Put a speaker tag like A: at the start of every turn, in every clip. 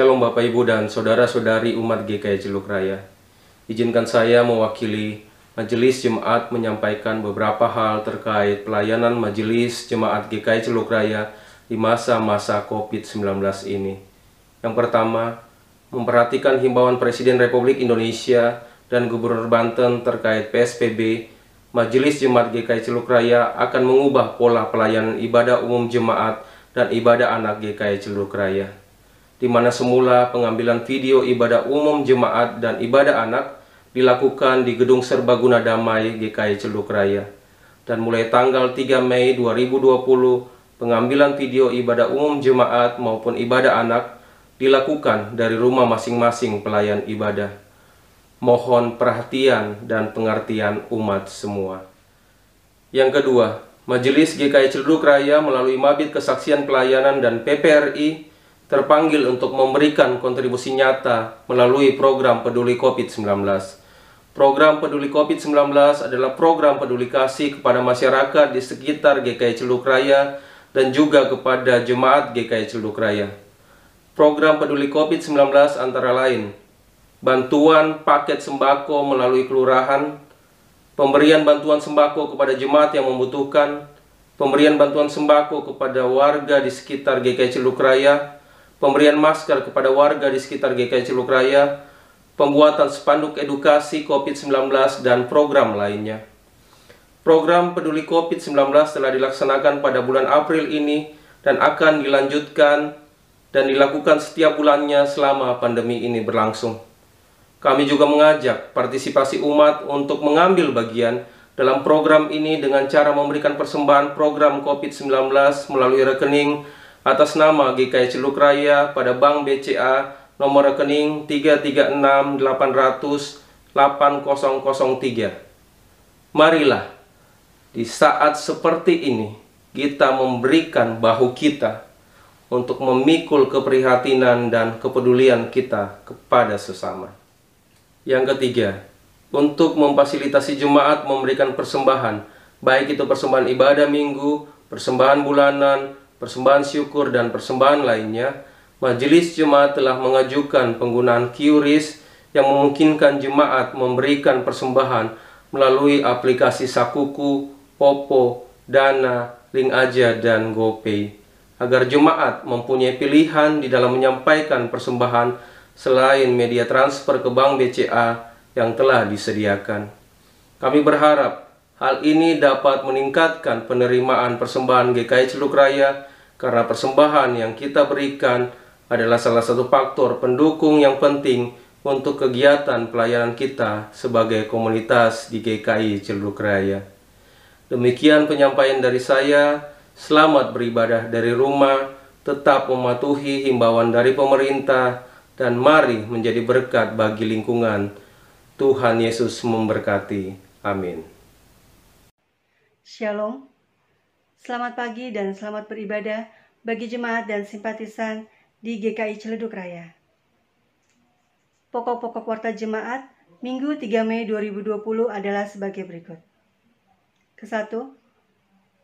A: Shalom Bapak Ibu dan Saudara-saudari umat GKI Celuk Raya. Izinkan saya mewakili Majelis Jemaat menyampaikan beberapa hal terkait pelayanan Majelis Jemaat GKI Celuk Raya di masa-masa COVID-19 ini. Yang pertama, memperhatikan himbauan Presiden Republik Indonesia dan Gubernur Banten terkait PSBB, Majelis Jemaat GKI Celuk Raya akan mengubah pola pelayanan ibadah umum jemaat dan ibadah anak GKI Celuk Raya di mana semula pengambilan video ibadah umum jemaat dan ibadah anak dilakukan di Gedung Serbaguna Damai GKI Celuk Raya. Dan mulai tanggal 3 Mei 2020, pengambilan video ibadah umum jemaat maupun ibadah anak dilakukan dari rumah masing-masing pelayan ibadah. Mohon perhatian dan pengertian umat semua. Yang kedua, Majelis GKI Celuk Raya melalui Mabit Kesaksian Pelayanan dan PPRI terpanggil untuk memberikan kontribusi nyata melalui program Peduli COVID-19. Program Peduli COVID-19 adalah program peduli kasih kepada masyarakat di sekitar GKI Celuk Raya dan juga kepada jemaat GKI Celuk Raya. Program Peduli COVID-19 antara lain bantuan paket sembako melalui kelurahan, pemberian bantuan sembako kepada jemaat yang membutuhkan, pemberian bantuan sembako kepada warga di sekitar GKI Celuk Raya, pemberian masker kepada warga di sekitar GKI Ciluk Raya, pembuatan spanduk edukasi COVID-19, dan program lainnya. Program peduli COVID-19 telah dilaksanakan pada bulan April ini dan akan dilanjutkan dan dilakukan setiap bulannya selama pandemi ini berlangsung. Kami juga mengajak partisipasi umat untuk mengambil bagian dalam program ini dengan cara memberikan persembahan program COVID-19 melalui rekening atas nama GKI Celuk Raya pada Bank BCA nomor rekening 3368003. Marilah di saat seperti ini kita memberikan bahu kita untuk memikul keprihatinan dan kepedulian kita kepada sesama. Yang ketiga, untuk memfasilitasi jemaat memberikan persembahan, baik itu persembahan ibadah minggu, persembahan bulanan, persembahan syukur dan persembahan lainnya, Majelis Jemaat telah mengajukan penggunaan QRIS yang memungkinkan jemaat memberikan persembahan melalui aplikasi Sakuku, Popo, Dana, Link Aja, dan GoPay agar jemaat mempunyai pilihan di dalam menyampaikan persembahan selain media transfer ke Bank BCA yang telah disediakan. Kami berharap hal ini dapat meningkatkan penerimaan persembahan GKI Celuk Raya karena persembahan yang kita berikan adalah salah satu faktor pendukung yang penting untuk kegiatan pelayanan kita sebagai komunitas di GKI Celuk Raya. Demikian penyampaian dari saya. Selamat beribadah dari rumah, tetap mematuhi himbauan dari pemerintah, dan mari menjadi berkat bagi lingkungan. Tuhan Yesus memberkati. Amin.
B: Shalom. Selamat pagi dan selamat beribadah bagi jemaat dan simpatisan di GKI Ciledug Raya. Pokok-pokok warta jemaat Minggu 3 Mei 2020 adalah sebagai berikut. Kesatu,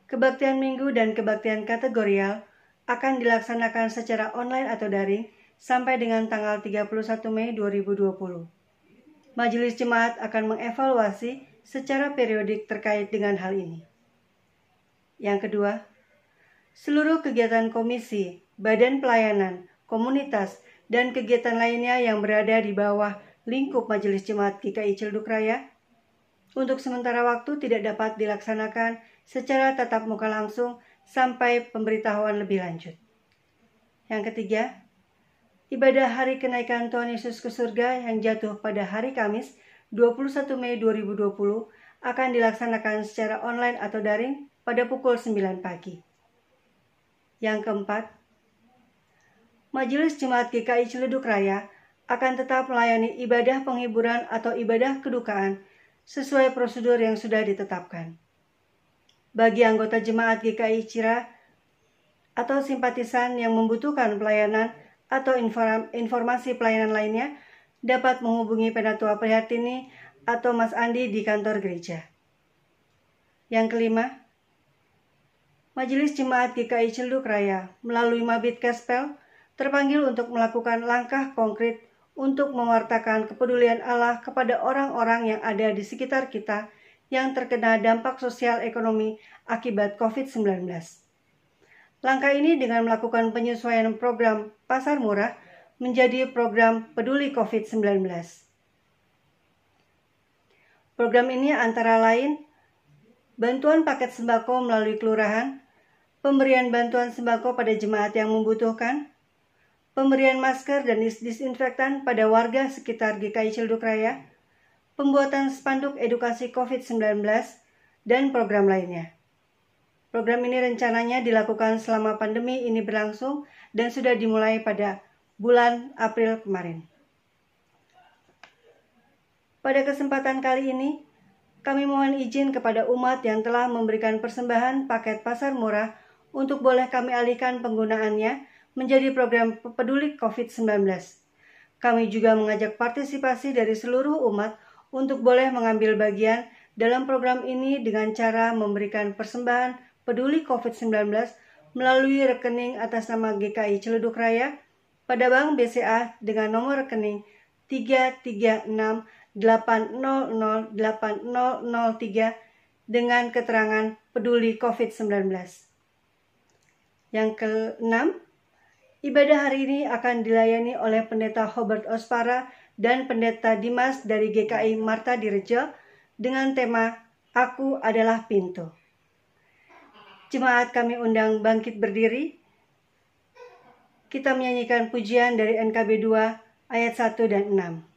B: kebaktian minggu dan kebaktian kategorial akan dilaksanakan secara online atau daring sampai dengan tanggal 31 Mei 2020. Majelis jemaat akan mengevaluasi secara periodik terkait dengan hal ini. Yang kedua, seluruh kegiatan komisi, badan pelayanan, komunitas, dan kegiatan lainnya yang berada di bawah lingkup Majelis Jemaat GKI Cilduk Raya untuk sementara waktu tidak dapat dilaksanakan secara tatap muka langsung sampai pemberitahuan lebih lanjut. Yang ketiga, ibadah hari kenaikan Tuhan Yesus ke surga yang jatuh pada hari Kamis 21 Mei 2020 akan dilaksanakan secara online atau daring pada pukul 9 pagi. Yang keempat, Majelis Jemaat GKI Ciledug Raya akan tetap melayani ibadah penghiburan atau ibadah kedukaan sesuai prosedur yang sudah ditetapkan. Bagi anggota jemaat GKI Cira atau simpatisan yang membutuhkan pelayanan atau informasi pelayanan lainnya dapat menghubungi Penatua Prihatini atau Mas Andi di kantor gereja. Yang kelima, Majelis Jemaat GKI Celduk Raya melalui Mabit Kespel terpanggil untuk melakukan langkah konkret untuk mewartakan kepedulian Allah kepada orang-orang yang ada di sekitar kita yang terkena dampak sosial ekonomi akibat COVID-19. Langkah ini dengan melakukan penyesuaian program pasar murah menjadi program peduli COVID-19. Program ini antara lain bantuan paket sembako melalui kelurahan, pemberian bantuan sembako pada jemaat yang membutuhkan, pemberian masker dan disinfektan pada warga sekitar GKI Cilduk Raya, pembuatan spanduk edukasi COVID-19, dan program lainnya. Program ini rencananya dilakukan selama pandemi ini berlangsung dan sudah dimulai pada bulan April kemarin. Pada kesempatan kali ini, kami mohon izin kepada umat yang telah memberikan persembahan paket pasar murah untuk boleh kami alihkan penggunaannya menjadi program peduli COVID-19. Kami juga mengajak partisipasi dari seluruh umat untuk boleh mengambil bagian dalam program ini dengan cara memberikan persembahan peduli COVID-19 melalui rekening atas nama GKI Celeduk Raya pada Bank BCA dengan nomor rekening 33680080003 dengan keterangan peduli COVID-19. Yang keenam, ibadah hari ini akan dilayani oleh Pendeta Hobart Ospara dan Pendeta Dimas dari GKI Marta Direjo dengan tema Aku adalah Pintu. Jemaat kami undang bangkit berdiri kita menyanyikan pujian dari NKB 2 ayat 1 dan 6.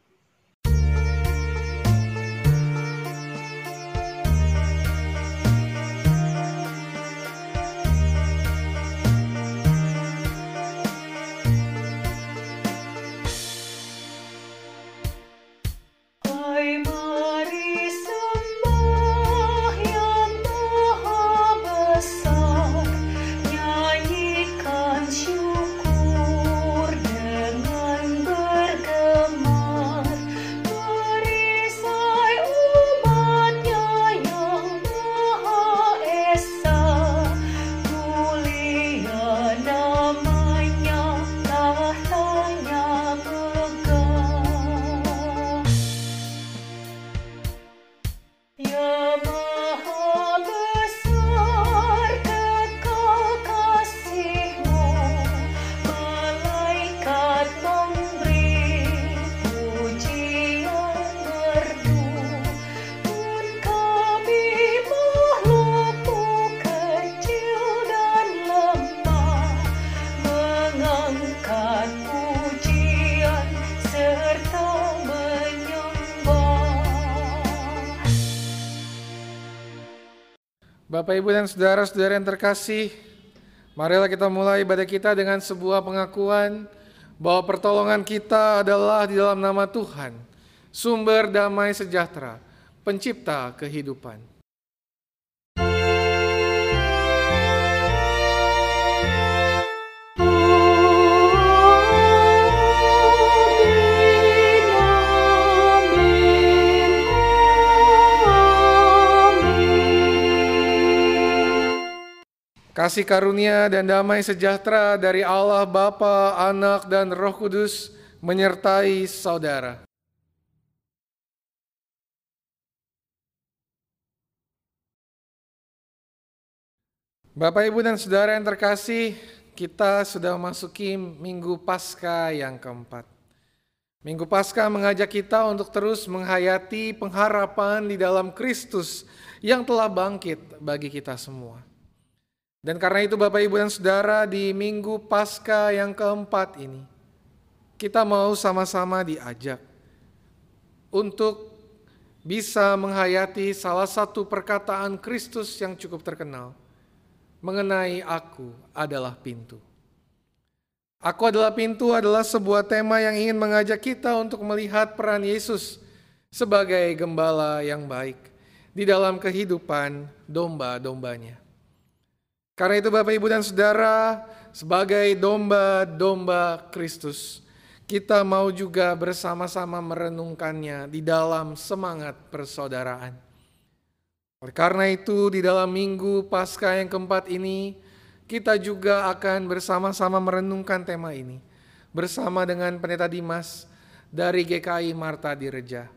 C: Bapak, Ibu, dan saudara-saudara yang terkasih, marilah kita mulai ibadah kita dengan sebuah pengakuan bahwa pertolongan kita adalah di dalam nama Tuhan, sumber damai sejahtera, pencipta kehidupan. Kasih karunia dan damai sejahtera dari Allah Bapa, Anak, dan Roh Kudus menyertai saudara. Bapak, Ibu, dan Saudara yang terkasih, kita sudah memasuki Minggu Paskah yang keempat. Minggu Paskah mengajak kita untuk terus menghayati pengharapan di dalam Kristus yang telah bangkit bagi kita semua. Dan karena itu Bapak Ibu dan Saudara di Minggu Pasca yang keempat ini, kita mau sama-sama diajak untuk bisa menghayati salah satu perkataan Kristus yang cukup terkenal mengenai aku adalah pintu. Aku adalah pintu adalah sebuah tema yang ingin mengajak kita untuk melihat peran Yesus sebagai gembala yang baik di dalam kehidupan domba-dombanya. Karena itu Bapak Ibu dan Saudara, sebagai domba-domba Kristus, kita mau juga bersama-sama merenungkannya di dalam semangat persaudaraan. Oleh karena itu di dalam minggu pasca yang keempat ini, kita juga akan bersama-sama merenungkan tema ini.
D: bersama dengan Pendeta Dimas dari GKI Marta Direja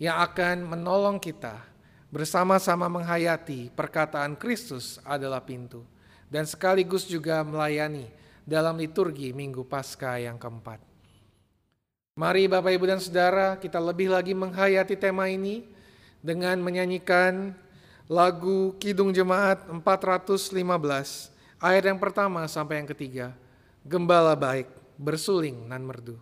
D: yang akan menolong kita bersama-sama menghayati perkataan Kristus adalah pintu dan sekaligus juga melayani dalam liturgi Minggu Paskah yang keempat. Mari Bapak Ibu dan Saudara kita lebih lagi menghayati tema ini dengan menyanyikan lagu Kidung Jemaat 415 ayat yang pertama sampai yang ketiga. Gembala baik bersuling nan merdu.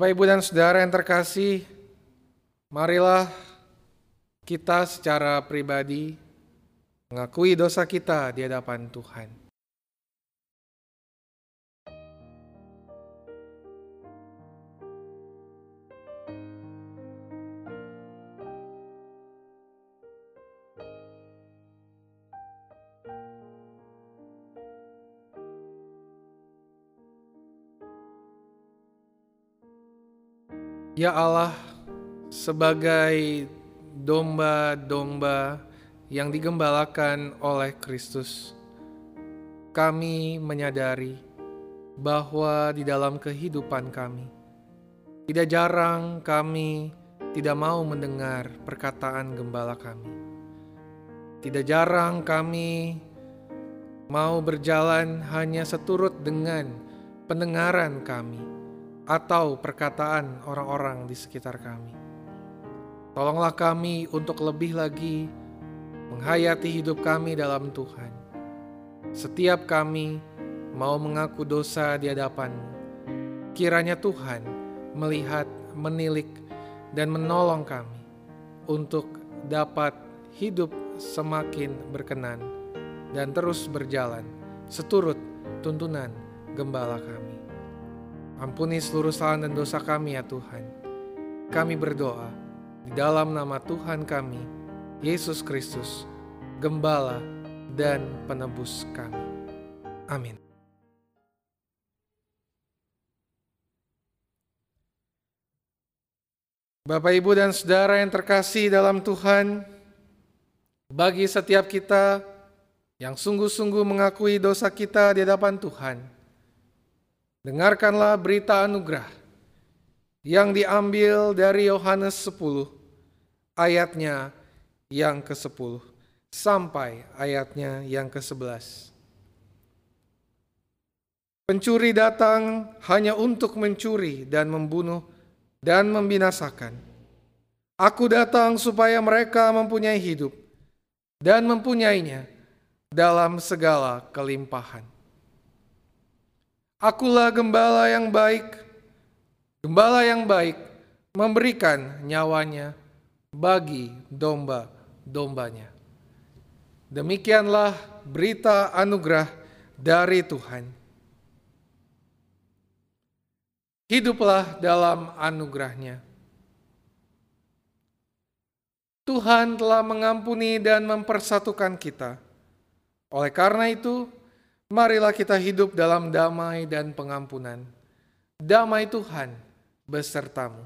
D: Bapak, Ibu, dan Saudara yang terkasih, marilah kita secara pribadi mengakui dosa kita di hadapan Tuhan. Ya Allah, sebagai domba-domba yang digembalakan oleh Kristus, kami menyadari bahwa di dalam kehidupan kami, tidak jarang kami tidak mau mendengar perkataan gembala kami. Tidak jarang kami mau berjalan hanya seturut dengan pendengaran kami atau perkataan orang-orang di sekitar kami. Tolonglah kami untuk lebih lagi menghayati hidup kami dalam Tuhan. Setiap kami mau mengaku dosa di hadapan kiranya Tuhan melihat, menilik, dan menolong kami untuk dapat hidup semakin berkenan dan terus berjalan seturut tuntunan gembala kami. Ampuni seluruh salah dan dosa kami ya Tuhan. Kami berdoa di dalam nama Tuhan kami, Yesus Kristus, Gembala dan Penebus kami. Amin. Bapak, Ibu, dan Saudara yang terkasih dalam Tuhan,
C: bagi setiap kita yang sungguh-sungguh mengakui dosa kita di hadapan Tuhan. Dengarkanlah berita anugerah yang diambil dari Yohanes 10 ayatnya yang ke-10 sampai ayatnya yang ke-11. Pencuri datang hanya untuk mencuri dan membunuh dan membinasakan. Aku datang supaya mereka mempunyai hidup dan mempunyainya dalam segala kelimpahan. Akulah gembala yang baik, gembala yang baik memberikan nyawanya bagi domba-dombanya. Demikianlah berita anugerah dari Tuhan. hiduplah dalam anugerahnya. Tuhan telah mengampuni dan mempersatukan kita. Oleh karena itu, marilah kita hidup dalam damai dan pengampunan. Damai Tuhan besertamu.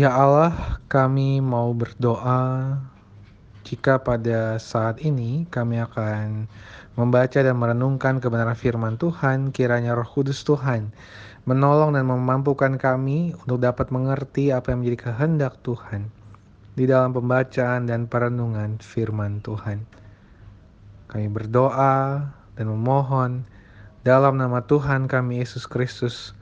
C: Ya Allah, kami mau berdoa jika pada saat ini kami akan membaca dan merenungkan kebenaran firman Tuhan, kiranya Roh Kudus Tuhan menolong dan memampukan kami untuk dapat mengerti apa yang menjadi kehendak Tuhan di dalam pembacaan dan perenungan firman Tuhan. Kami berdoa dan memohon dalam nama Tuhan kami Yesus Kristus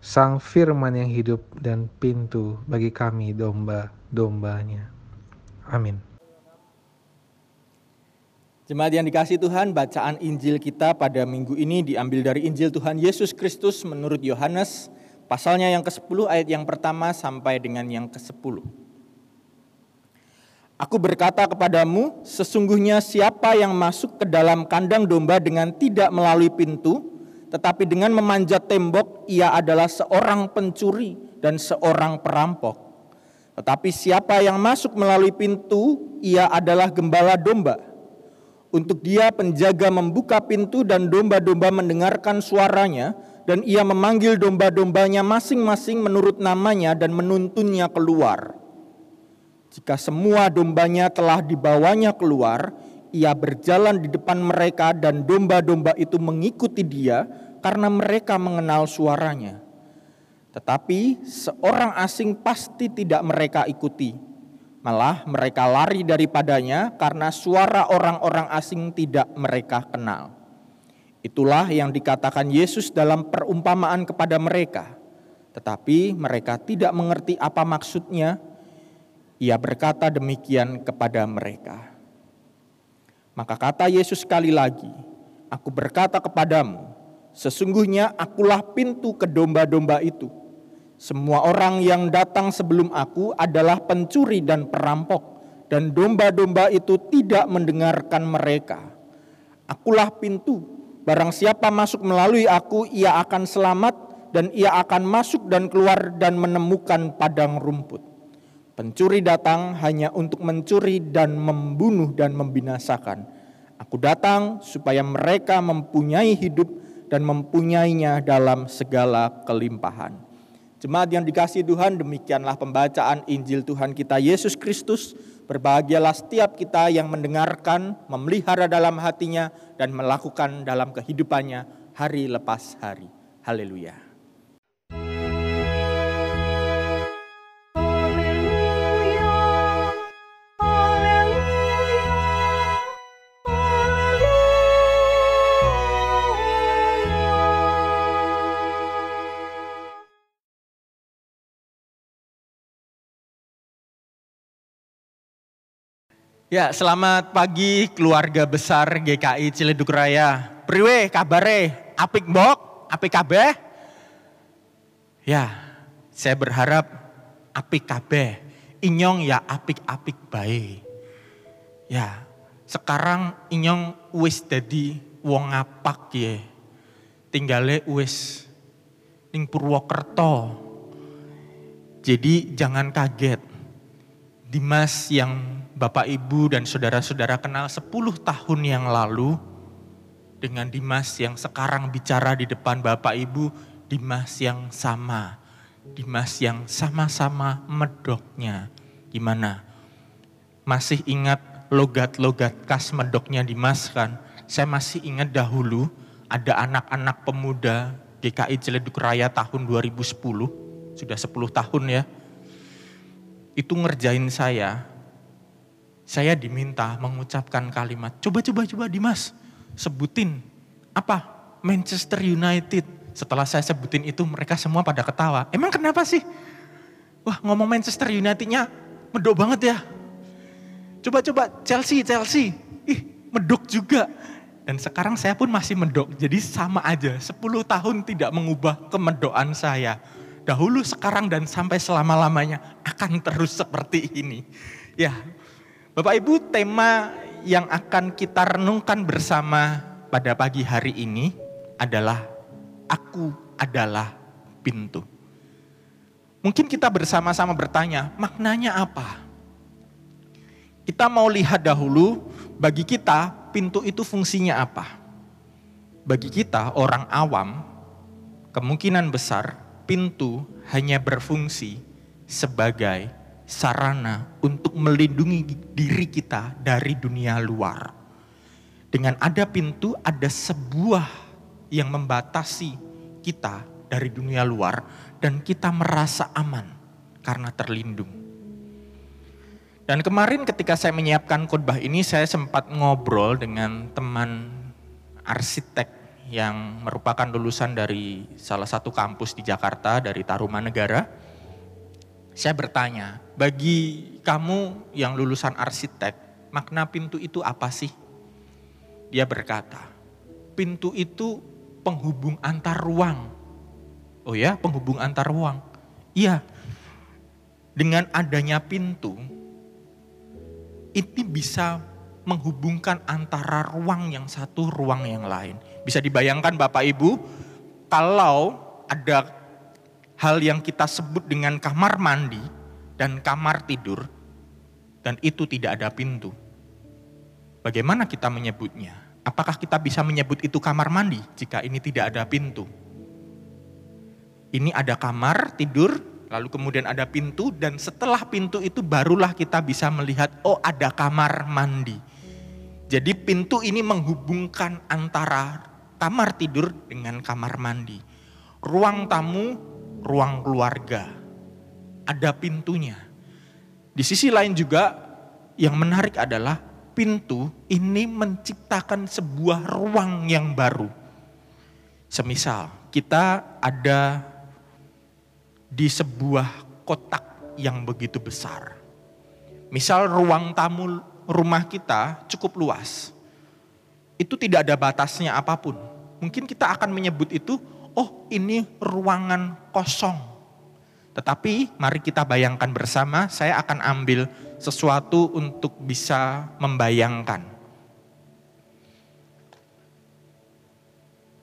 C: Sang firman yang hidup dan pintu bagi kami domba-dombanya. Amin.
E: Jemaat yang dikasih Tuhan, bacaan Injil kita pada minggu ini diambil dari Injil Tuhan Yesus Kristus menurut Yohanes, pasalnya yang ke-10 ayat yang pertama sampai dengan yang ke-10. Aku berkata kepadamu, sesungguhnya siapa yang masuk ke dalam kandang domba dengan tidak melalui pintu, tetapi dengan memanjat tembok ia adalah seorang pencuri dan seorang perampok. Tetapi siapa yang masuk melalui pintu, ia adalah gembala domba. Untuk dia penjaga membuka pintu dan domba-domba mendengarkan suaranya dan ia memanggil domba-dombanya masing-masing menurut namanya dan menuntunnya keluar. Jika semua dombanya telah dibawanya keluar, ia berjalan di depan mereka dan domba-domba itu mengikuti dia karena mereka mengenal suaranya. Tetapi seorang asing pasti tidak mereka ikuti. Malah mereka lari daripadanya karena suara orang-orang asing tidak mereka kenal. Itulah yang dikatakan Yesus dalam perumpamaan kepada mereka. Tetapi mereka tidak mengerti apa maksudnya. Ia berkata demikian kepada mereka. Maka kata Yesus sekali lagi, Aku berkata kepadamu, Sesungguhnya akulah pintu ke domba-domba itu. Semua orang yang datang sebelum aku adalah pencuri dan perampok, dan domba-domba itu tidak mendengarkan mereka. Akulah pintu, barang siapa masuk melalui aku, ia akan selamat, dan ia akan masuk dan keluar dan menemukan padang rumput. Pencuri datang hanya untuk mencuri dan membunuh dan membinasakan. Aku datang supaya mereka mempunyai hidup dan mempunyainya dalam segala kelimpahan. Jemaat yang dikasih Tuhan, demikianlah pembacaan Injil Tuhan kita Yesus Kristus. Berbahagialah setiap kita yang mendengarkan, memelihara dalam hatinya, dan melakukan dalam kehidupannya hari lepas hari. Haleluya. Ya, selamat pagi keluarga besar GKI Ciledug Raya. Priwe kabare, apik mbok, apik kabeh? Ya, saya berharap apik kabeh. Inyong ya apik-apik baik. Ya, sekarang inyong wis dadi wong ngapak ya. Tinggale wis ning Purwokerto. Jadi jangan kaget. Dimas yang Bapak Ibu dan saudara-saudara kenal 10 tahun yang lalu dengan Dimas yang sekarang bicara di depan Bapak Ibu, Dimas yang sama. Dimas yang sama-sama medoknya. Gimana? Masih ingat logat-logat khas medoknya Dimas kan? Saya masih ingat dahulu ada anak-anak pemuda GKI Ciledug Raya tahun 2010, sudah 10 tahun ya. Itu ngerjain saya, saya diminta mengucapkan kalimat, coba coba coba Dimas, sebutin apa? Manchester United. Setelah saya sebutin itu mereka semua pada ketawa. Emang kenapa sih? Wah ngomong Manchester Unitednya medok banget ya. Coba-coba Chelsea, Chelsea. Ih medok juga. Dan sekarang saya pun masih medok. Jadi sama aja, 10 tahun tidak mengubah kemedokan saya. Dahulu, sekarang, dan sampai selama-lamanya akan terus seperti ini. Ya, Bapak Ibu, tema yang akan kita renungkan bersama pada pagi hari ini adalah Aku adalah pintu. Mungkin kita bersama-sama bertanya, maknanya apa? Kita mau lihat dahulu, bagi kita pintu itu fungsinya apa? Bagi kita orang awam, kemungkinan besar pintu hanya berfungsi sebagai sarana untuk melindungi diri kita dari dunia luar. Dengan ada pintu, ada sebuah yang membatasi kita dari dunia luar, dan kita merasa aman karena terlindung. Dan kemarin, ketika saya menyiapkan khotbah ini, saya sempat ngobrol dengan teman arsitek yang merupakan lulusan dari salah satu kampus di Jakarta, dari Tarumanegara. Saya bertanya, bagi kamu yang lulusan arsitek, makna pintu itu apa sih? Dia berkata, pintu itu penghubung antar ruang. Oh ya, penghubung antar ruang. Iya, dengan adanya pintu, ini bisa menghubungkan antara ruang yang satu, ruang yang lain. Bisa dibayangkan Bapak Ibu, kalau ada hal yang kita sebut dengan kamar mandi dan kamar tidur, dan itu tidak ada pintu. Bagaimana kita menyebutnya? Apakah kita bisa menyebut itu kamar mandi jika ini tidak ada pintu? Ini ada kamar tidur, lalu kemudian ada pintu, dan setelah pintu itu barulah kita bisa melihat, oh ada kamar mandi. Jadi pintu ini menghubungkan antara kamar tidur dengan kamar mandi. Ruang tamu ruang keluarga. Ada pintunya. Di sisi lain juga yang menarik adalah pintu ini menciptakan sebuah ruang yang baru. Semisal kita ada di sebuah kotak yang begitu besar. Misal ruang tamu rumah kita cukup luas. Itu tidak ada batasnya apa pun. mungkin kita akan menyebut itu, oh ini ruangan kosong. Tetapi mari kita bayangkan bersama, saya akan ambil sesuatu untuk bisa membayangkan.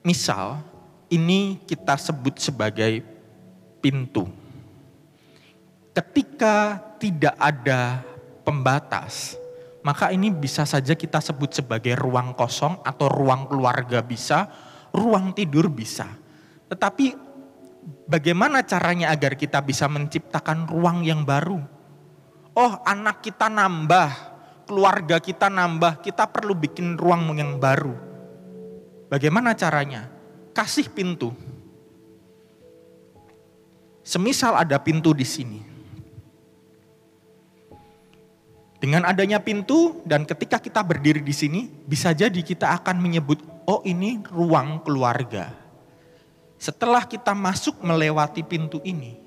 E: Misal, ini kita sebut sebagai pintu. Ketika tidak ada pembatas, maka ini bisa saja kita sebut sebagai ruang kosong atau ruang keluarga bisa, ruang tidur bisa. Tetapi bagaimana caranya agar kita bisa menciptakan ruang yang baru? Oh, anak kita nambah, keluarga kita nambah, kita perlu bikin ruang yang baru. Bagaimana caranya? Kasih pintu. Semisal ada pintu di sini, Dengan adanya pintu dan ketika kita berdiri di sini, bisa jadi kita akan menyebut, oh ini ruang keluarga. Setelah kita masuk melewati pintu ini,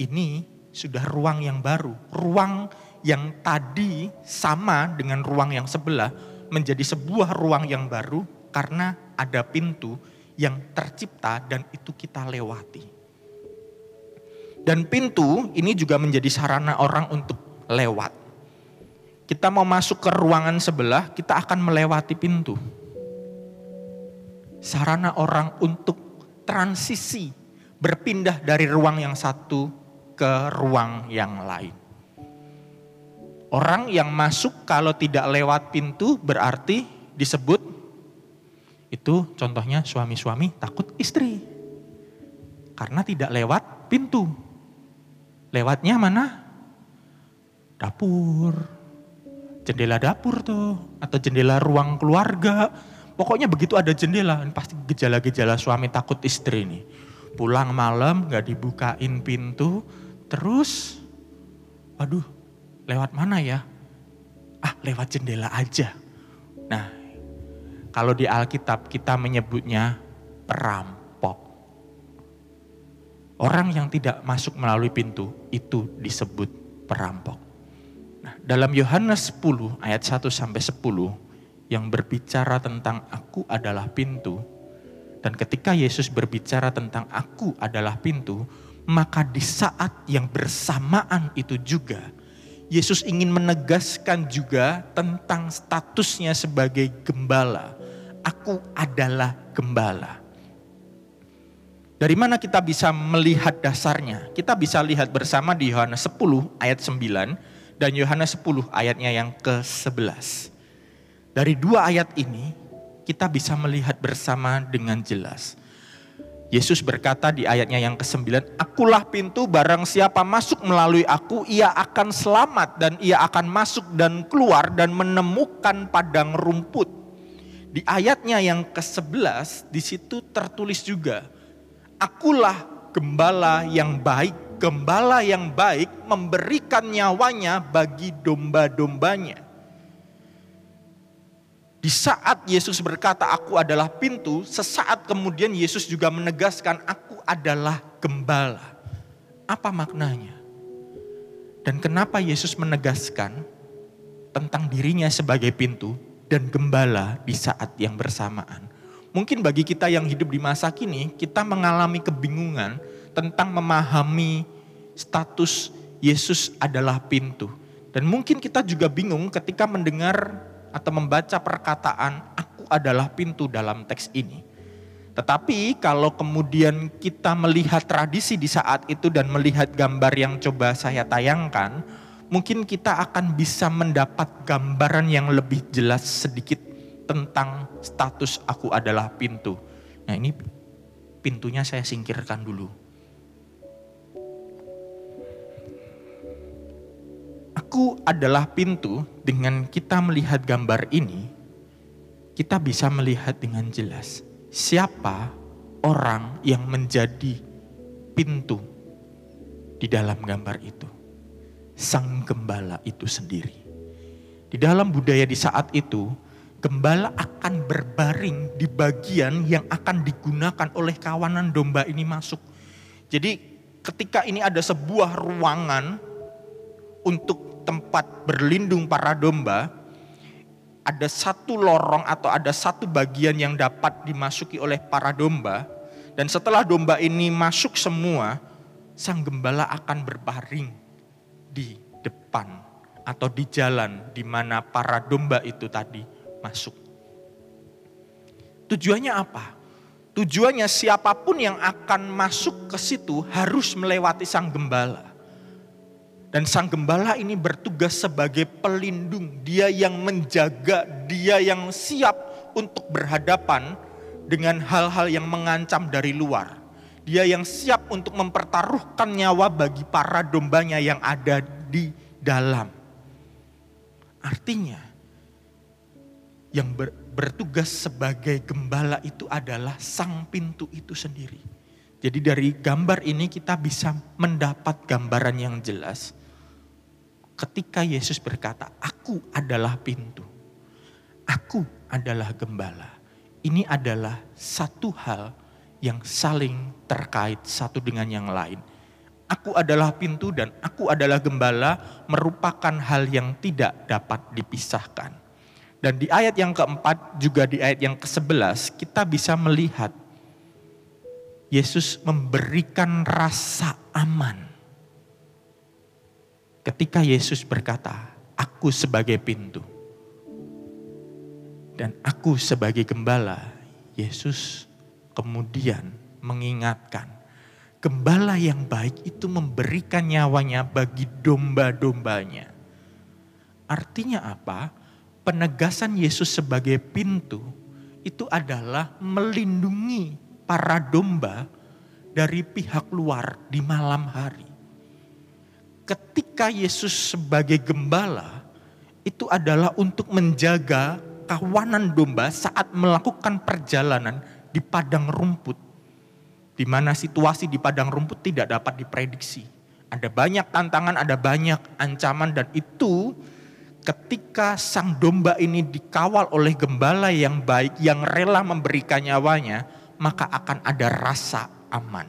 E: ini sudah ruang yang baru. Ruang yang tadi sama dengan ruang yang sebelah menjadi sebuah ruang yang baru karena ada pintu yang tercipta dan itu kita lewati. Dan pintu ini juga menjadi sarana orang untuk lewat kita mau masuk ke ruangan sebelah, kita akan melewati pintu. Sarana orang untuk transisi, berpindah dari ruang yang satu ke ruang yang lain. Orang yang masuk kalau tidak lewat pintu berarti disebut itu contohnya suami-suami takut istri. Karena tidak lewat pintu. Lewatnya mana? Dapur, jendela dapur tuh atau jendela ruang keluarga. Pokoknya begitu ada jendela, pasti gejala-gejala suami takut istri nih. Pulang malam gak dibukain pintu, terus waduh lewat mana ya? Ah lewat jendela aja. Nah kalau di Alkitab kita menyebutnya perampok. Orang yang tidak masuk melalui pintu itu disebut perampok. Nah, dalam Yohanes 10 ayat 1 sampai 10 yang berbicara tentang aku adalah pintu dan ketika Yesus berbicara tentang aku adalah pintu, maka di saat yang bersamaan itu juga Yesus ingin menegaskan juga tentang statusnya sebagai gembala. Aku adalah gembala. Dari mana kita bisa melihat dasarnya? Kita bisa lihat bersama di Yohanes 10 ayat 9 dan Yohanes 10 ayatnya yang ke-11. Dari dua ayat ini kita bisa melihat bersama dengan jelas. Yesus berkata di ayatnya yang ke-9, Akulah pintu barang siapa masuk melalui aku, ia akan selamat dan ia akan masuk dan keluar dan menemukan padang rumput. Di ayatnya yang ke-11, di situ tertulis juga, Akulah gembala yang baik gembala yang baik memberikan nyawanya bagi domba-dombanya. Di saat Yesus berkata, "Aku adalah pintu," sesaat kemudian Yesus juga menegaskan, "Aku adalah gembala." Apa maknanya? Dan kenapa Yesus menegaskan tentang dirinya sebagai pintu dan gembala di saat yang bersamaan? Mungkin bagi kita yang hidup di masa kini, kita mengalami kebingungan tentang memahami status Yesus adalah pintu. Dan mungkin kita juga bingung ketika mendengar atau membaca perkataan aku adalah pintu dalam teks ini. Tetapi kalau kemudian kita melihat tradisi di saat itu dan melihat gambar yang coba saya tayangkan, mungkin kita akan bisa mendapat gambaran yang lebih jelas sedikit tentang status aku adalah pintu. Nah ini pintunya saya singkirkan dulu. Aku adalah pintu, dengan kita melihat gambar ini, kita bisa melihat dengan jelas siapa orang yang menjadi pintu di dalam gambar itu. Sang gembala itu sendiri. Di dalam budaya di saat itu, gembala akan berbaring di bagian yang akan digunakan oleh kawanan domba ini masuk. Jadi ketika ini ada sebuah ruangan untuk tempat berlindung para domba, ada satu lorong atau ada satu bagian yang dapat dimasuki oleh para domba. Dan setelah domba ini masuk semua, sang gembala akan berbaring di depan atau di jalan di mana para domba itu tadi masuk. Tujuannya apa? Tujuannya siapa pun yang akan masuk ke situ harus melewati sang gembala. Dan sang gembala ini bertugas sebagai pelindung, dia yang menjaga, dia yang siap untuk berhadapan dengan hal-hal yang mengancam dari luar. Dia yang siap untuk mempertaruhkan nyawa bagi para dombanya yang ada di dalam. Artinya, yang ber, bertugas sebagai gembala itu adalah sang pintu itu sendiri. Jadi dari gambar ini kita bisa mendapat gambaran yang jelas. Ketika Yesus berkata, aku adalah pintu. Aku adalah gembala. Ini adalah satu hal yang saling terkait satu dengan yang lain. Aku adalah pintu dan aku adalah gembala merupakan hal yang tidak dapat dipisahkan. Dan di ayat yang keempat juga di ayat yang ke-11 kita bisa melihat Yesus memberikan rasa aman. Ketika Yesus berkata, aku sebagai pintu. Dan aku sebagai gembala, Yesus kemudian mengingatkan. Gembala yang baik itu memberikan nyawanya bagi domba-dombanya. Artinya apa? penegasan Yesus sebagai pintu itu adalah melindungi para domba dari pihak luar di malam hari. Ketika Yesus sebagai gembala itu adalah untuk menjaga kawanan domba saat melakukan perjalanan di padang rumput. Di mana situasi di padang rumput tidak dapat diprediksi. Ada banyak tantangan, ada banyak ancaman dan itu ketika sang domba ini dikawal oleh gembala yang baik, yang rela memberikan nyawanya, maka akan ada rasa aman.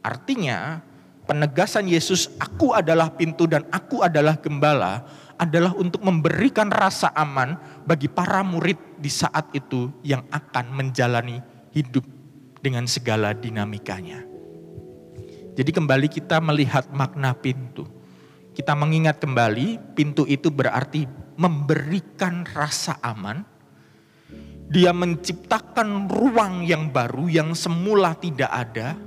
E: Artinya, penegasan Yesus, "Aku adalah pintu dan aku adalah gembala," adalah untuk memberikan rasa aman bagi para murid di saat itu yang akan menjalani hidup dengan segala dinamikanya. Jadi, kembali kita melihat makna pintu kita mengingat kembali, pintu itu berarti memberikan rasa aman. Dia menciptakan ruang yang baru yang semula tidak ada.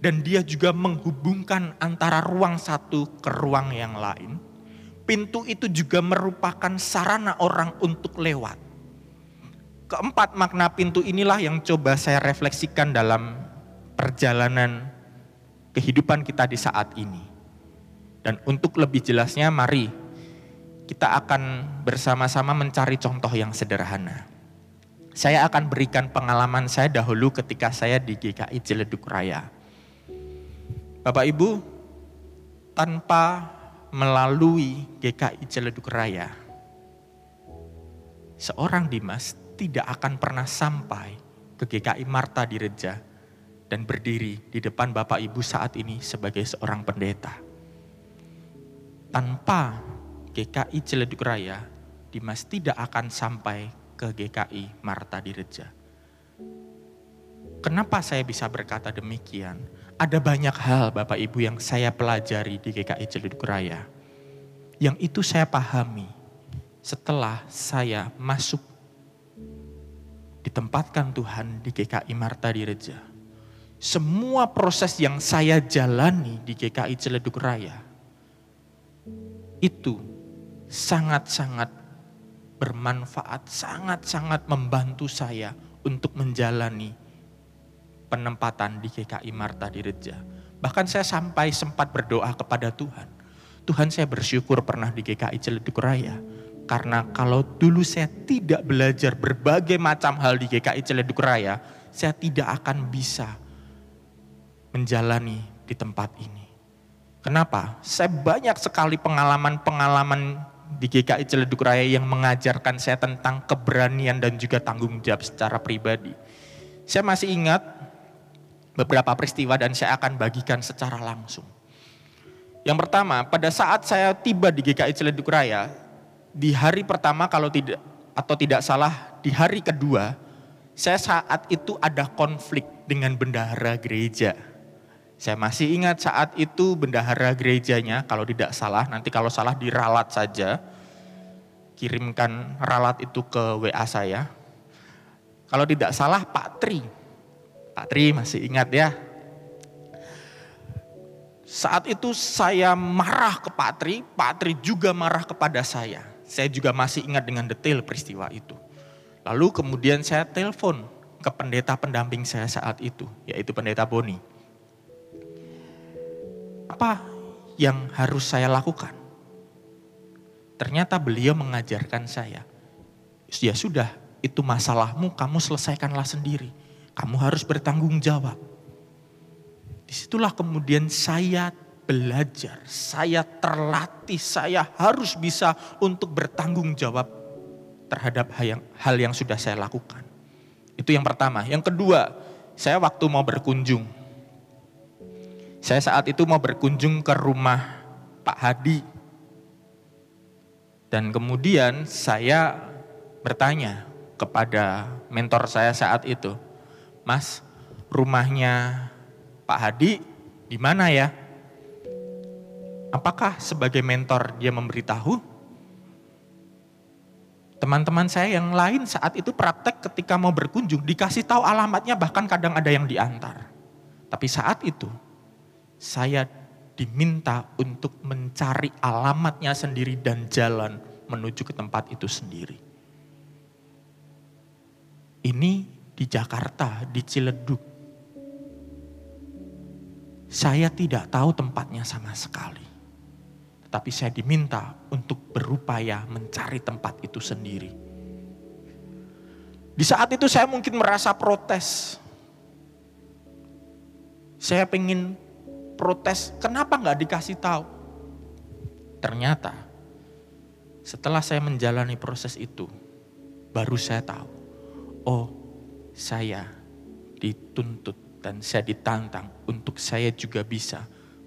E: Dan dia juga menghubungkan antara ruang satu ke ruang yang lain. Pintu itu juga merupakan sarana orang untuk lewat. Keempat makna pintu inilah yang coba saya refleksikan dalam perjalanan kehidupan kita di saat ini dan untuk lebih jelasnya mari kita akan bersama-sama mencari contoh yang sederhana. Saya akan berikan pengalaman saya dahulu ketika saya di GKI Ciledug Raya. Bapak Ibu, tanpa melalui GKI Ciledug Raya, seorang Dimas tidak akan pernah sampai ke GKI Marta di Reja dan berdiri di depan Bapak Ibu saat ini sebagai seorang pendeta tanpa GKI Ciledug Raya, Dimas tidak akan sampai ke GKI Marta Direja. Kenapa saya bisa berkata demikian? Ada banyak hal Bapak Ibu yang saya pelajari di GKI Ciledug Raya. Yang itu saya pahami setelah saya masuk ditempatkan Tuhan di GKI Marta Direja. Semua proses yang saya jalani di GKI Ciledug Raya itu sangat-sangat bermanfaat, sangat-sangat membantu saya untuk menjalani penempatan di GKI Marta di Reja. Bahkan saya sampai sempat berdoa kepada Tuhan. Tuhan saya bersyukur pernah di GKI Ciledug Raya. Karena kalau dulu saya tidak belajar berbagai macam hal di GKI Ciledug Raya, saya tidak akan bisa menjalani di tempat ini. Kenapa? Saya banyak sekali pengalaman-pengalaman di GKI Ciledug Raya yang mengajarkan saya tentang keberanian dan juga tanggung jawab secara pribadi. Saya masih ingat beberapa peristiwa dan saya akan bagikan secara langsung. Yang pertama, pada saat saya tiba di GKI Ciledug Raya, di hari pertama kalau tidak atau tidak salah di hari kedua saya saat itu ada konflik dengan bendahara gereja. Saya masih ingat saat itu bendahara gerejanya kalau tidak salah nanti kalau salah diralat saja kirimkan ralat itu ke WA saya. Kalau tidak salah Pak Tri. Pak Tri masih ingat ya. Saat itu saya marah ke Pak Tri, Pak Tri juga marah kepada saya. Saya juga masih ingat dengan detail peristiwa itu. Lalu kemudian saya telepon ke pendeta pendamping saya saat itu, yaitu pendeta Boni. Apa yang harus saya lakukan? Ternyata beliau mengajarkan saya, ya sudah, itu masalahmu kamu selesaikanlah sendiri. Kamu harus bertanggung jawab. Di situlah kemudian saya belajar, saya terlatih, saya harus bisa untuk bertanggung jawab terhadap hal yang, sudah saya lakukan. Itu yang pertama. Yang kedua, saya waktu mau berkunjung. Saya saat itu mau berkunjung ke rumah Pak Hadi. Dan kemudian saya bertanya kepada mentor saya saat itu, Mas, rumahnya Pak Hadi di mana ya? Apakah sebagai mentor dia memberitahu? Teman-teman saya yang lain saat itu praktek ketika mau berkunjung dikasih tahu alamatnya bahkan kadang ada yang diantar. Tapi saat itu saya diminta untuk mencari alamatnya sendiri dan jalan menuju ke tempat itu sendiri. Ini di Jakarta, di Ciledug. Saya tidak tahu tempatnya sama sekali. Tetapi saya diminta untuk berupaya mencari tempat itu sendiri. Di saat itu saya mungkin merasa protes. Saya pengen protes, kenapa nggak dikasih tahu? Ternyata setelah saya menjalani proses itu, baru saya tahu, oh saya dituntut dan saya ditantang untuk saya juga bisa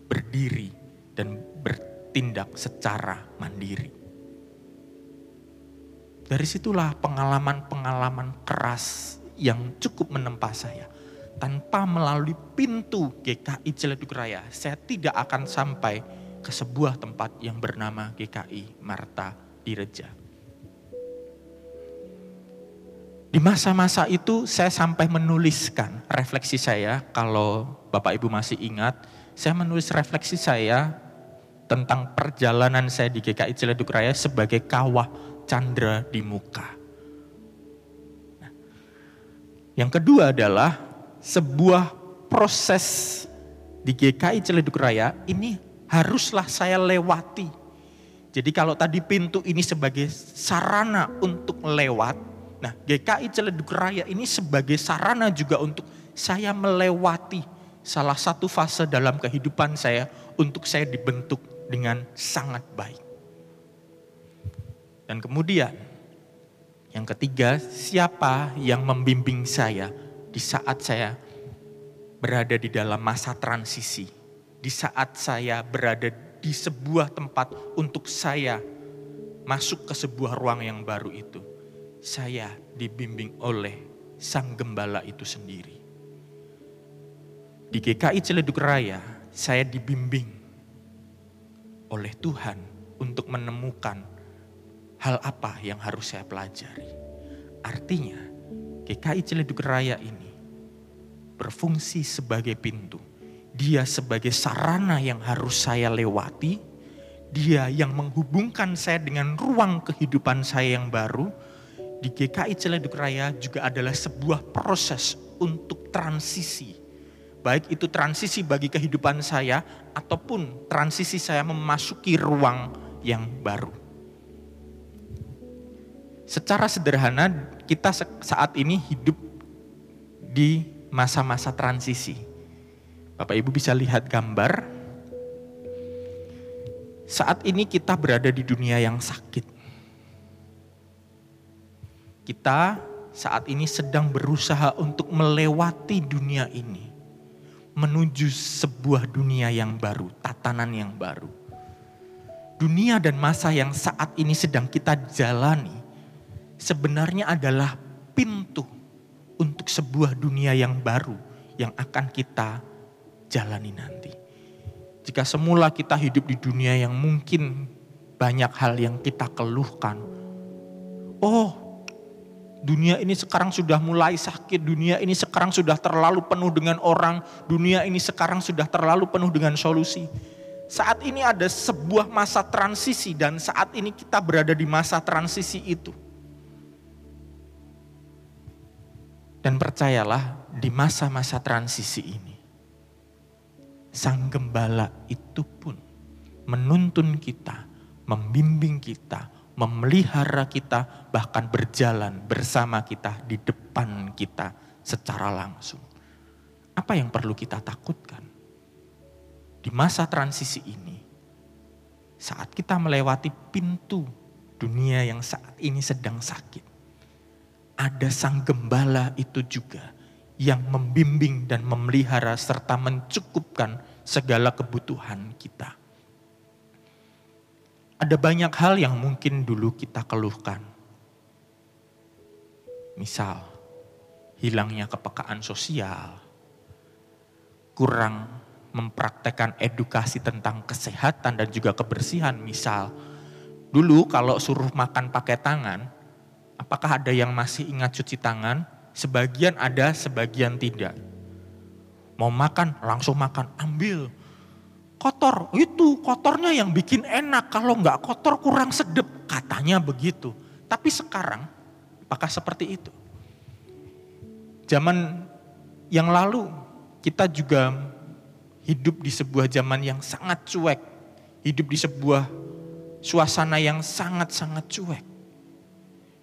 E: berdiri dan bertindak secara mandiri. Dari situlah pengalaman-pengalaman keras yang cukup menempa saya. Tanpa melalui pintu GKI Ciledug Raya, saya tidak akan sampai ke sebuah tempat yang bernama GKI Marta Direja. Di masa-masa itu saya sampai menuliskan refleksi saya, kalau Bapak Ibu masih ingat, saya menulis refleksi saya tentang perjalanan saya di GKI Ciledug Raya sebagai kawah Chandra di muka. Nah, yang kedua adalah sebuah proses di GKI Ciledug Raya ini haruslah saya lewati. Jadi kalau tadi pintu ini sebagai sarana untuk lewat, Nah GKI Ciledug Raya ini sebagai sarana juga untuk saya melewati salah satu fase dalam kehidupan saya untuk saya dibentuk dengan sangat baik. Dan kemudian yang ketiga, siapa yang membimbing saya di saat saya berada di dalam masa transisi, di saat saya berada di sebuah tempat untuk saya masuk ke sebuah ruang yang baru itu saya dibimbing oleh sang gembala itu sendiri. Di GKI Ciledug Raya, saya dibimbing oleh Tuhan untuk menemukan hal apa yang harus saya pelajari. Artinya, GKI Ciledug Raya ini berfungsi sebagai pintu. Dia sebagai sarana yang harus saya lewati. Dia yang menghubungkan saya dengan ruang kehidupan saya yang baru di GKI Ciledug Raya juga adalah sebuah proses untuk transisi. Baik itu transisi bagi kehidupan saya ataupun transisi saya memasuki ruang yang baru. Secara sederhana kita saat ini hidup di masa-masa transisi. Bapak Ibu bisa lihat gambar. Saat ini kita berada di dunia yang sakit kita saat ini sedang berusaha untuk melewati dunia ini. Menuju sebuah dunia yang baru, tatanan yang baru. dunia dan masa yang saat ini sedang kita jalani sebenarnya adalah pintu untuk sebuah dunia yang baru yang akan kita jalani nanti. Jika semula kita hidup di dunia yang mungkin banyak hal yang kita keluhkan. Oh, dunia ini sekarang sudah mulai sakit, dunia ini sekarang sudah terlalu penuh dengan orang, dunia ini sekarang sudah terlalu penuh dengan solusi. Saat ini ada sebuah masa transisi dan saat ini kita berada di masa transisi itu. Dan percayalah di masa-masa transisi ini sang gembala itu pun menuntun kita, membimbing kita, memelihara kita, bahkan berjalan bersama kita di depan kita secara langsung. Apa yang perlu kita takutkan? Di masa transisi ini, saat kita melewati pintu dunia yang saat ini sedang sakit, ada sang gembala itu juga yang membimbing dan memelihara serta mencukupkan segala kebutuhan kita. Ada banyak hal yang mungkin dulu kita keluhkan. Misal, hilangnya kepekaan sosial, kurang mempraktekkan edukasi tentang kesehatan dan juga kebersihan. Misal, dulu kalau suruh makan pakai tangan, apakah ada yang masih ingat cuci tangan? Sebagian ada, sebagian tidak. Mau makan, langsung makan, ambil. Kotor, itu kotornya yang bikin enak. Kalau nggak kotor kurang sedep, katanya begitu. Tapi sekarang, apakah seperti itu? Zaman yang lalu, kita juga hidup di sebuah zaman yang sangat cuek. Hidup di sebuah suasana yang sangat-sangat cuek.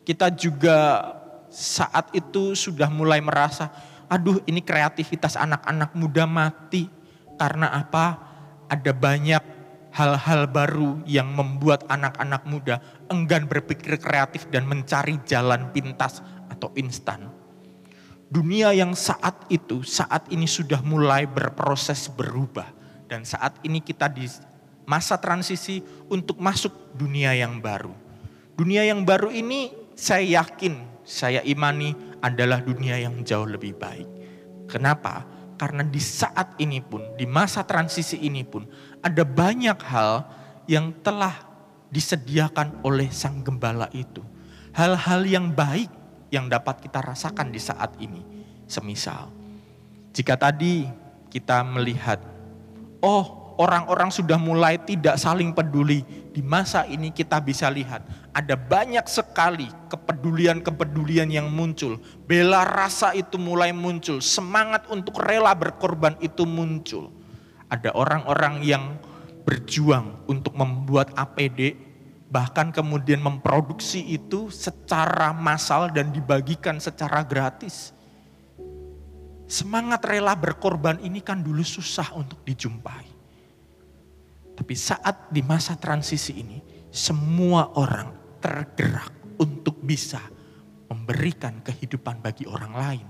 E: Kita juga saat itu sudah mulai merasa, aduh ini kreativitas anak-anak muda mati. Karena apa? Ada banyak hal-hal baru yang membuat anak-anak muda enggan berpikir kreatif dan mencari jalan pintas atau instan. Dunia yang saat itu, saat ini sudah mulai berproses berubah. Dan saat ini kita di masa transisi untuk masuk dunia yang baru. Dunia yang baru ini saya yakin saya imani adalah dunia yang jauh lebih baik. Kenapa? Karena di saat ini pun, di masa transisi ini pun, ada banyak hal yang telah disediakan oleh Sang Gembala itu. Hal-hal yang baik yang dapat kita rasakan di saat ini. Semisal, jika tadi kita melihat, oh orang-orang sudah mulai tidak saling peduli. Di masa ini kita bisa lihat ada banyak sekali kepedulian-kepedulian yang muncul. Bela rasa itu mulai muncul, semangat untuk rela berkorban itu muncul. Ada orang-orang yang berjuang untuk membuat APD, bahkan kemudian memproduksi itu secara massal dan dibagikan secara gratis. Semangat rela berkorban ini kan dulu susah untuk dijumpai. Tapi saat di masa transisi ini, semua orang tergerak untuk bisa memberikan kehidupan bagi orang lain.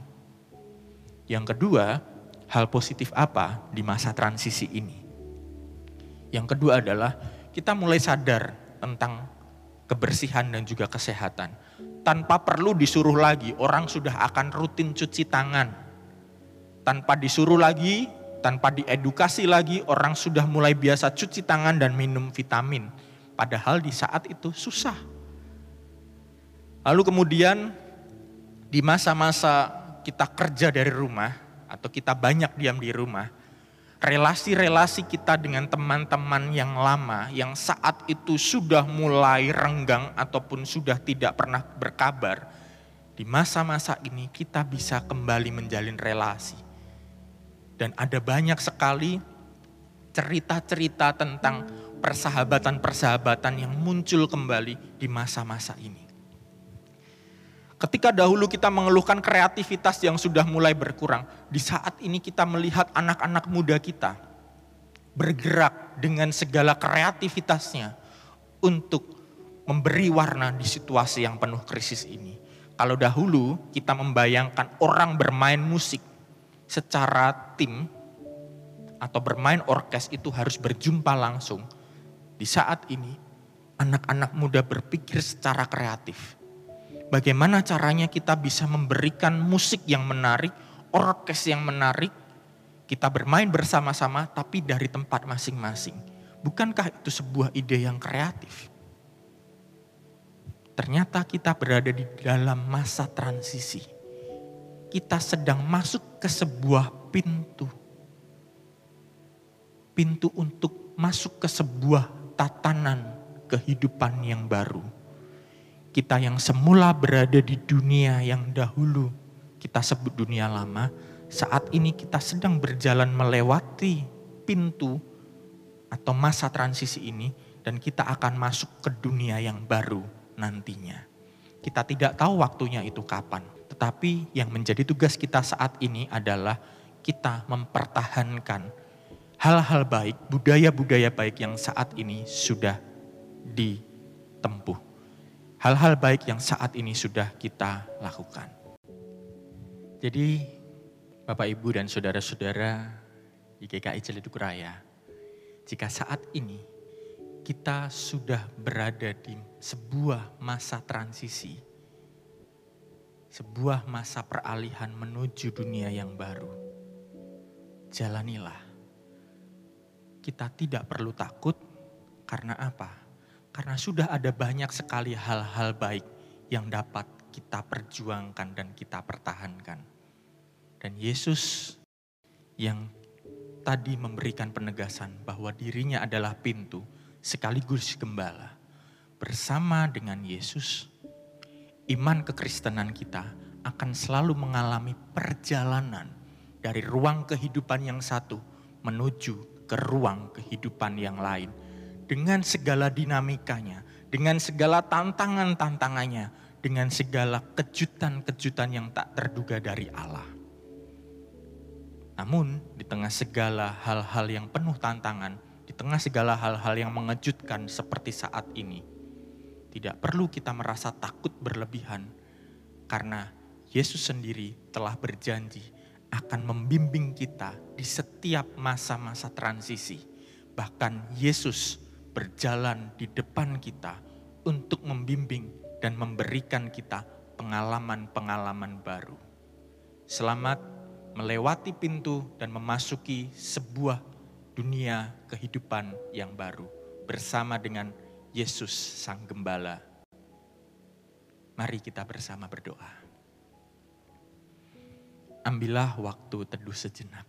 E: Yang kedua, hal positif apa di masa transisi ini? Yang kedua adalah kita mulai sadar tentang kebersihan dan juga kesehatan. Tanpa perlu disuruh lagi, orang sudah akan rutin cuci tangan. Tanpa disuruh lagi, tanpa diedukasi lagi, orang sudah mulai biasa cuci tangan dan minum vitamin. Padahal di saat itu susah Lalu kemudian di masa-masa kita kerja dari rumah atau kita banyak diam di rumah, relasi-relasi kita dengan teman-teman yang lama yang saat itu sudah mulai renggang ataupun sudah tidak pernah berkabar, di masa-masa ini kita bisa kembali menjalin relasi. Dan ada banyak sekali cerita-cerita tentang persahabatan-persahabatan yang muncul kembali di masa-masa ini. Ketika dahulu kita mengeluhkan kreativitas yang sudah mulai berkurang, di saat ini kita melihat anak-anak muda kita bergerak dengan segala kreativitasnya untuk memberi warna di situasi yang penuh krisis ini. Kalau dahulu kita membayangkan orang bermain musik secara tim atau bermain orkes itu harus berjumpa langsung. Di saat ini, anak-anak muda berpikir secara kreatif. Bagaimana caranya kita bisa memberikan musik yang menarik, orkes yang menarik, kita bermain bersama-sama tapi dari tempat masing-masing. Bukankah itu sebuah ide yang kreatif? Ternyata kita berada di dalam masa transisi. Kita sedang masuk ke sebuah pintu. Pintu untuk masuk ke sebuah tatanan kehidupan yang baru. Kita yang semula berada di dunia yang dahulu kita sebut dunia lama, saat ini kita sedang berjalan melewati pintu atau masa transisi ini dan kita akan masuk ke dunia yang baru nantinya. Kita tidak tahu waktunya itu kapan, tetapi yang menjadi tugas kita saat ini adalah kita mempertahankan hal-hal baik, budaya-budaya baik yang saat ini sudah ditempuh. Hal-hal baik yang saat ini sudah kita lakukan. Jadi Bapak Ibu dan Saudara-saudara di GKI Ciledug Raya, jika saat ini kita sudah berada di sebuah masa transisi, sebuah masa peralihan menuju dunia yang baru. Jalanilah. Kita tidak perlu takut karena apa? Karena sudah ada banyak sekali hal-hal baik yang dapat kita perjuangkan dan kita pertahankan. Dan Yesus yang tadi memberikan penegasan bahwa dirinya adalah pintu, sekaligus gembala. Bersama dengan Yesus, iman kekristenan kita akan selalu mengalami perjalanan dari ruang kehidupan yang satu menuju ke ruang kehidupan yang lain. Dengan segala dinamikanya, dengan segala tantangan-tantangannya, dengan segala kejutan-kejutan yang tak terduga dari Allah. Namun, di tengah segala hal-hal yang penuh tantangan, di tengah segala hal-hal yang mengejutkan seperti saat ini, tidak perlu kita merasa takut berlebihan, karena Yesus sendiri telah berjanji akan membimbing kita di setiap masa-masa transisi. Bahkan Yesus berjalan di depan kita untuk membimbing dan memberikan kita pengalaman-pengalaman baru. Selamat melewati pintu dan memasuki sebuah dunia kehidupan yang baru bersama dengan Yesus Sang Gembala. Mari kita bersama berdoa. Ambillah waktu teduh sejenak.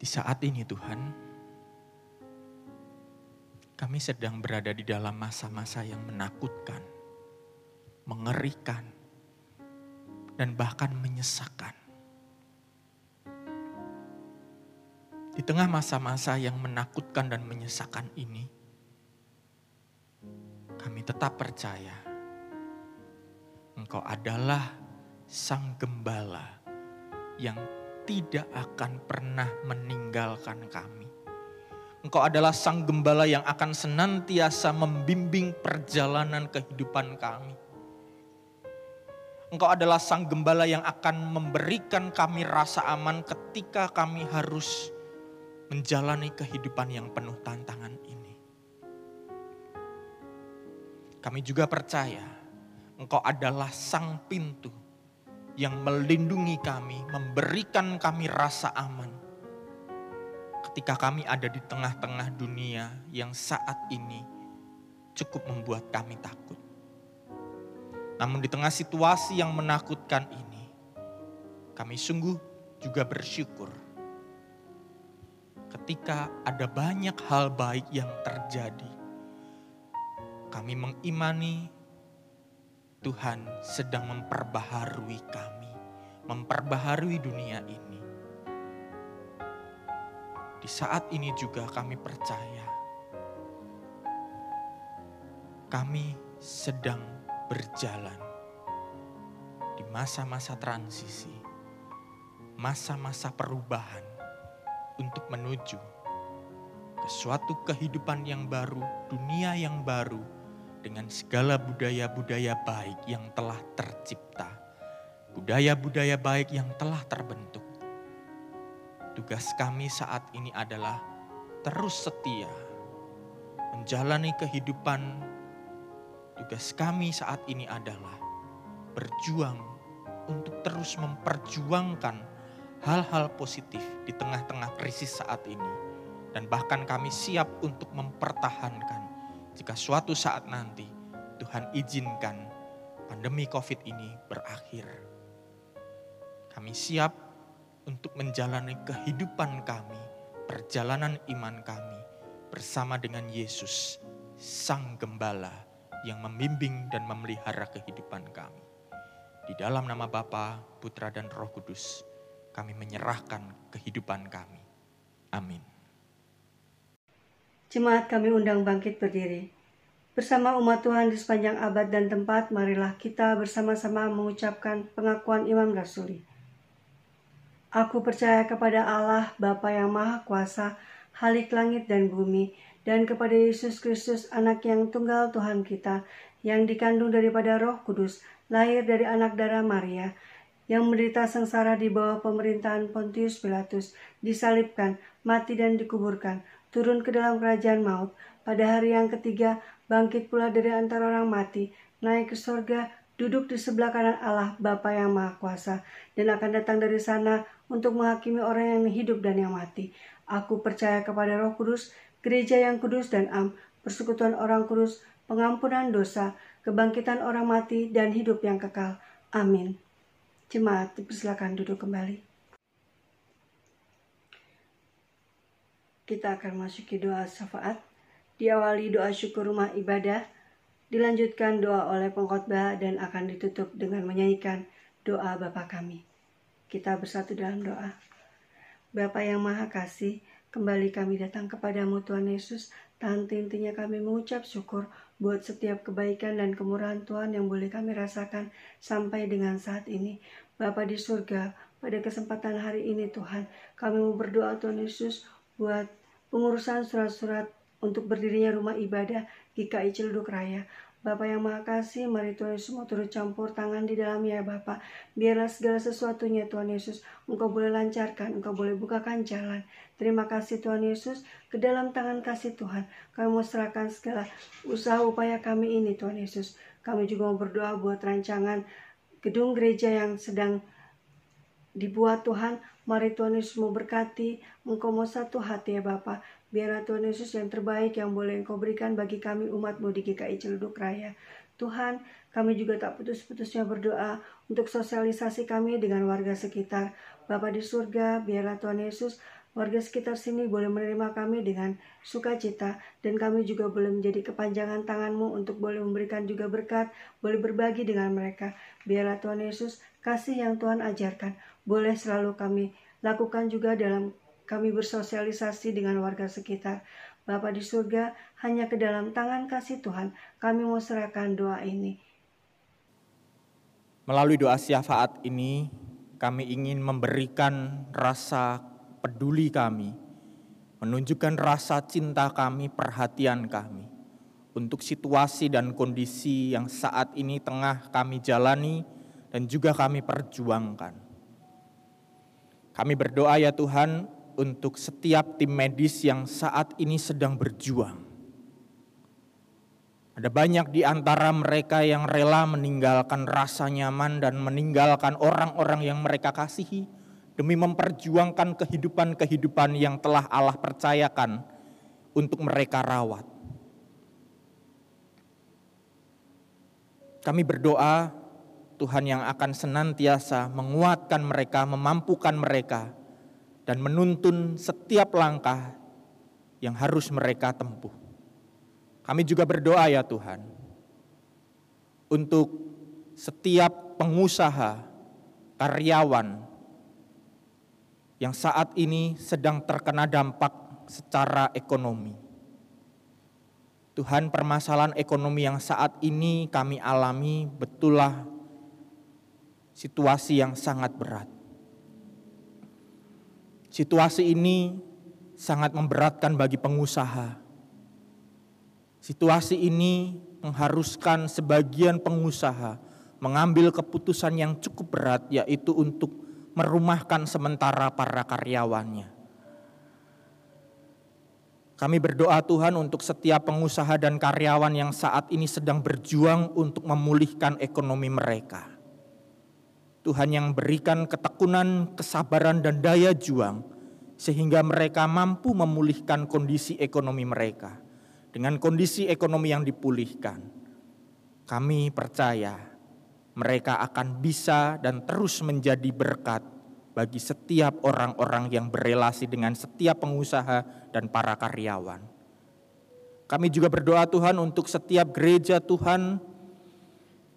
E: Di saat ini Tuhan, kami sedang berada di dalam masa-masa yang menakutkan mengerikan, dan bahkan menyesakan. Di tengah masa-masa yang menakutkan dan menyesakan ini, kami tetap percaya Engkau adalah Sang Gembala yang tidak akan pernah meninggalkan kami. Engkau adalah Sang Gembala yang akan senantiasa membimbing perjalanan kehidupan kami Engkau adalah sang gembala yang akan memberikan kami rasa aman ketika kami harus menjalani kehidupan yang penuh tantangan ini. Kami juga percaya Engkau adalah sang pintu yang melindungi kami, memberikan kami rasa aman. Ketika kami ada di tengah-tengah dunia yang saat ini cukup membuat kami takut. Namun di tengah situasi yang menakutkan ini, kami sungguh juga bersyukur ketika ada banyak hal baik yang terjadi. Kami mengimani Tuhan sedang memperbaharui kami, memperbaharui dunia ini. Di saat ini juga kami percaya kami sedang berjalan di masa-masa transisi, masa-masa perubahan untuk menuju ke suatu kehidupan yang baru, dunia yang baru, dengan segala budaya-budaya baik yang telah tercipta budaya-budaya baik yang telah terbentuk. Tugas kami saat ini adalah terus setia menjalani kehidupan. Tugas kami saat ini adalah berjuang untuk terus memperjuangkan hal-hal positif di tengah-tengah krisis saat ini, dan bahkan kami siap untuk mempertahankan jika suatu saat nanti Tuhan izinkan pandemi COVID ini berakhir. Kami siap untuk menjalani kehidupan kami, perjalanan iman kami bersama dengan Yesus, Sang Gembala yang membimbing dan memelihara kehidupan kami. Di dalam nama Bapa, Putra, dan Roh Kudus, kami menyerahkan kehidupan kami. Amin.
B: Jemaat kami undang bangkit berdiri. Bersama umat Tuhan di sepanjang abad dan tempat, marilah kita bersama-sama mengucapkan pengakuan Imam Rasuli. Aku percaya kepada Allah, Bapa yang Maha Kuasa, Halik langit dan bumi, dan kepada Yesus Kristus, anak yang tunggal Tuhan kita, yang dikandung daripada roh kudus, lahir dari anak darah Maria, yang menderita sengsara di bawah pemerintahan Pontius Pilatus, disalibkan, mati dan dikuburkan, turun ke dalam kerajaan maut, pada hari yang ketiga bangkit pula dari antara orang mati, naik ke sorga, duduk di sebelah kanan Allah Bapa yang Maha Kuasa, dan akan datang dari sana untuk menghakimi orang yang hidup dan yang mati. Aku percaya kepada Roh Kudus, gereja yang kudus dan am, persekutuan orang kudus, pengampunan dosa, kebangkitan orang mati, dan hidup yang kekal. Amin. Jemaat, dipersilakan duduk kembali. Kita akan masuki doa syafaat. Diawali doa syukur rumah ibadah, dilanjutkan doa oleh pengkhotbah dan akan ditutup dengan menyanyikan doa Bapa kami. Kita bersatu dalam doa. Bapa yang Maha Kasih, kembali kami datang kepadamu Tuhan Yesus Tanti intinya kami mengucap syukur buat setiap kebaikan dan kemurahan Tuhan yang boleh kami rasakan sampai dengan saat ini. Bapa di surga, pada kesempatan hari ini Tuhan, kami mau berdoa Tuhan Yesus buat pengurusan surat-surat untuk berdirinya rumah ibadah GKI Ciledug Raya. Bapak yang Maha Kasih, mari Tuhan Yesus mau turut campur tangan di dalamnya ya Bapak. Biarlah segala sesuatunya Tuhan Yesus, Engkau boleh lancarkan, Engkau boleh bukakan jalan. Terima kasih Tuhan Yesus, ke dalam tangan kasih Tuhan, kami mau serahkan segala usaha upaya kami ini Tuhan Yesus. Kami juga mau berdoa buat rancangan gedung gereja yang sedang dibuat Tuhan. Mari Tuhan Yesus mau berkati, Engkau mau satu hati ya Bapak. Biarlah Tuhan Yesus yang terbaik yang boleh Engkau berikan bagi kami umatmu di GKI Celduk Raya. Tuhan, kami juga tak putus-putusnya berdoa untuk sosialisasi kami dengan warga sekitar. Bapa di surga, biarlah Tuhan Yesus warga sekitar sini boleh menerima kami dengan sukacita dan kami juga boleh menjadi kepanjangan tanganmu untuk boleh memberikan juga berkat, boleh berbagi dengan mereka. Biarlah Tuhan Yesus kasih yang Tuhan ajarkan boleh selalu kami lakukan juga dalam kami bersosialisasi dengan warga sekitar. Bapa di surga, hanya ke dalam tangan kasih Tuhan kami mau serahkan doa ini.
E: Melalui doa syafaat ini, kami ingin memberikan rasa peduli kami, menunjukkan rasa cinta kami, perhatian kami untuk situasi dan kondisi yang saat ini tengah kami jalani dan juga kami perjuangkan. Kami berdoa ya Tuhan untuk setiap tim medis yang saat ini sedang berjuang. Ada banyak di antara mereka yang rela meninggalkan rasa nyaman dan meninggalkan orang-orang yang mereka kasihi demi memperjuangkan kehidupan-kehidupan yang telah Allah percayakan untuk mereka rawat. Kami berdoa Tuhan yang akan senantiasa menguatkan mereka, memampukan mereka dan menuntun setiap langkah yang harus mereka tempuh. Kami juga berdoa ya Tuhan, untuk setiap pengusaha, karyawan yang saat ini sedang terkena dampak secara ekonomi. Tuhan permasalahan ekonomi yang saat ini kami alami betullah situasi yang sangat berat. Situasi ini sangat memberatkan bagi pengusaha. Situasi ini mengharuskan sebagian pengusaha
D: mengambil keputusan yang cukup berat yaitu untuk merumahkan sementara para karyawannya. Kami berdoa Tuhan untuk setiap pengusaha dan karyawan yang saat ini sedang berjuang untuk memulihkan ekonomi mereka. Tuhan yang berikan ketekunan, kesabaran, dan daya juang, sehingga mereka mampu memulihkan kondisi ekonomi mereka. Dengan kondisi ekonomi yang dipulihkan, kami percaya mereka akan bisa dan terus menjadi berkat bagi setiap orang-orang yang berelasi dengan setiap pengusaha dan para karyawan. Kami juga berdoa Tuhan untuk setiap gereja Tuhan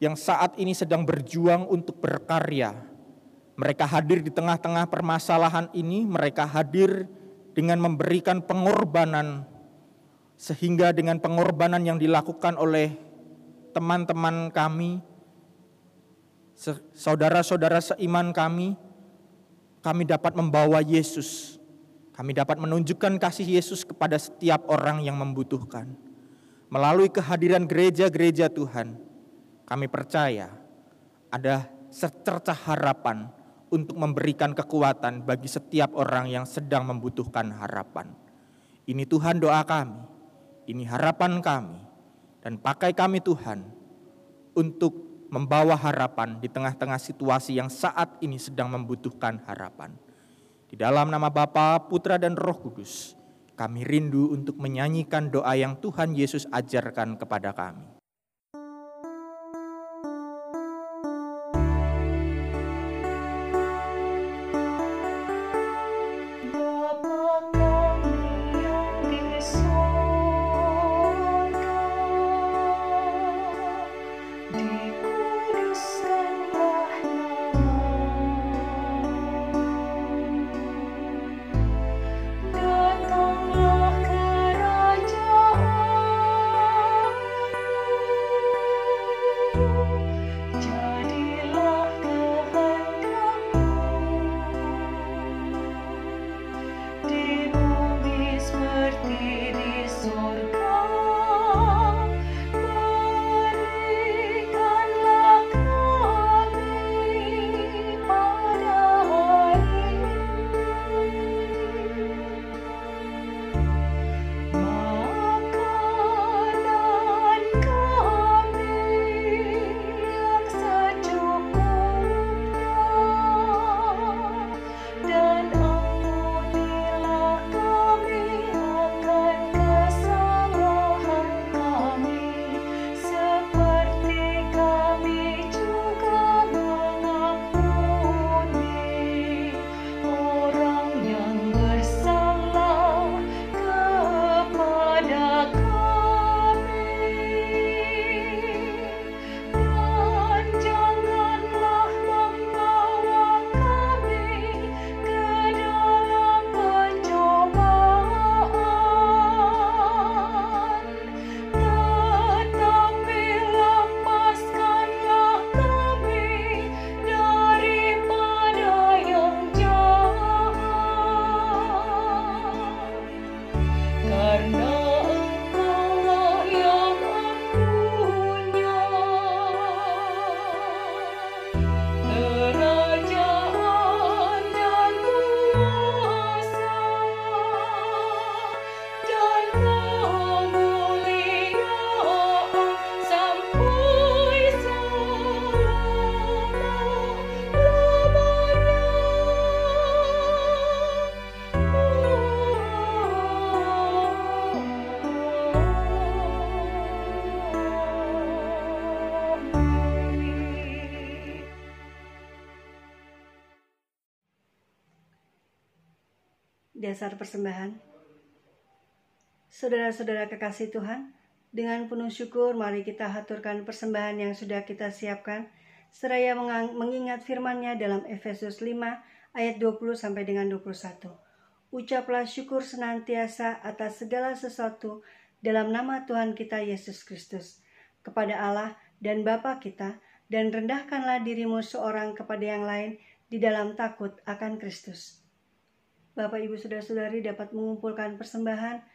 D: yang saat ini sedang berjuang untuk berkarya. Mereka hadir di tengah-tengah permasalahan ini, mereka hadir dengan memberikan pengorbanan, sehingga dengan pengorbanan yang dilakukan oleh teman-teman kami, saudara-saudara seiman kami, kami dapat membawa Yesus. Kami dapat menunjukkan kasih Yesus kepada setiap orang yang membutuhkan. Melalui kehadiran gereja-gereja Tuhan, kami percaya ada secercah harapan untuk memberikan kekuatan bagi setiap orang yang sedang membutuhkan harapan. Ini Tuhan doa kami, ini harapan kami, dan pakai kami Tuhan untuk membawa harapan di tengah-tengah situasi yang saat ini sedang membutuhkan harapan. Di dalam nama Bapa, Putra, dan Roh Kudus, kami rindu untuk menyanyikan doa yang Tuhan Yesus ajarkan kepada kami.
B: Dasar persembahan. Saudara-saudara kekasih Tuhan, dengan penuh syukur mari kita haturkan persembahan yang sudah kita siapkan, seraya mengingat firman-Nya dalam Efesus 5 ayat 20 sampai dengan 21. Ucaplah syukur senantiasa atas segala sesuatu dalam nama Tuhan kita Yesus Kristus kepada Allah dan Bapa kita dan rendahkanlah dirimu seorang kepada yang lain di dalam takut akan Kristus Bapak Ibu Saudara-saudari dapat mengumpulkan persembahan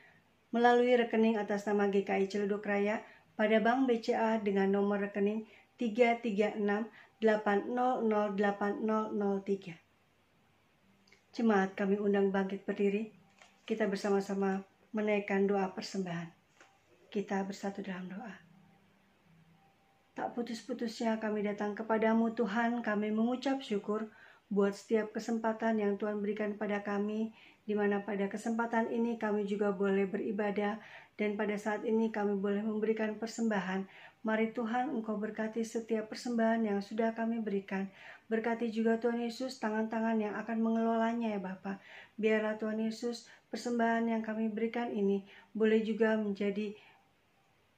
B: melalui rekening atas nama GKI Celeduk Raya pada Bank BCA dengan nomor rekening
D: 336 800 8003. Jemaat kami undang bangkit berdiri. Kita bersama-sama menaikkan doa persembahan. Kita bersatu dalam doa. Tak putus-putusnya kami datang kepadamu Tuhan, kami mengucap syukur buat setiap kesempatan yang Tuhan berikan pada kami, di mana pada kesempatan ini kami juga boleh beribadah, dan pada saat ini kami boleh memberikan persembahan. Mari Tuhan Engkau berkati setiap persembahan yang sudah kami berikan. Berkati juga Tuhan Yesus tangan-tangan yang akan mengelolanya ya Bapak. Biarlah Tuhan Yesus persembahan yang kami berikan ini boleh juga menjadi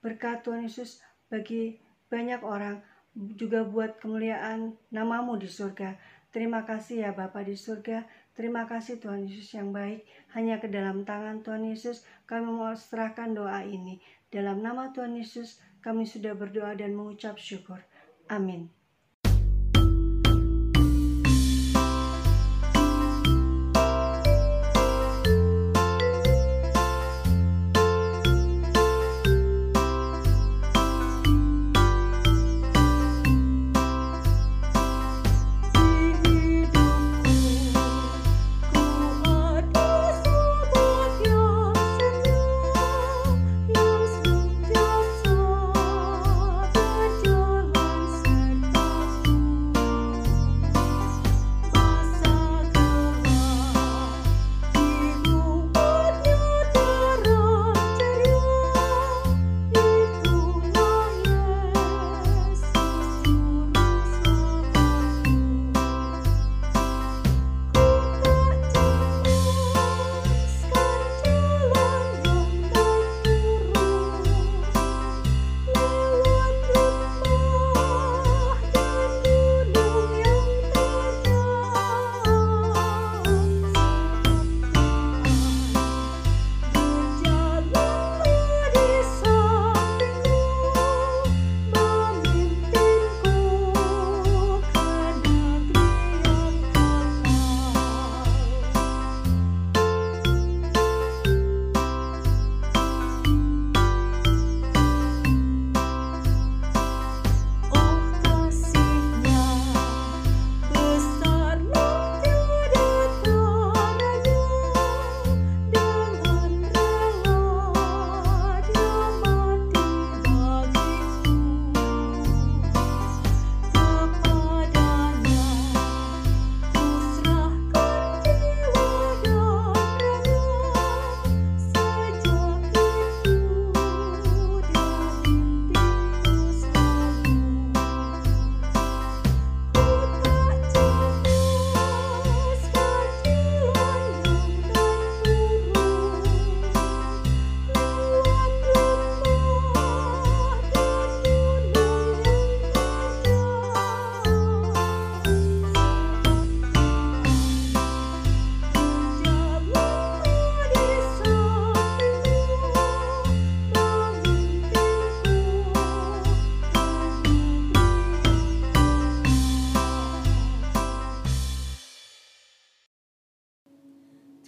D: berkat Tuhan Yesus bagi banyak orang juga buat kemuliaan namamu di surga. Terima kasih ya Bapa di surga. Terima kasih Tuhan Yesus yang baik. Hanya ke dalam tangan Tuhan Yesus kami mau serahkan doa ini. Dalam nama Tuhan Yesus kami sudah berdoa dan mengucap syukur. Amin.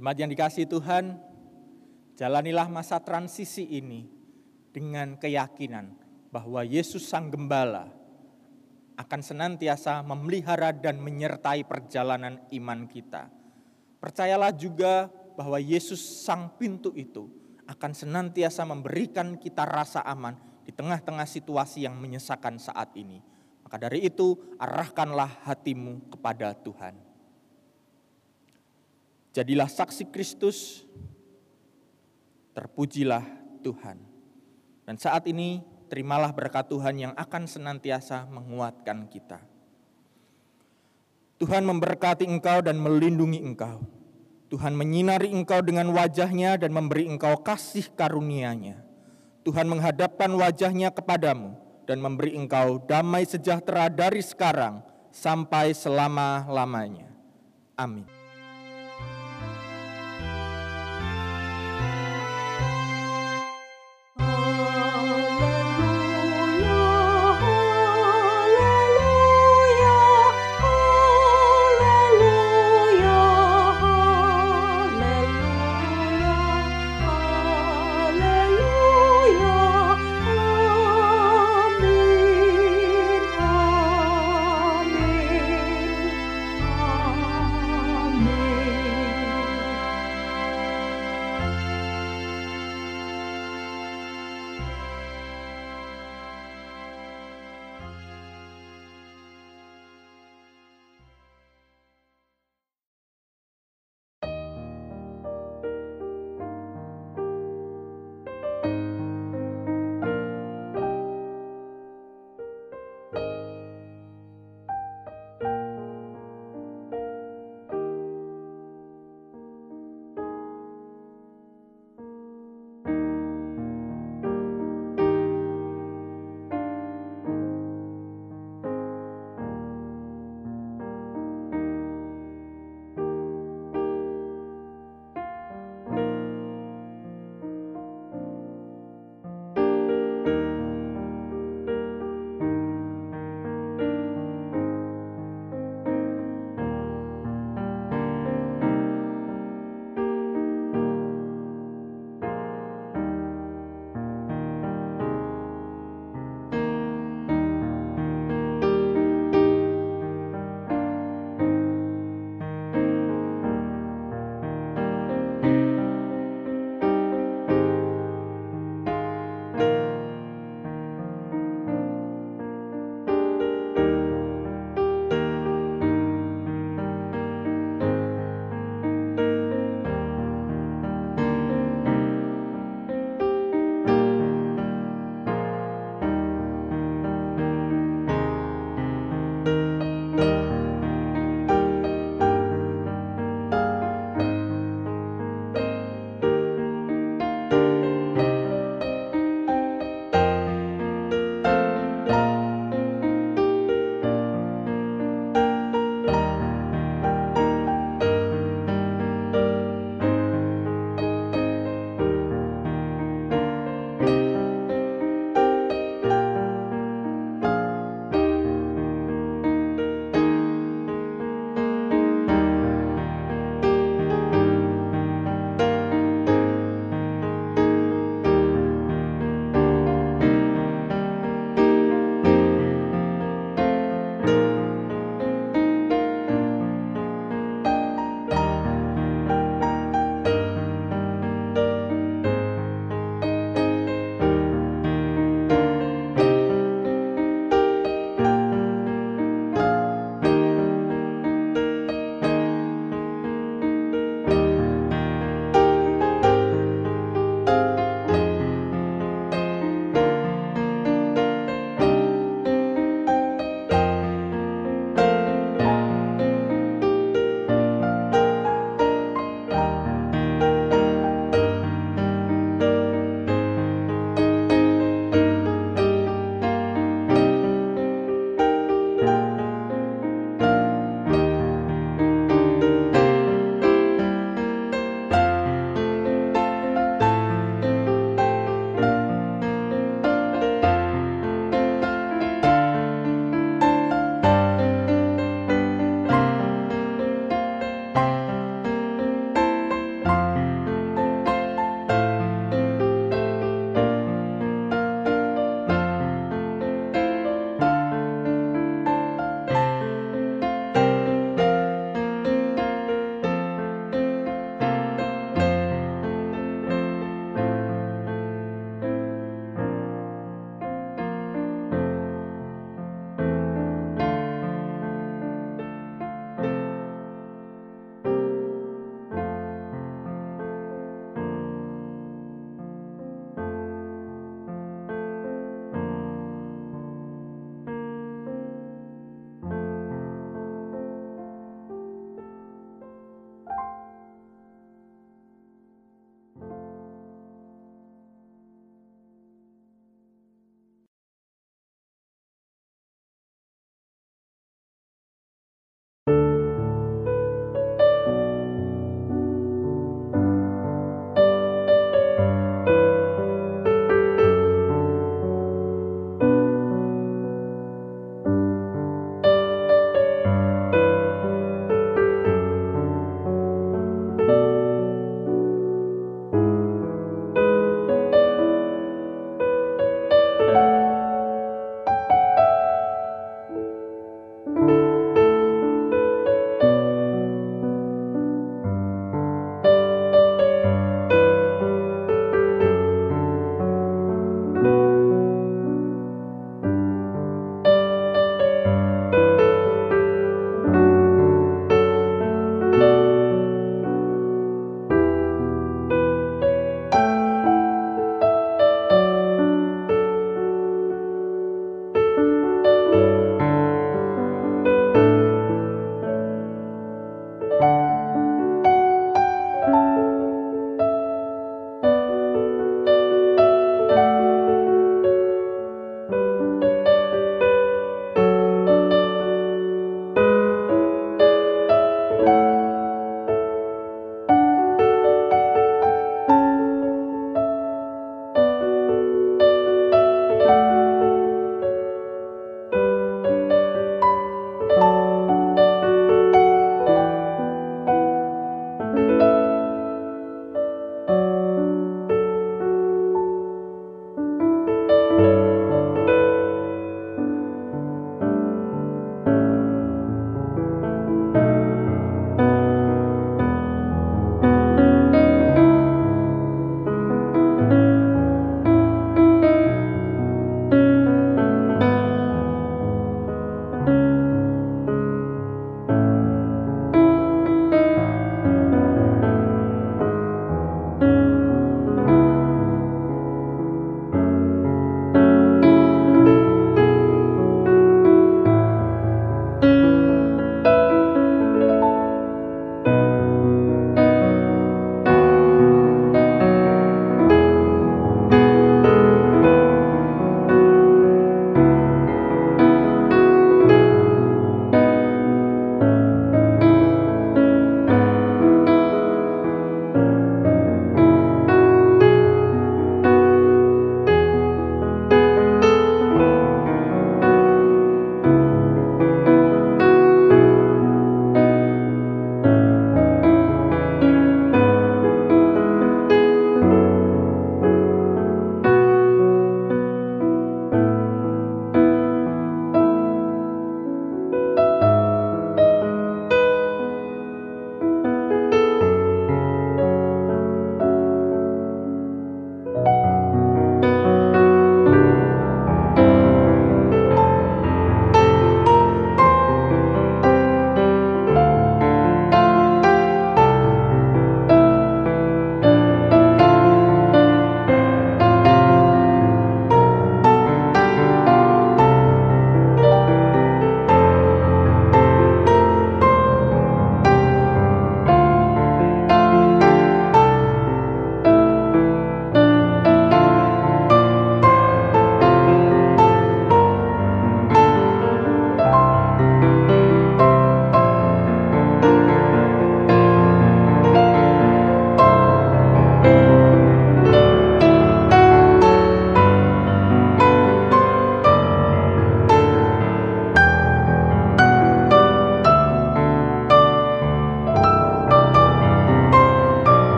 E: Jemaat yang dikasih Tuhan, jalanilah masa transisi ini dengan keyakinan bahwa Yesus Sang Gembala akan senantiasa memelihara dan menyertai perjalanan iman kita. Percayalah juga bahwa Yesus Sang Pintu itu akan senantiasa memberikan kita rasa aman di tengah-tengah situasi yang menyesakan saat ini. Maka dari itu, arahkanlah hatimu kepada Tuhan. Jadilah saksi Kristus, terpujilah Tuhan. Dan saat ini terimalah berkat Tuhan yang akan senantiasa menguatkan kita. Tuhan memberkati engkau dan melindungi engkau. Tuhan menyinari engkau dengan wajahnya dan memberi engkau kasih karunia-Nya. Tuhan menghadapkan wajahnya kepadamu dan memberi engkau damai sejahtera dari sekarang sampai selama-lamanya. Amin.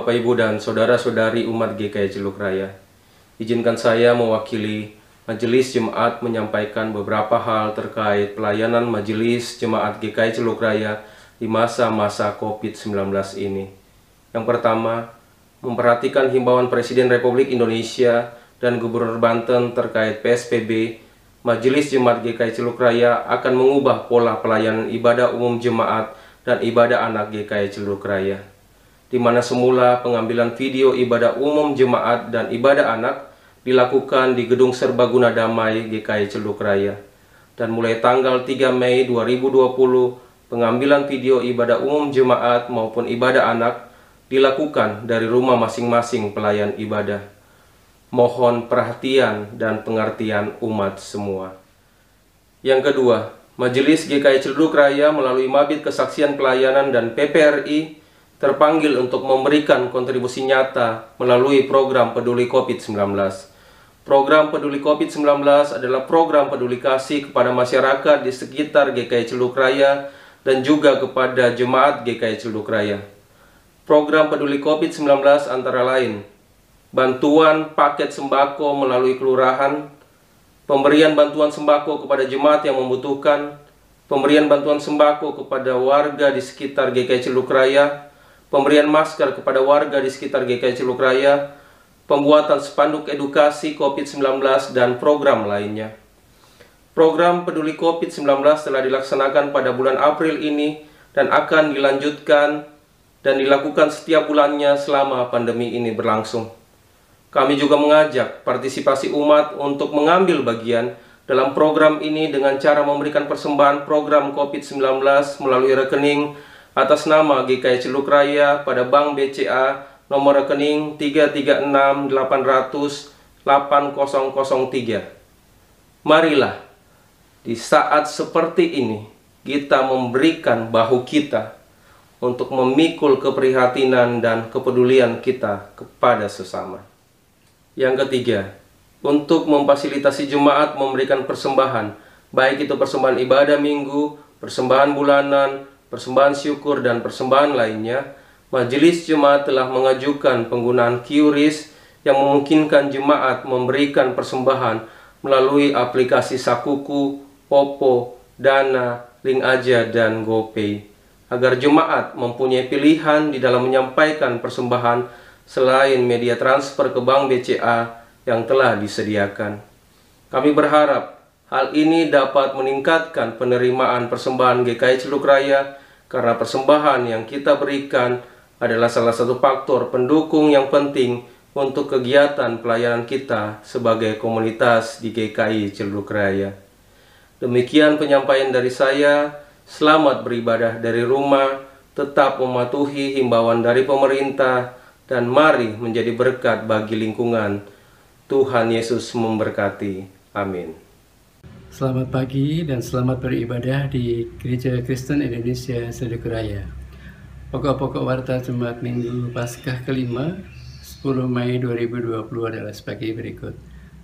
A: Bapak Ibu dan Saudara-saudari umat GKI Celuk Raya. Izinkan saya mewakili Majelis Jemaat menyampaikan beberapa hal terkait pelayanan Majelis Jemaat GKI Celuk Raya di masa-masa COVID-19 ini. Yang pertama, memperhatikan himbauan Presiden Republik Indonesia dan Gubernur Banten terkait PSBB, Majelis Jemaat GKI Celuk Raya akan mengubah pola pelayanan ibadah umum jemaat dan ibadah anak GKI Celuk Raya di mana semula pengambilan video ibadah umum jemaat dan ibadah anak dilakukan di Gedung Serbaguna Damai GKI Celuk Raya. Dan mulai tanggal 3 Mei 2020, pengambilan video ibadah umum jemaat maupun ibadah anak dilakukan dari rumah masing-masing pelayan ibadah. Mohon perhatian dan pengertian umat semua. Yang kedua, Majelis GKI Celuk Raya melalui Mabit Kesaksian Pelayanan dan PPRI terpanggil untuk memberikan kontribusi nyata melalui program peduli COVID-19. Program peduli COVID-19 adalah program peduli kasih kepada masyarakat di sekitar GKI Celuk Raya dan juga kepada jemaat GKI Celuk Raya. Program peduli COVID-19 antara lain bantuan paket sembako melalui kelurahan, pemberian bantuan sembako kepada jemaat yang membutuhkan, pemberian bantuan sembako kepada warga di sekitar GKI Celuk Raya, pemberian masker kepada warga di sekitar GKI Ciluk Raya, pembuatan spanduk edukasi COVID-19, dan program lainnya. Program peduli COVID-19 telah dilaksanakan pada bulan April ini dan akan dilanjutkan dan dilakukan setiap bulannya selama pandemi ini berlangsung. Kami juga mengajak partisipasi umat untuk mengambil bagian dalam program ini dengan cara memberikan persembahan program COVID-19 melalui rekening atas nama GKI Celuk Raya pada Bank BCA nomor rekening 3368003. Marilah di saat seperti ini kita memberikan bahu kita untuk memikul keprihatinan dan kepedulian kita kepada sesama. Yang ketiga, untuk memfasilitasi jemaat memberikan persembahan, baik itu persembahan ibadah minggu, persembahan bulanan, persembahan syukur dan persembahan lainnya, Majelis Jemaat telah mengajukan penggunaan QRIS yang memungkinkan jemaat memberikan persembahan melalui aplikasi Sakuku, Popo, Dana, Link Aja, dan GoPay agar jemaat mempunyai pilihan di dalam menyampaikan persembahan selain media transfer ke Bank BCA yang telah disediakan. Kami berharap hal ini dapat meningkatkan penerimaan persembahan GKI Celuk Raya karena persembahan yang kita berikan adalah salah satu faktor pendukung yang penting untuk kegiatan pelayanan kita sebagai komunitas di GKI Celuk Raya. Demikian penyampaian dari saya. Selamat beribadah dari rumah, tetap mematuhi himbauan dari pemerintah, dan mari menjadi berkat bagi lingkungan. Tuhan Yesus memberkati. Amin.
F: Selamat pagi dan selamat beribadah di Gereja Kristen Indonesia Sedekuraya. Pokok-pokok warta Jumat Minggu Paskah kelima 10 Mei 2020 adalah sebagai berikut.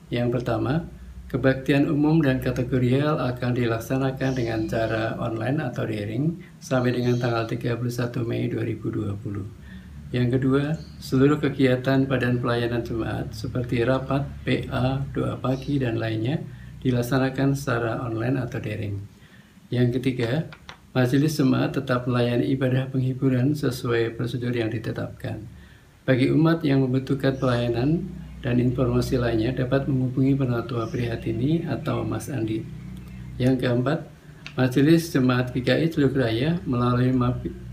F: Yang pertama, kebaktian umum dan kategorial akan dilaksanakan dengan cara online atau daring sampai dengan tanggal 31 Mei 2020. Yang kedua, seluruh kegiatan badan pelayanan jemaat seperti rapat, PA, doa pagi, dan lainnya dilaksanakan secara online atau daring. Yang ketiga, majelis jemaat tetap melayani ibadah penghiburan sesuai prosedur yang ditetapkan. Bagi umat yang membutuhkan pelayanan dan informasi lainnya dapat menghubungi penatua Prihatini atau Mas Andi. Yang keempat, Majelis Jemaat GKI Teluk Raya melalui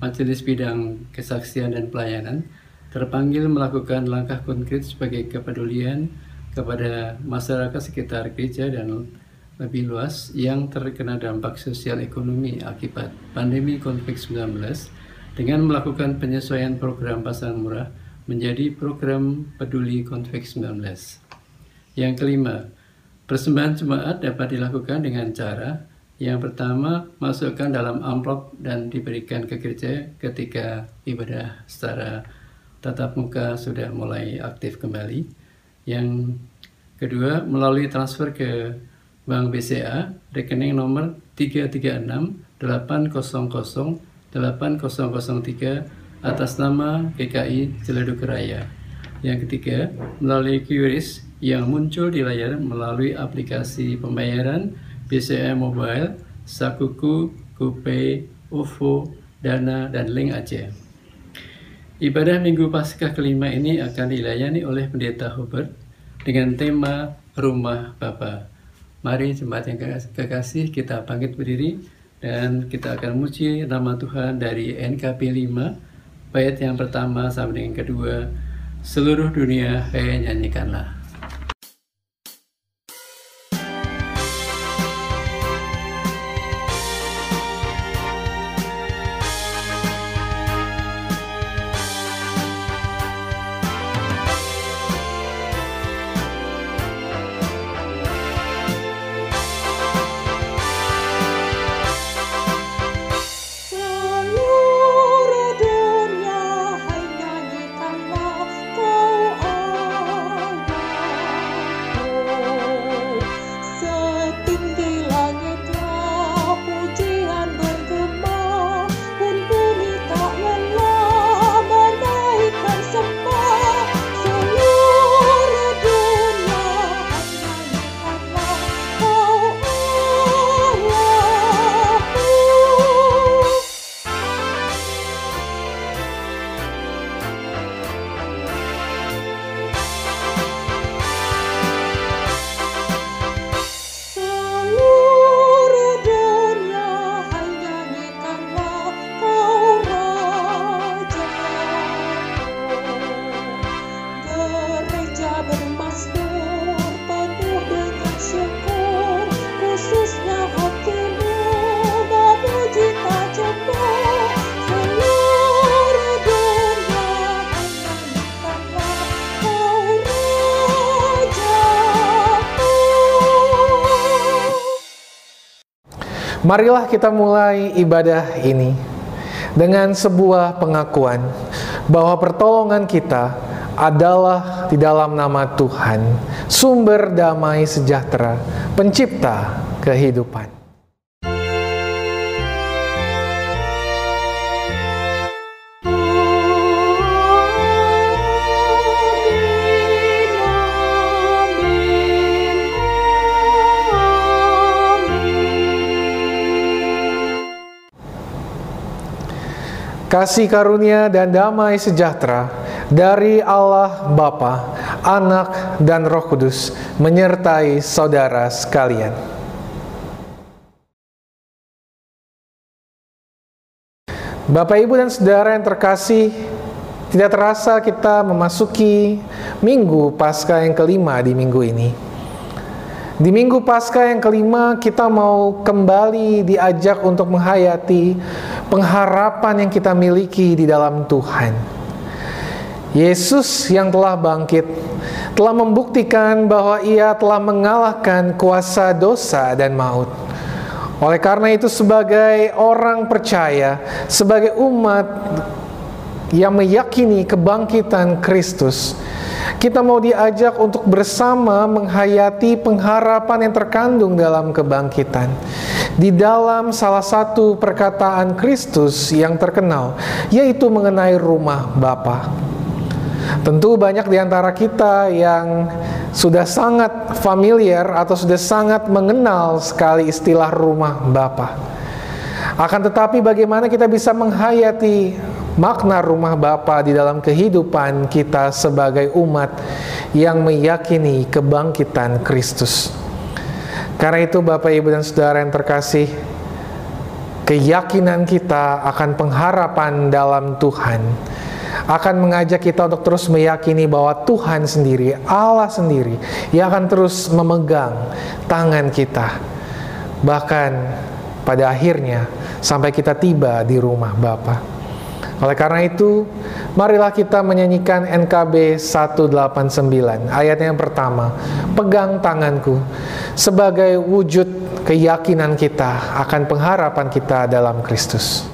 F: Majelis Bidang Kesaksian dan Pelayanan terpanggil melakukan langkah konkret sebagai kepedulian kepada masyarakat sekitar gereja dan lebih luas yang terkena dampak sosial ekonomi akibat pandemi COVID-19 dengan melakukan penyesuaian program pasar murah menjadi program peduli COVID-19. Yang kelima, persembahan jemaat dapat dilakukan dengan cara yang pertama, masukkan dalam amplop dan diberikan ke gereja ketika ibadah secara tatap muka sudah mulai aktif kembali. Yang kedua, melalui transfer ke Bank BCA, rekening nomor 336 800 8003
D: atas nama GKI Ciledug Raya. Yang ketiga, melalui QRIS yang muncul di layar melalui aplikasi pembayaran BCA Mobile, Sakuku, GoPay, OVO, Dana, dan Link Aceh. Ibadah Minggu Paskah kelima ini akan dilayani oleh Pendeta Hubert dengan tema Rumah Bapa. Mari jemaat yang kekasih kita bangkit berdiri dan kita akan muji nama Tuhan dari NKP 5 bait yang pertama sampai dengan kedua seluruh dunia hai nyanyikanlah
C: Marilah kita mulai ibadah ini dengan sebuah pengakuan bahwa pertolongan kita adalah di dalam nama Tuhan, sumber damai sejahtera, pencipta kehidupan. Kasih karunia dan damai sejahtera dari Allah Bapa, Anak, dan Roh Kudus menyertai saudara sekalian. Bapak, Ibu, dan Saudara yang terkasih, tidak terasa kita memasuki minggu Paskah yang kelima di minggu ini. Di minggu Paskah yang kelima kita mau kembali diajak untuk menghayati pengharapan yang kita miliki di dalam Tuhan. Yesus yang telah bangkit telah membuktikan bahwa ia telah mengalahkan kuasa dosa dan maut. Oleh karena itu sebagai orang percaya, sebagai umat yang meyakini kebangkitan Kristus, kita mau diajak untuk bersama menghayati pengharapan yang terkandung dalam kebangkitan. Di dalam salah satu perkataan Kristus yang terkenal, yaitu mengenai rumah Bapa. Tentu banyak di antara kita yang sudah sangat familiar atau sudah sangat mengenal sekali istilah rumah Bapa. Akan tetapi bagaimana kita bisa menghayati makna rumah Bapa di dalam kehidupan kita sebagai umat yang meyakini kebangkitan Kristus. Karena itu Bapak Ibu dan Saudara yang terkasih, keyakinan kita akan pengharapan dalam Tuhan akan mengajak kita untuk terus meyakini bahwa Tuhan sendiri, Allah sendiri yang akan terus memegang tangan kita. Bahkan pada akhirnya sampai kita tiba di rumah Bapa. Oleh karena itu, marilah kita menyanyikan NKB 189, ayat yang pertama. Pegang tanganku sebagai wujud keyakinan kita akan pengharapan kita dalam Kristus.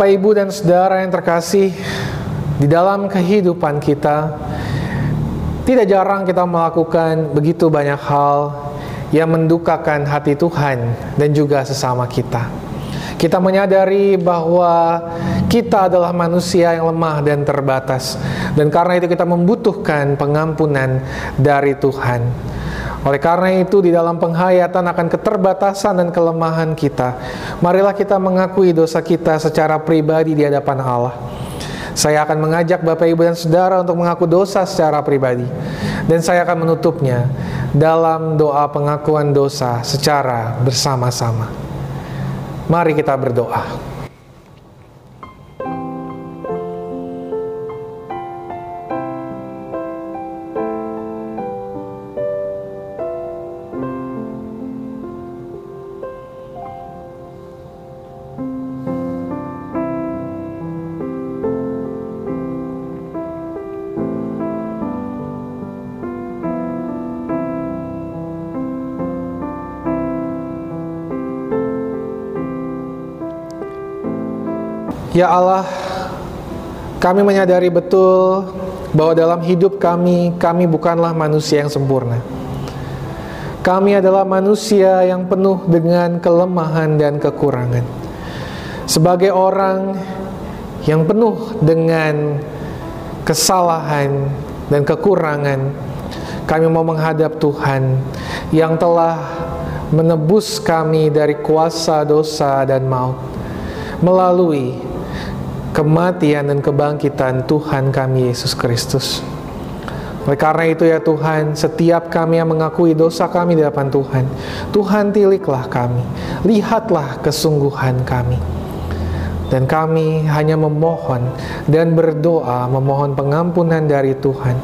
C: Bapak, Ibu, dan saudara yang terkasih, di dalam kehidupan kita, tidak jarang kita melakukan begitu banyak hal yang mendukakan hati Tuhan dan juga sesama kita. Kita menyadari bahwa kita adalah manusia yang lemah dan terbatas, dan karena itu kita membutuhkan pengampunan dari Tuhan. Oleh karena itu, di dalam penghayatan akan keterbatasan dan kelemahan kita, marilah kita mengakui dosa kita secara pribadi di hadapan Allah. Saya akan mengajak Bapak, Ibu, dan Saudara untuk mengaku dosa secara pribadi, dan saya akan menutupnya dalam doa pengakuan dosa secara bersama-sama. Mari kita berdoa. Ya Allah, kami menyadari betul bahwa dalam hidup kami, kami bukanlah manusia yang sempurna. Kami adalah manusia yang penuh dengan kelemahan dan kekurangan. Sebagai orang yang penuh dengan kesalahan dan kekurangan, kami mau menghadap Tuhan yang telah menebus kami dari kuasa dosa dan maut melalui kematian dan kebangkitan Tuhan kami Yesus Kristus. Oleh karena itu ya Tuhan, setiap kami yang mengakui dosa kami di hadapan Tuhan, Tuhan tiliklah kami, lihatlah kesungguhan kami. Dan kami hanya memohon dan berdoa, memohon pengampunan dari Tuhan.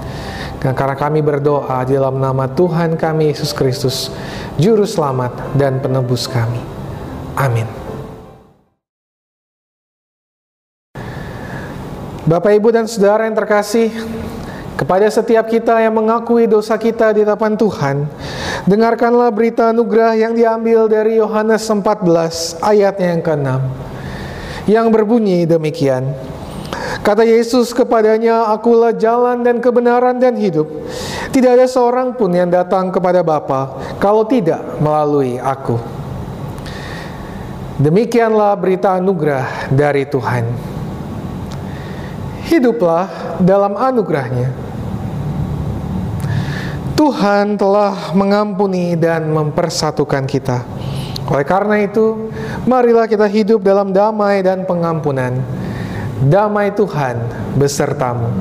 C: Dan karena kami berdoa di dalam nama Tuhan kami Yesus Kristus, Juru Selamat dan Penebus kami. Amin. Bapak, Ibu, dan Saudara yang terkasih, kepada setiap kita yang mengakui dosa kita di hadapan Tuhan, dengarkanlah berita anugerah yang diambil dari Yohanes 14 ayatnya yang ke-6, yang berbunyi demikian. Kata Yesus kepadanya, Akulah jalan dan kebenaran dan hidup. Tidak ada seorang pun yang datang kepada Bapa kalau tidak melalui aku. Demikianlah berita anugerah dari Tuhan hiduplah dalam anugerahnya. Tuhan telah mengampuni dan mempersatukan kita. Oleh karena itu, marilah kita hidup dalam damai dan pengampunan. Damai Tuhan besertamu.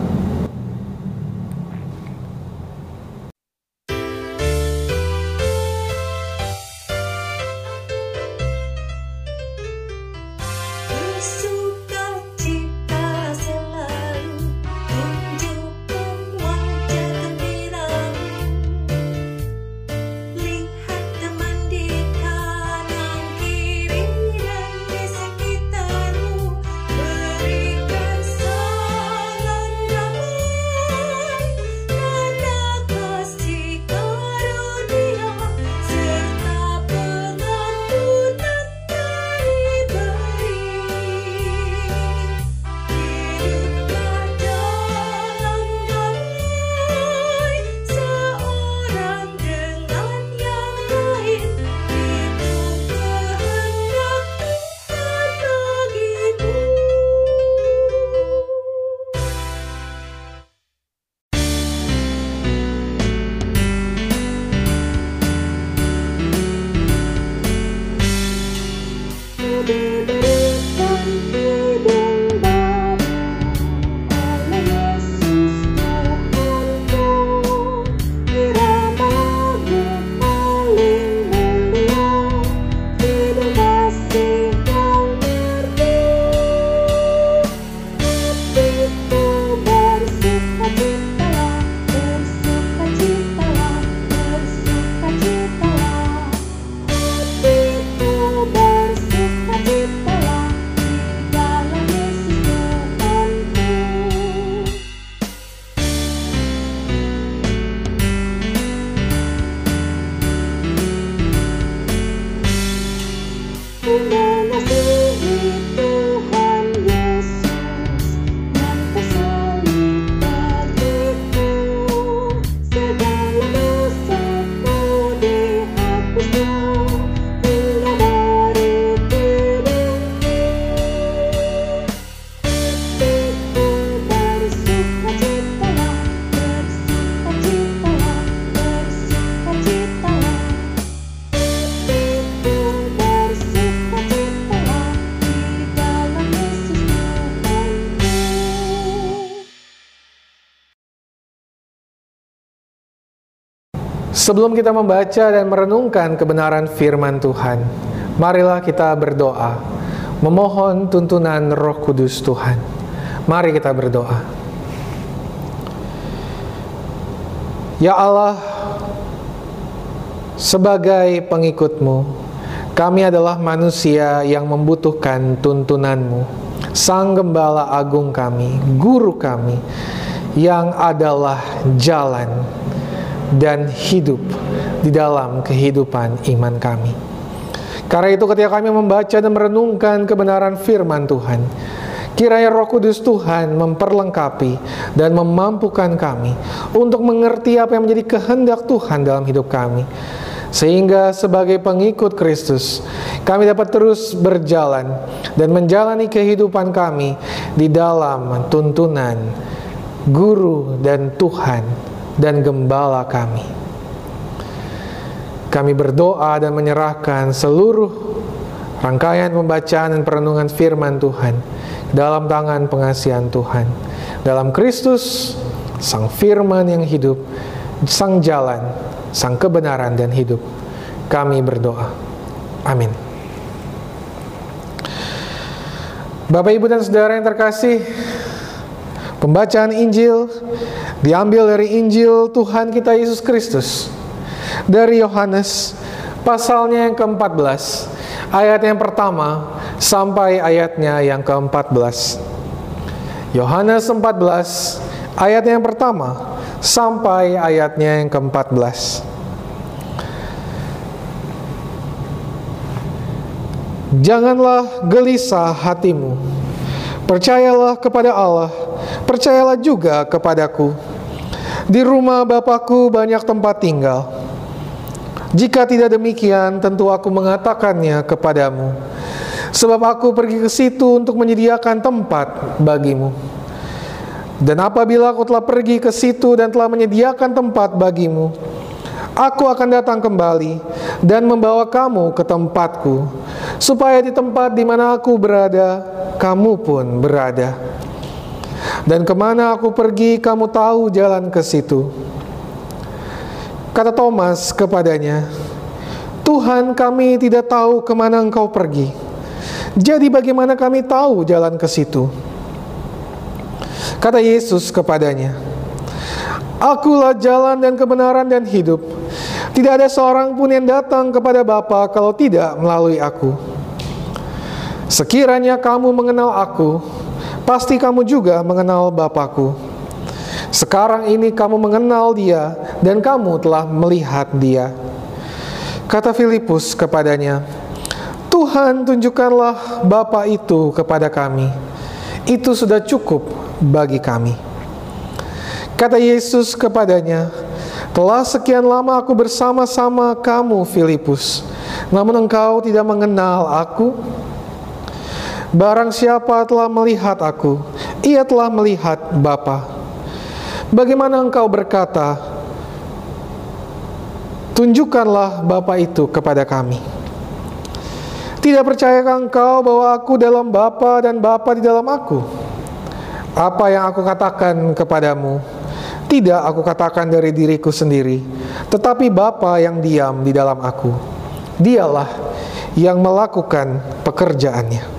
C: Sebelum kita membaca dan merenungkan kebenaran firman Tuhan, marilah kita berdoa, memohon tuntunan Roh Kudus Tuhan. Mari kita berdoa. Ya Allah, sebagai pengikutmu, kami adalah manusia yang membutuhkan tuntunanmu. Sang Gembala Agung kami, Guru kami, yang adalah jalan dan hidup di dalam kehidupan iman kami. Karena itu ketika kami membaca dan merenungkan kebenaran firman Tuhan, kiranya roh kudus Tuhan memperlengkapi dan memampukan kami untuk mengerti apa yang menjadi kehendak Tuhan dalam hidup kami. Sehingga sebagai pengikut Kristus, kami dapat terus berjalan dan menjalani kehidupan kami di dalam tuntunan Guru dan Tuhan dan gembala kami. Kami berdoa dan menyerahkan seluruh rangkaian pembacaan dan perenungan firman Tuhan dalam tangan pengasihan Tuhan. Dalam Kristus, Sang Firman yang hidup, Sang Jalan, Sang Kebenaran dan Hidup, kami berdoa. Amin. Bapak, Ibu, dan Saudara yang terkasih, pembacaan Injil diambil dari Injil Tuhan kita Yesus Kristus. Dari Yohanes pasalnya yang ke-14 ayat yang pertama sampai ayatnya yang ke-14 Yohanes 14 ayat yang pertama sampai ayatnya yang ke-14 Janganlah gelisah hatimu. Percayalah kepada Allah Percayalah juga kepadaku di rumah Bapakku banyak tempat tinggal. Jika tidak demikian, tentu aku mengatakannya kepadamu. Sebab aku pergi ke situ untuk menyediakan tempat bagimu. Dan apabila aku telah pergi ke situ dan telah menyediakan tempat bagimu, aku akan datang kembali dan membawa kamu ke tempatku, supaya di tempat di mana aku berada, kamu pun berada. Dan ke mana aku pergi, kamu tahu jalan ke situ. Kata Thomas kepadanya, Tuhan kami tidak tahu ke mana engkau pergi. Jadi bagaimana kami tahu jalan ke situ? Kata Yesus kepadanya, Akulah jalan dan kebenaran dan hidup. Tidak ada seorang pun yang datang kepada Bapa kalau tidak melalui aku. Sekiranya kamu mengenal aku, pasti kamu juga mengenal Bapakku. Sekarang ini kamu mengenal dia dan kamu telah melihat dia. Kata Filipus kepadanya, Tuhan tunjukkanlah Bapa itu kepada kami. Itu sudah cukup bagi kami. Kata Yesus kepadanya, telah sekian lama aku bersama-sama kamu Filipus, namun engkau tidak mengenal aku, Barang siapa telah melihat aku, ia telah melihat Bapa. Bagaimana engkau berkata, tunjukkanlah Bapa itu kepada kami. Tidak percayakah engkau bahwa aku dalam Bapa dan Bapa di dalam aku? Apa yang aku katakan kepadamu, tidak aku katakan dari diriku sendiri, tetapi Bapa yang diam di dalam aku. Dialah yang melakukan pekerjaannya.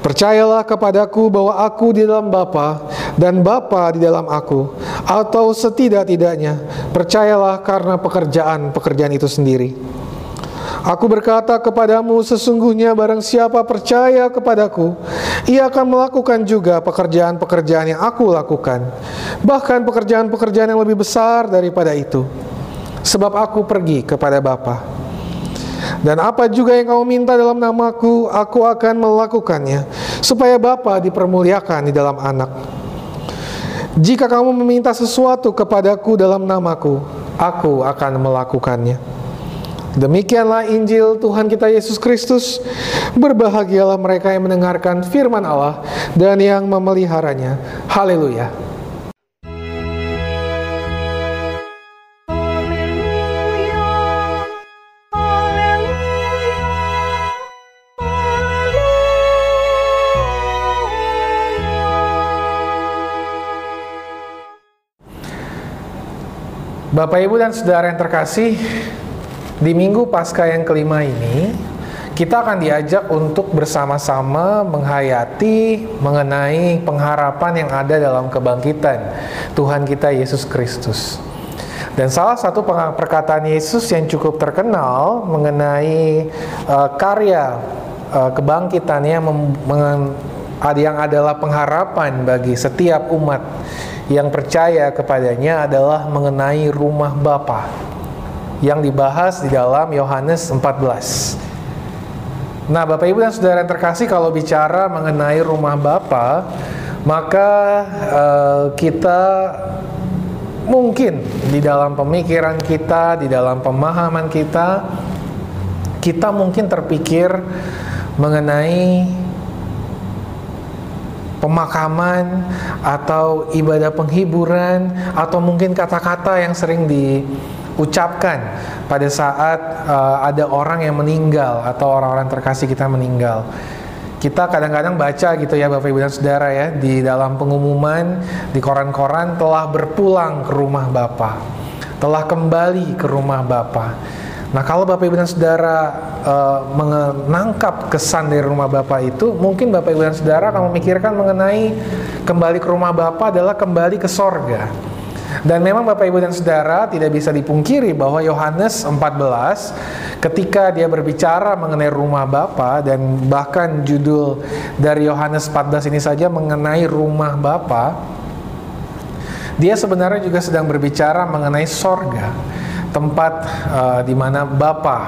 C: Percayalah kepadaku bahwa aku di dalam Bapa dan Bapa di dalam aku, atau setidak-tidaknya percayalah karena pekerjaan-pekerjaan itu sendiri. Aku berkata kepadamu, sesungguhnya barang siapa percaya kepadaku, ia akan melakukan juga pekerjaan-pekerjaan yang aku lakukan, bahkan pekerjaan-pekerjaan yang lebih besar daripada itu, sebab aku pergi kepada Bapa. Dan apa juga yang kamu minta dalam namaku, aku akan melakukannya, supaya Bapa dipermuliakan di dalam anak. Jika kamu meminta sesuatu kepadaku dalam namaku, aku akan melakukannya. Demikianlah Injil Tuhan kita Yesus Kristus. Berbahagialah mereka yang mendengarkan firman Allah dan yang memeliharanya. Haleluya. Bapak Ibu dan Saudara yang terkasih, di minggu Paskah yang kelima ini, kita akan diajak untuk bersama-sama menghayati mengenai pengharapan yang ada dalam kebangkitan Tuhan kita Yesus Kristus. Dan salah satu perkataan Yesus yang cukup terkenal mengenai uh, karya uh, kebangkitannya yang adalah pengharapan bagi setiap umat yang percaya kepadanya adalah mengenai rumah Bapa yang dibahas di dalam Yohanes 14. Nah, Bapak Ibu dan Saudara yang terkasih, kalau bicara mengenai rumah Bapa, maka uh, kita mungkin di dalam pemikiran kita, di dalam pemahaman kita, kita mungkin terpikir mengenai pemakaman atau ibadah penghiburan atau mungkin kata-kata yang sering diucapkan pada saat uh, ada orang yang meninggal atau orang-orang terkasih kita meninggal. Kita kadang-kadang baca gitu ya Bapak Ibu dan Saudara ya di dalam pengumuman di koran-koran telah berpulang ke rumah Bapak. Telah kembali ke rumah Bapak Nah, kalau Bapak Ibu dan Saudara uh, menangkap kesan dari rumah Bapak itu, mungkin Bapak Ibu dan Saudara akan memikirkan mengenai kembali ke rumah Bapak adalah kembali ke sorga. Dan memang Bapak Ibu dan Saudara tidak bisa dipungkiri bahwa Yohanes 14 ketika dia berbicara mengenai rumah Bapa dan bahkan judul dari Yohanes 14 ini saja mengenai rumah Bapa, dia sebenarnya juga sedang berbicara mengenai sorga tempat uh, di mana Bapa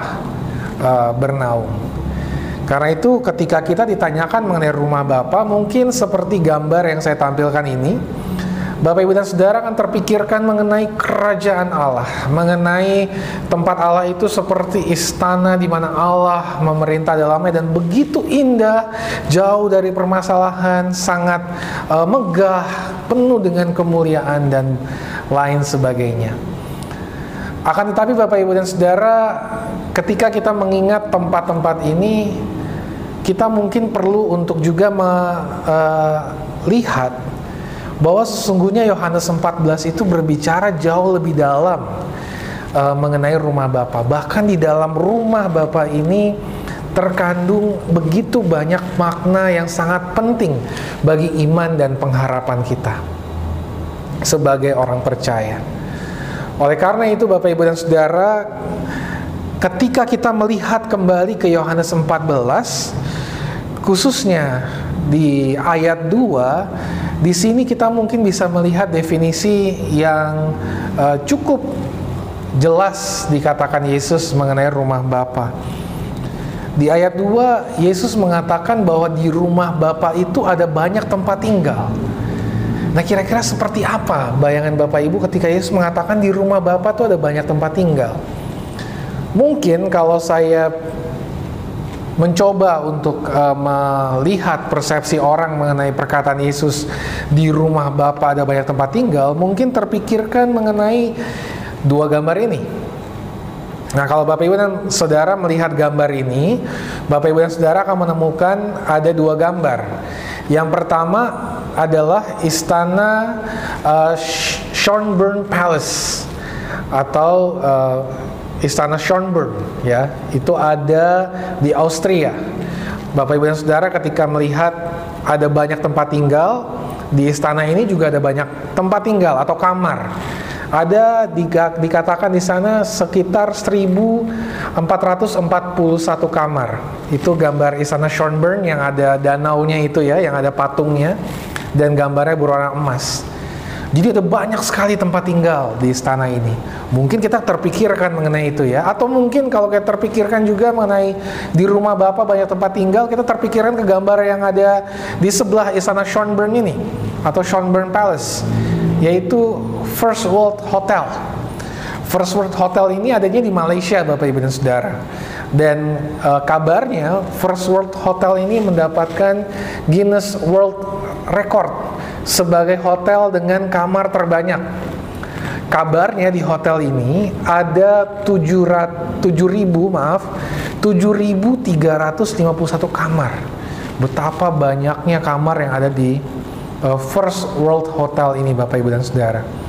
C: uh, bernaung. Karena itu ketika kita ditanyakan mengenai rumah Bapa, mungkin seperti gambar yang saya tampilkan ini, Bapak Ibu dan Saudara akan terpikirkan mengenai kerajaan Allah, mengenai tempat Allah itu seperti istana di mana Allah memerintah dalamnya dan begitu indah, jauh dari permasalahan, sangat uh, megah, penuh dengan kemuliaan dan lain sebagainya. Akan tetapi Bapak Ibu dan Saudara, ketika kita mengingat tempat-tempat ini, kita mungkin perlu untuk juga melihat uh, bahwa sesungguhnya Yohanes 14 itu berbicara jauh lebih dalam uh, mengenai rumah Bapa. Bahkan di dalam rumah Bapa ini terkandung begitu banyak makna yang sangat penting bagi iman dan pengharapan kita sebagai orang percaya. Oleh karena itu Bapak Ibu dan Saudara, ketika kita melihat kembali ke Yohanes 14, khususnya di ayat 2, di sini kita mungkin bisa melihat definisi yang uh, cukup jelas dikatakan Yesus mengenai rumah Bapa. Di ayat 2, Yesus mengatakan bahwa di rumah Bapa itu ada banyak tempat tinggal. Nah kira-kira seperti apa bayangan Bapak Ibu ketika Yesus mengatakan di rumah Bapak tuh ada banyak tempat tinggal? Mungkin kalau saya mencoba untuk uh, melihat persepsi orang mengenai perkataan Yesus di rumah Bapa ada banyak tempat tinggal, mungkin terpikirkan mengenai dua gambar ini. Nah, kalau Bapak Ibu dan Saudara melihat gambar ini, Bapak Ibu dan Saudara akan menemukan ada dua gambar. Yang pertama adalah istana uh, Schönbrunn Palace atau uh, istana Schönbrunn ya. Itu ada di Austria. Bapak Ibu dan Saudara ketika melihat ada banyak tempat tinggal di istana ini juga ada banyak tempat tinggal atau kamar ada dikatakan di sana sekitar 1441 kamar. Itu gambar istana Schönbrunn yang ada danaunya itu ya, yang ada patungnya dan gambarnya berwarna emas. Jadi ada banyak sekali tempat tinggal di istana ini. Mungkin kita terpikirkan mengenai itu ya, atau mungkin kalau kita terpikirkan juga mengenai di rumah bapak banyak tempat tinggal, kita terpikirkan ke gambar yang ada di sebelah istana Schönbrunn ini atau Schönbrunn Palace, yaitu First World Hotel. First World Hotel ini adanya di Malaysia, Bapak Ibu dan Saudara. Dan uh, kabarnya First World Hotel ini mendapatkan Guinness World Record sebagai hotel dengan kamar terbanyak. Kabarnya di hotel ini ada 7.000 maaf 7.351 kamar. Betapa banyaknya kamar yang ada di uh, First World Hotel ini Bapak Ibu dan Saudara.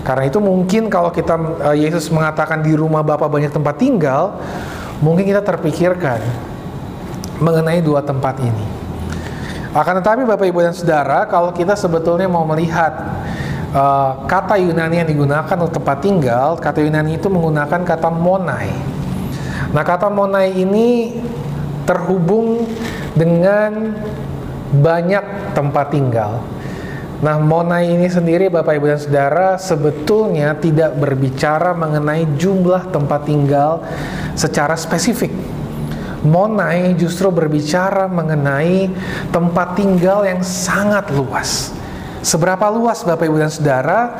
C: Karena itu mungkin kalau kita uh, Yesus mengatakan di rumah Bapa banyak tempat tinggal, mungkin kita terpikirkan mengenai dua tempat ini. Akan tetapi Bapak Ibu dan Saudara, kalau kita sebetulnya mau melihat uh, kata Yunani yang digunakan untuk tempat tinggal, kata Yunani itu menggunakan kata monai. Nah, kata monai ini terhubung dengan banyak tempat tinggal. Nah, Monai ini sendiri Bapak Ibu dan Saudara sebetulnya tidak berbicara mengenai jumlah tempat tinggal secara spesifik. Monai justru berbicara mengenai tempat tinggal yang sangat luas. Seberapa luas Bapak Ibu dan Saudara?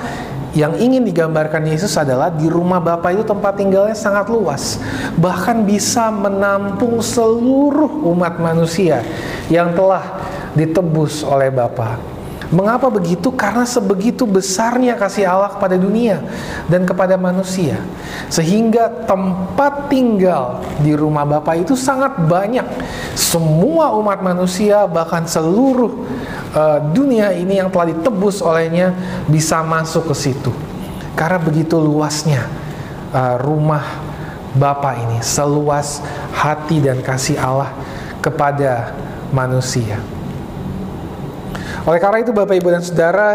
C: Yang ingin digambarkan Yesus adalah di rumah Bapa itu tempat tinggalnya sangat luas. Bahkan bisa menampung seluruh umat manusia yang telah ditebus oleh Bapa. Mengapa begitu? Karena sebegitu besarnya kasih Allah kepada dunia dan kepada manusia. Sehingga tempat tinggal di rumah Bapa itu sangat banyak. Semua umat manusia bahkan seluruh uh, dunia ini yang telah ditebus olehnya bisa masuk ke situ. Karena begitu luasnya uh, rumah Bapa ini, seluas hati dan kasih Allah kepada manusia. Oleh karena itu Bapak Ibu dan Saudara,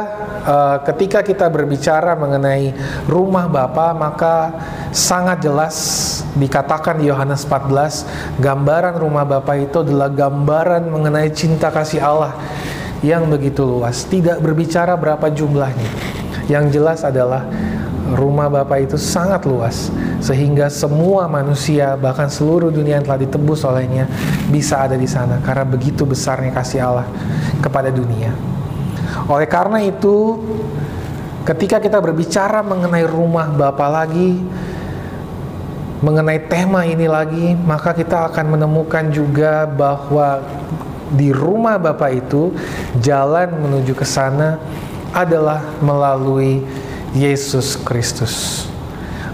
C: uh, ketika kita berbicara mengenai rumah Bapa, maka sangat jelas dikatakan di Yohanes 14, gambaran rumah Bapa itu adalah gambaran mengenai cinta kasih Allah yang begitu luas. Tidak berbicara berapa jumlahnya. Yang jelas adalah rumah Bapa itu sangat luas sehingga semua manusia bahkan seluruh dunia yang telah ditebus olehnya bisa ada di sana karena begitu besarnya kasih Allah kepada dunia. Oleh karena itu ketika kita berbicara mengenai rumah Bapa lagi mengenai tema ini lagi maka kita akan menemukan juga bahwa di rumah Bapa itu jalan menuju ke sana adalah melalui Yesus Kristus.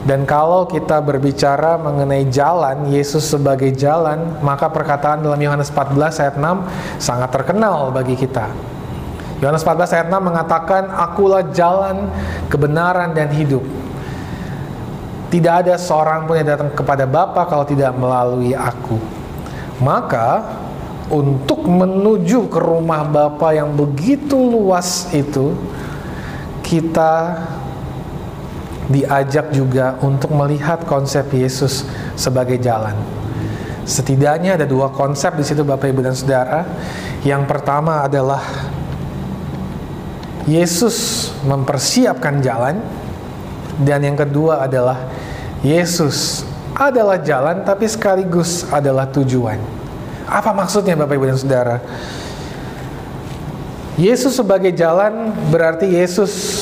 C: Dan kalau kita berbicara mengenai jalan, Yesus sebagai jalan, maka perkataan dalam Yohanes 14 ayat 6 sangat terkenal bagi kita. Yohanes 14 ayat 6 mengatakan, Akulah jalan, kebenaran, dan hidup. Tidak ada seorang pun yang datang kepada Bapa kalau tidak melalui aku. Maka, untuk menuju ke rumah Bapa yang begitu luas itu, kita diajak juga untuk melihat konsep Yesus sebagai jalan. Setidaknya ada dua konsep di situ Bapak Ibu dan Saudara. Yang pertama adalah Yesus mempersiapkan jalan dan yang kedua adalah Yesus adalah jalan tapi sekaligus adalah tujuan. Apa maksudnya Bapak Ibu dan Saudara? Yesus sebagai jalan berarti Yesus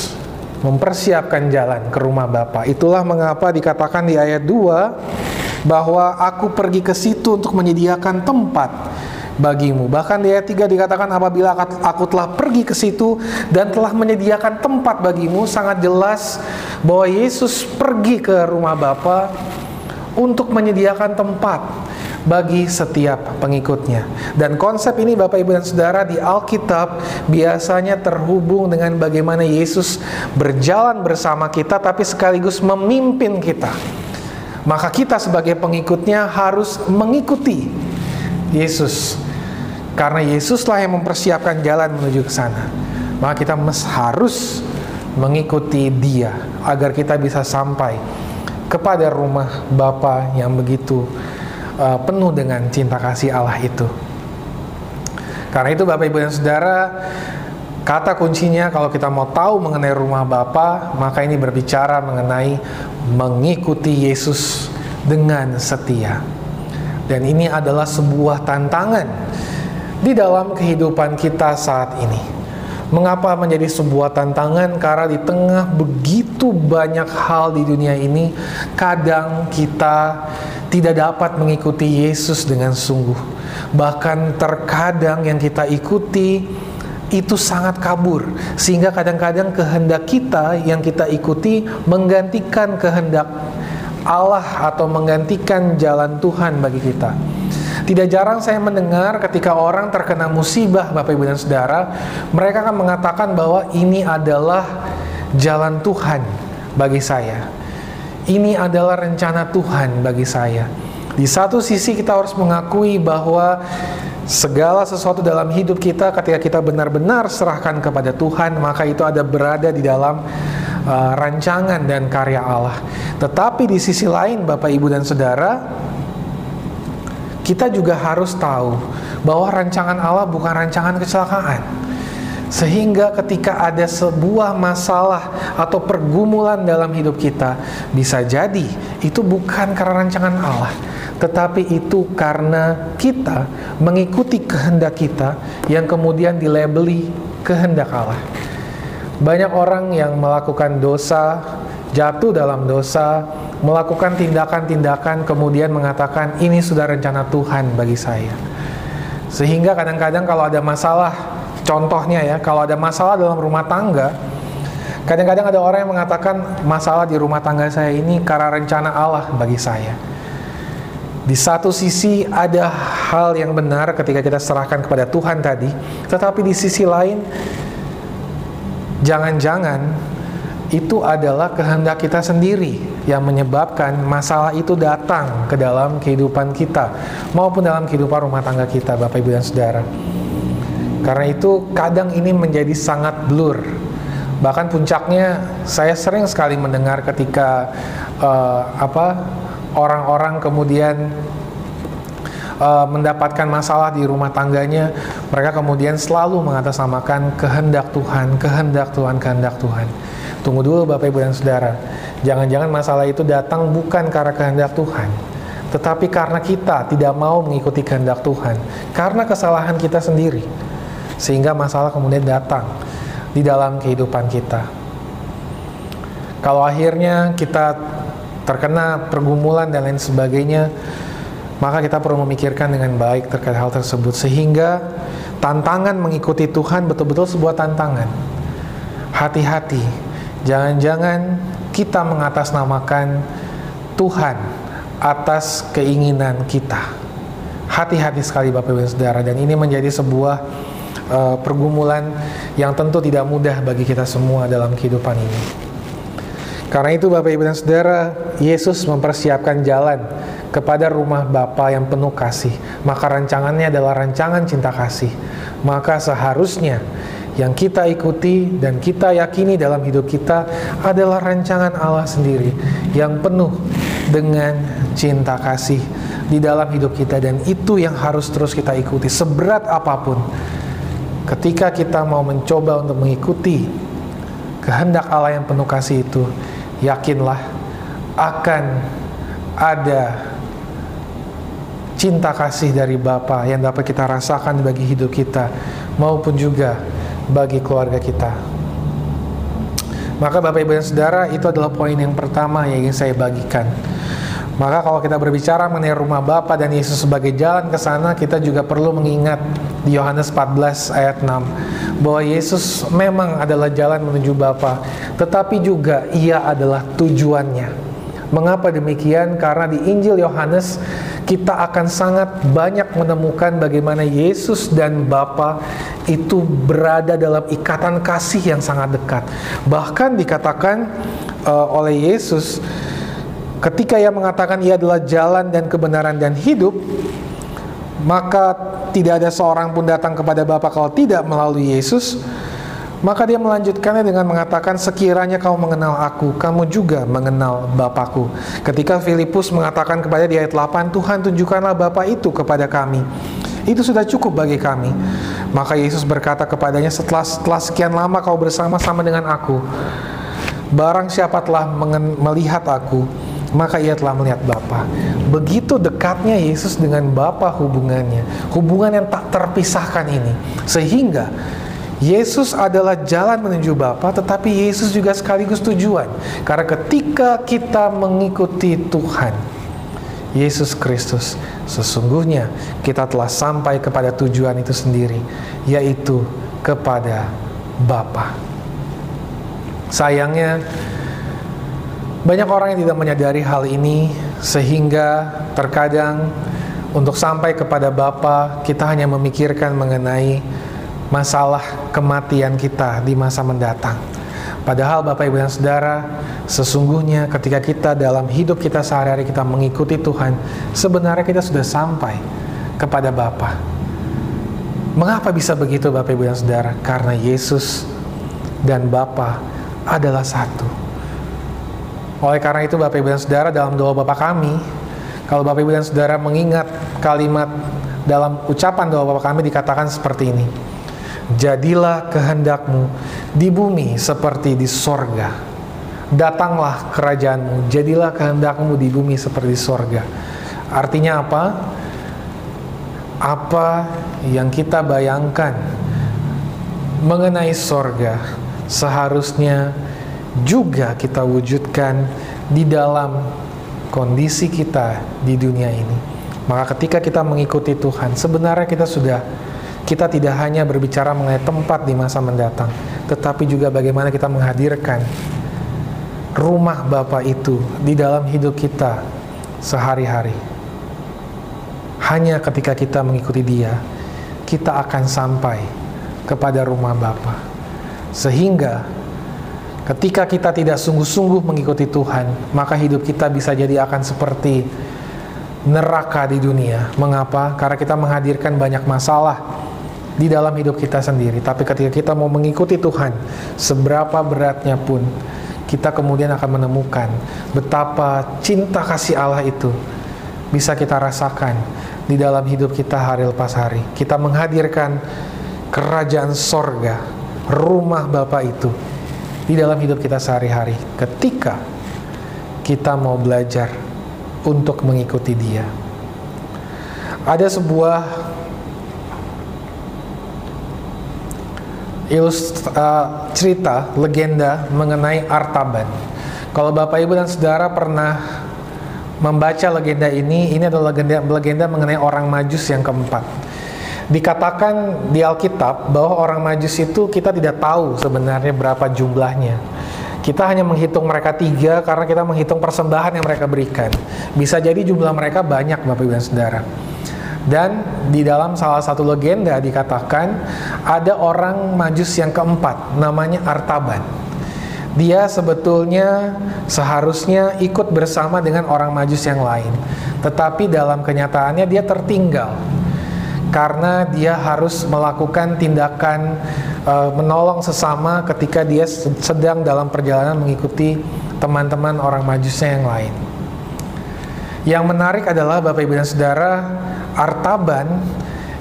C: mempersiapkan jalan ke rumah Bapa. Itulah mengapa dikatakan di ayat 2 bahwa aku pergi ke situ untuk menyediakan tempat bagimu. Bahkan di ayat 3 dikatakan apabila aku telah pergi ke situ dan telah menyediakan tempat bagimu, sangat jelas bahwa Yesus pergi ke rumah Bapa untuk menyediakan tempat bagi setiap pengikutnya. Dan konsep ini Bapak Ibu dan Saudara di Alkitab biasanya terhubung dengan bagaimana Yesus berjalan bersama kita tapi sekaligus memimpin kita. Maka kita sebagai pengikutnya harus mengikuti Yesus. Karena Yesuslah yang mempersiapkan jalan menuju ke sana. Maka kita harus mengikuti dia agar kita bisa sampai kepada rumah Bapa yang begitu uh, penuh dengan cinta kasih Allah itu. Karena itu Bapak Ibu dan Saudara, kata kuncinya kalau kita mau tahu mengenai rumah Bapa, maka ini berbicara mengenai mengikuti Yesus dengan setia. Dan ini adalah sebuah tantangan di dalam kehidupan kita saat ini. Mengapa menjadi sebuah tantangan? Karena di tengah begitu banyak hal di dunia ini, kadang kita tidak dapat mengikuti Yesus dengan sungguh. Bahkan terkadang yang kita ikuti itu sangat kabur sehingga kadang-kadang kehendak kita yang kita ikuti menggantikan kehendak Allah atau menggantikan jalan Tuhan bagi kita. Tidak jarang saya mendengar ketika orang terkena musibah Bapak Ibu dan Saudara, mereka akan mengatakan bahwa ini adalah jalan Tuhan bagi saya. Ini adalah rencana Tuhan bagi saya. Di satu sisi kita harus mengakui bahwa segala sesuatu dalam hidup kita ketika kita benar-benar serahkan kepada Tuhan, maka itu ada berada di dalam uh, rancangan dan karya Allah. Tetapi di sisi lain Bapak Ibu dan Saudara, kita juga harus tahu bahwa rancangan Allah bukan rancangan kecelakaan. Sehingga ketika ada sebuah masalah atau pergumulan dalam hidup kita, bisa jadi itu bukan karena rancangan Allah, tetapi itu karena kita mengikuti kehendak kita yang kemudian dilabeli kehendak Allah. Banyak orang yang melakukan dosa, jatuh dalam dosa, melakukan tindakan-tindakan kemudian mengatakan ini sudah rencana Tuhan bagi saya. Sehingga kadang-kadang kalau ada masalah, contohnya ya, kalau ada masalah dalam rumah tangga, kadang-kadang ada orang yang mengatakan masalah di rumah tangga saya ini karena rencana Allah bagi saya. Di satu sisi ada hal yang benar ketika kita serahkan kepada Tuhan tadi, tetapi di sisi lain jangan-jangan itu adalah kehendak kita sendiri yang menyebabkan masalah itu datang ke dalam kehidupan kita maupun dalam kehidupan rumah tangga kita Bapak Ibu dan Saudara. Karena itu kadang ini menjadi sangat blur. Bahkan puncaknya saya sering sekali mendengar ketika uh, apa orang-orang kemudian uh, mendapatkan masalah di rumah tangganya, mereka kemudian selalu mengatasnamakan kehendak Tuhan, kehendak Tuhan, kehendak Tuhan. Tunggu dulu Bapak Ibu dan Saudara. Jangan-jangan masalah itu datang bukan karena kehendak Tuhan, tetapi karena kita tidak mau mengikuti kehendak Tuhan, karena kesalahan kita sendiri. Sehingga masalah kemudian datang di dalam kehidupan kita. Kalau akhirnya kita terkena pergumulan dan lain sebagainya, maka kita perlu memikirkan dengan baik terkait hal tersebut sehingga tantangan mengikuti Tuhan betul-betul sebuah tantangan. Hati-hati Jangan-jangan kita mengatasnamakan Tuhan atas keinginan kita. Hati-hati sekali Bapak Ibu Saudara dan ini menjadi sebuah uh, pergumulan yang tentu tidak mudah bagi kita semua dalam kehidupan ini. Karena itu Bapak Ibu dan Saudara, Yesus mempersiapkan jalan kepada rumah Bapa yang penuh kasih. Maka rancangannya adalah rancangan cinta kasih. Maka seharusnya yang kita ikuti dan kita yakini dalam hidup kita adalah rancangan Allah sendiri yang penuh dengan cinta kasih di dalam hidup kita. Dan itu yang harus terus kita ikuti seberat apa pun. Ketika kita mau mencoba untuk mengikuti kehendak Allah yang penuh kasih itu yakinlah akan ada cinta kasih dari Bapa yang dapat kita rasakan bagi hidup kita maupun juga bagi keluarga kita. Maka Bapak Ibu dan Saudara itu adalah poin yang pertama yang ingin saya bagikan. Maka kalau kita berbicara mengenai rumah Bapa dan Yesus sebagai jalan ke sana, kita juga perlu mengingat di Yohanes 14 ayat 6 bahwa Yesus memang adalah jalan menuju Bapa, tetapi juga ia adalah tujuannya. Mengapa demikian? Karena di Injil Yohanes kita akan sangat banyak menemukan bagaimana Yesus dan Bapa itu berada dalam ikatan kasih yang sangat dekat. Bahkan dikatakan uh, oleh Yesus ketika ia mengatakan ia adalah jalan dan kebenaran dan hidup, maka tidak ada seorang pun datang kepada Bapa kalau tidak melalui Yesus. Maka dia melanjutkannya dengan mengatakan sekiranya kau mengenal aku, kamu juga mengenal Bapakku. Ketika Filipus mengatakan kepada di ayat 8, Tuhan tunjukkanlah Bapa itu kepada kami. Itu sudah cukup bagi kami. Maka Yesus berkata kepadanya setelah, setelah sekian lama kau bersama-sama dengan aku, barang siapa telah melihat aku, maka ia telah melihat Bapa. Begitu dekatnya Yesus dengan Bapa hubungannya, hubungan yang tak terpisahkan ini. Sehingga Yesus adalah jalan menuju Bapa, tetapi Yesus juga sekaligus tujuan. Karena ketika kita mengikuti Tuhan, Yesus Kristus, sesungguhnya kita telah sampai kepada tujuan itu sendiri, yaitu kepada Bapa. Sayangnya, banyak orang yang tidak menyadari hal ini, sehingga terkadang untuk sampai kepada Bapa, kita hanya memikirkan mengenai masalah kematian kita di masa mendatang. Padahal Bapak Ibu dan Saudara, sesungguhnya ketika kita dalam hidup kita sehari-hari kita mengikuti Tuhan, sebenarnya kita sudah sampai kepada Bapa. Mengapa bisa begitu Bapak Ibu dan Saudara? Karena Yesus dan Bapa adalah satu. Oleh karena itu Bapak Ibu dan Saudara dalam doa Bapa kami, kalau Bapak Ibu dan Saudara mengingat kalimat dalam ucapan doa Bapa kami dikatakan seperti ini. Jadilah kehendakmu di bumi seperti di sorga. Datanglah kerajaanmu, jadilah kehendakmu di bumi seperti di sorga. Artinya apa? Apa yang kita bayangkan mengenai sorga seharusnya juga kita wujudkan di dalam kondisi kita di dunia ini. Maka ketika kita mengikuti Tuhan, sebenarnya kita sudah kita tidak hanya berbicara mengenai tempat di masa mendatang, tetapi juga bagaimana kita menghadirkan rumah Bapa itu di dalam hidup kita sehari-hari. Hanya ketika kita mengikuti Dia, kita akan sampai kepada rumah Bapa. Sehingga ketika kita tidak sungguh-sungguh mengikuti Tuhan, maka hidup kita bisa jadi akan seperti neraka di dunia. Mengapa? Karena kita menghadirkan banyak masalah di dalam hidup kita sendiri. Tapi ketika kita mau mengikuti Tuhan, seberapa beratnya pun, kita kemudian akan menemukan betapa cinta kasih Allah itu bisa kita rasakan di dalam hidup kita hari lepas hari. Kita menghadirkan kerajaan sorga, rumah Bapa itu di dalam hidup kita sehari-hari. Ketika kita mau belajar untuk mengikuti Dia, ada sebuah ilust uh, cerita legenda mengenai Artaban. Kalau Bapak Ibu dan Saudara pernah membaca legenda ini, ini adalah legenda legenda mengenai orang Majus yang keempat. Dikatakan di Alkitab bahwa orang Majus itu kita tidak tahu sebenarnya berapa jumlahnya. Kita hanya menghitung mereka tiga karena kita menghitung persembahan yang mereka berikan. Bisa jadi jumlah mereka banyak Bapak Ibu dan Saudara. Dan di dalam salah satu legenda dikatakan ada orang majus yang keempat namanya Artaban. Dia sebetulnya seharusnya ikut bersama dengan orang majus yang lain. Tetapi dalam kenyataannya dia tertinggal karena dia harus melakukan tindakan e, menolong sesama ketika dia sedang dalam perjalanan mengikuti teman-teman orang majusnya yang lain. Yang menarik adalah Bapak Ibu dan Saudara, Artaban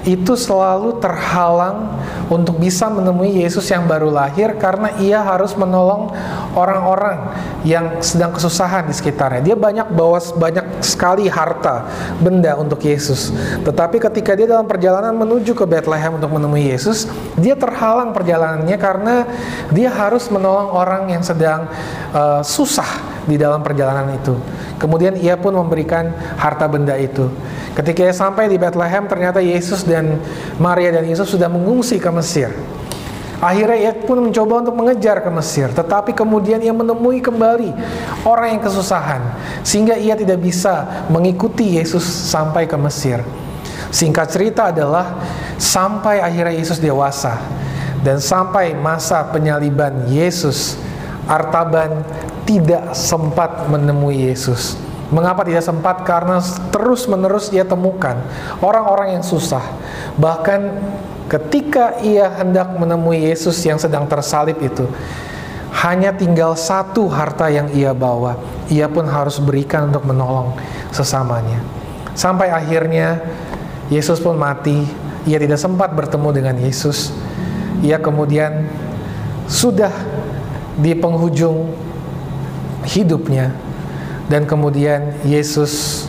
C: itu selalu terhalang untuk bisa menemui Yesus yang baru lahir karena ia harus menolong orang-orang yang sedang kesusahan di sekitarnya. Dia banyak bawa banyak sekali harta, benda untuk Yesus. Tetapi ketika dia dalam perjalanan menuju ke Bethlehem untuk menemui Yesus, dia terhalang perjalanannya karena dia harus menolong orang yang sedang uh, susah di dalam perjalanan itu. Kemudian ia pun memberikan harta benda itu. Ketika ia sampai di Bethlehem, ternyata Yesus dan Maria dan Yesus sudah mengungsi ke Mesir. Akhirnya ia pun mencoba untuk mengejar ke Mesir, tetapi kemudian ia menemui kembali orang yang kesusahan, sehingga ia tidak bisa mengikuti Yesus sampai ke Mesir. Singkat cerita adalah sampai akhirnya Yesus dewasa dan sampai masa penyaliban Yesus, Artaban tidak sempat menemui Yesus. Mengapa tidak sempat? Karena terus-menerus ia temukan orang-orang yang susah. Bahkan ketika ia hendak menemui Yesus yang sedang tersalib itu, hanya tinggal satu harta yang ia bawa. Ia pun harus berikan untuk menolong sesamanya. Sampai akhirnya Yesus pun mati. Ia tidak sempat bertemu dengan Yesus. Ia kemudian sudah di penghujung hidupnya dan kemudian Yesus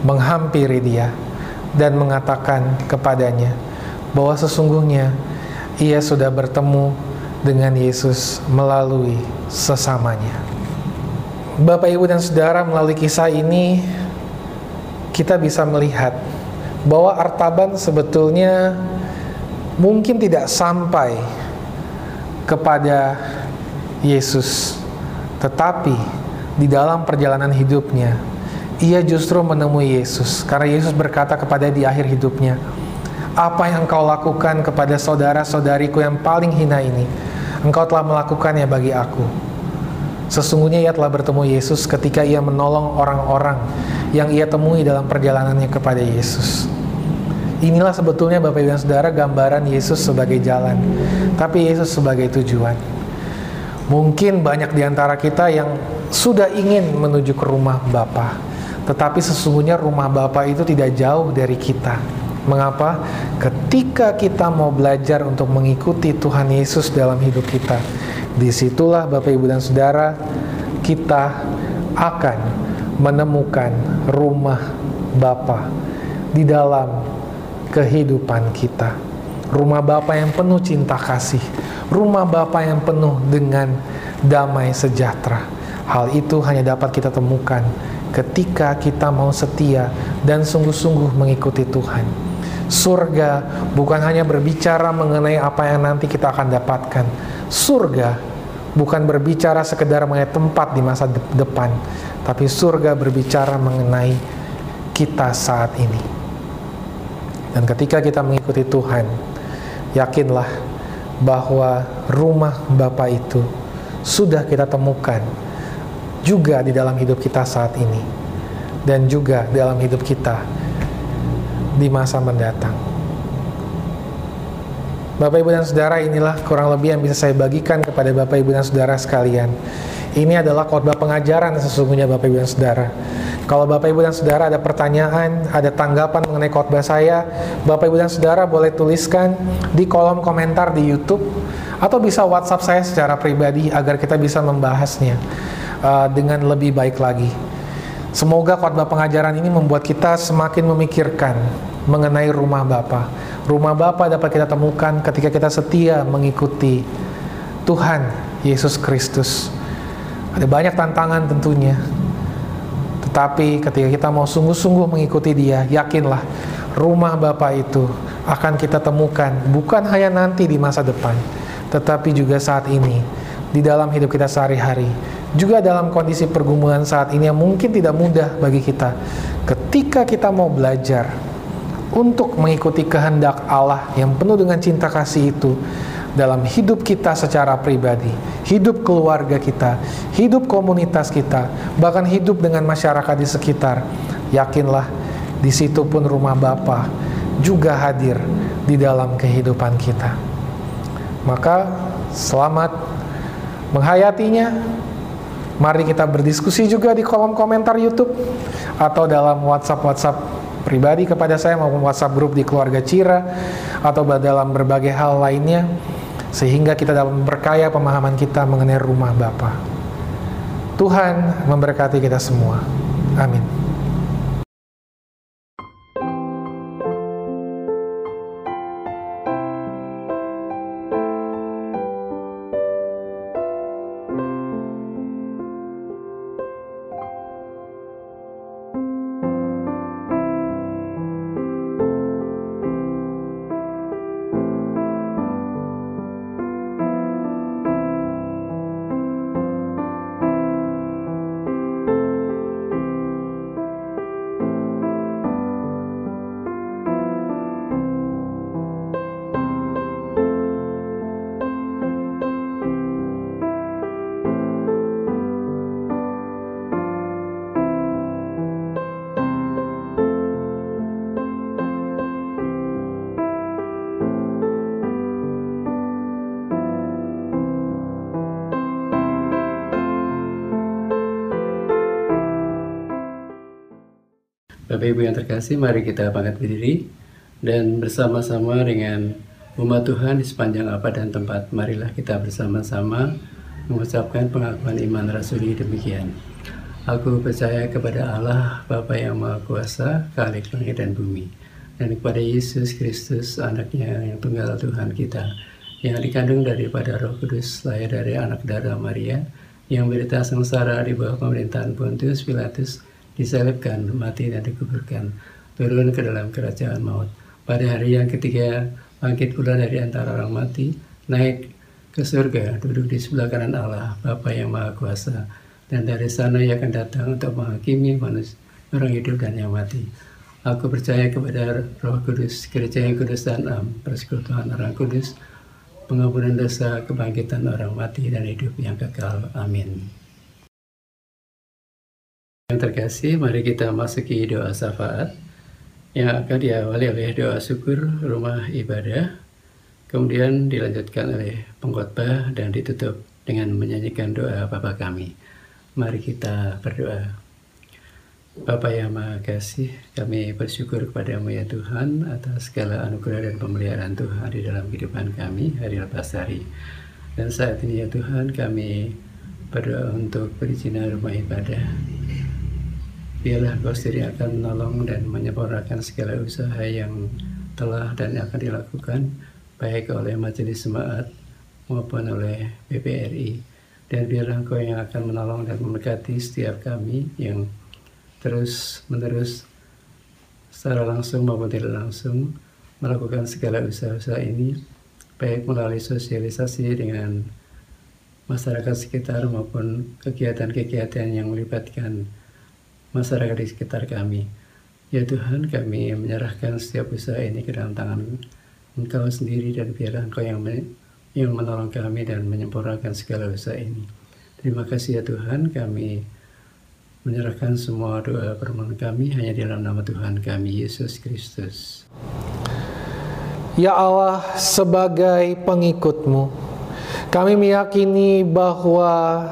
C: menghampiri dia dan mengatakan kepadanya bahwa sesungguhnya ia sudah bertemu dengan Yesus melalui sesamanya. Bapak, Ibu, dan Saudara, melalui kisah ini kita bisa melihat bahwa Artaban sebetulnya mungkin tidak sampai kepada Yesus, tetapi di dalam perjalanan hidupnya, ia justru menemui Yesus. Karena Yesus berkata kepada di akhir hidupnya, apa yang kau lakukan kepada saudara-saudariku yang paling hina ini, Engkau telah melakukannya bagi aku. Sesungguhnya ia telah bertemu Yesus ketika ia menolong orang-orang yang ia temui dalam perjalanannya kepada Yesus. Inilah sebetulnya Bapak Ibu dan Saudara gambaran Yesus sebagai jalan, tapi Yesus sebagai tujuan. Mungkin banyak di antara kita yang sudah ingin menuju ke rumah Bapa, tetapi sesungguhnya rumah Bapa itu tidak jauh dari kita. Mengapa? Ketika kita mau belajar untuk mengikuti Tuhan Yesus dalam hidup kita, di situlah Bapak Ibu dan Saudara kita akan menemukan rumah Bapa di dalam kehidupan kita. Rumah Bapa yang penuh cinta kasih, rumah Bapa yang penuh dengan damai sejahtera. Hal itu hanya dapat kita temukan ketika kita mau setia dan sungguh-sungguh mengikuti Tuhan. Surga bukan hanya berbicara mengenai apa yang nanti kita akan dapatkan. Surga bukan berbicara sekedar mengenai tempat di masa depan, tapi surga berbicara mengenai kita saat ini. Dan ketika kita mengikuti Tuhan, yakinlah bahwa rumah Bapa itu sudah kita temukan juga di dalam hidup kita saat ini dan juga dalam hidup kita di masa mendatang. Bapak Ibu dan Saudara inilah kurang lebih yang bisa saya bagikan kepada Bapak Ibu dan Saudara sekalian. Ini adalah khotbah pengajaran sesungguhnya Bapak Ibu dan Saudara. Kalau Bapak Ibu dan Saudara ada pertanyaan, ada tanggapan mengenai khotbah saya, Bapak Ibu dan Saudara boleh tuliskan di kolom komentar di YouTube atau bisa WhatsApp saya secara pribadi agar kita bisa membahasnya uh, dengan lebih baik lagi. Semoga khotbah pengajaran ini membuat kita semakin memikirkan mengenai rumah Bapa. Rumah Bapa dapat kita temukan ketika kita setia mengikuti Tuhan Yesus Kristus. Ada banyak tantangan tentunya. Tetapi ketika kita mau sungguh-sungguh mengikuti Dia, yakinlah rumah Bapa itu akan kita temukan bukan hanya nanti di masa depan, tetapi juga saat ini di dalam hidup kita sehari-hari. Juga dalam kondisi pergumulan saat ini yang mungkin tidak mudah bagi kita. Ketika kita mau belajar untuk mengikuti kehendak Allah yang penuh dengan cinta kasih itu dalam hidup kita secara pribadi, hidup keluarga kita, hidup komunitas kita, bahkan hidup dengan masyarakat di sekitar. Yakinlah di situ pun rumah Bapa juga hadir di dalam kehidupan kita. Maka selamat menghayatinya. Mari kita berdiskusi juga di kolom komentar YouTube atau dalam WhatsApp-WhatsApp pribadi kepada saya maupun WhatsApp grup di keluarga Cira atau dalam berbagai hal lainnya sehingga kita dapat memperkaya pemahaman kita mengenai rumah Bapa. Tuhan memberkati kita semua. Amin.
F: Ibu yang terkasih, mari kita bangkit berdiri dan bersama-sama dengan umat Tuhan di sepanjang apa dan tempat, marilah kita bersama-sama mengucapkan pengakuan iman rasuli demikian. Aku percaya kepada Allah, Bapa yang Maha Kuasa, Khalik langit dan bumi, dan kepada Yesus Kristus, anaknya yang tunggal Tuhan kita, yang dikandung daripada roh kudus, lahir dari anak darah Maria, yang berita sengsara di bawah pemerintahan Pontius Pilatus, disalibkan, mati dan dikuburkan, turun ke dalam kerajaan maut. Pada hari yang ketiga, bangkit pula dari antara orang mati, naik ke surga, duduk di sebelah kanan Allah, Bapa yang Maha Kuasa, dan dari sana ia akan datang untuk menghakimi manusia, orang hidup dan yang mati. Aku percaya kepada Roh Kudus, gereja yang kudus dan am, persekutuan orang kudus, pengampunan dosa, kebangkitan orang mati, dan hidup yang kekal. Amin. Yang terkasih, mari kita masuki doa syafaat yang akan diawali oleh doa syukur rumah ibadah, kemudian dilanjutkan oleh pengkhotbah dan ditutup dengan menyanyikan doa Bapa kami. Mari kita berdoa. Bapa yang Maha Kasih, kami bersyukur kepadamu ya Tuhan atas segala anugerah dan pemeliharaan Tuhan di dalam kehidupan kami hari lepas hari. Dan saat ini ya Tuhan kami berdoa untuk perizinan rumah ibadah. Biarlah Kau sendiri akan menolong dan menyempurnakan segala usaha yang telah dan akan dilakukan baik oleh Majelis Jemaat maupun oleh PPRI. Dan biarlah Engkau yang akan menolong dan memberkati setiap kami yang terus menerus secara langsung maupun tidak langsung melakukan segala usaha-usaha ini baik melalui sosialisasi dengan masyarakat sekitar maupun kegiatan-kegiatan yang melibatkan masyarakat di sekitar kami. Ya Tuhan, kami menyerahkan setiap usaha ini ke dalam tangan Engkau sendiri dan biarlah Engkau yang yang menolong kami dan menyempurnakan segala usaha ini. Terima kasih ya Tuhan, kami menyerahkan semua doa permohonan kami hanya di dalam nama Tuhan kami Yesus Kristus.
C: Ya Allah, sebagai pengikutmu, kami meyakini bahwa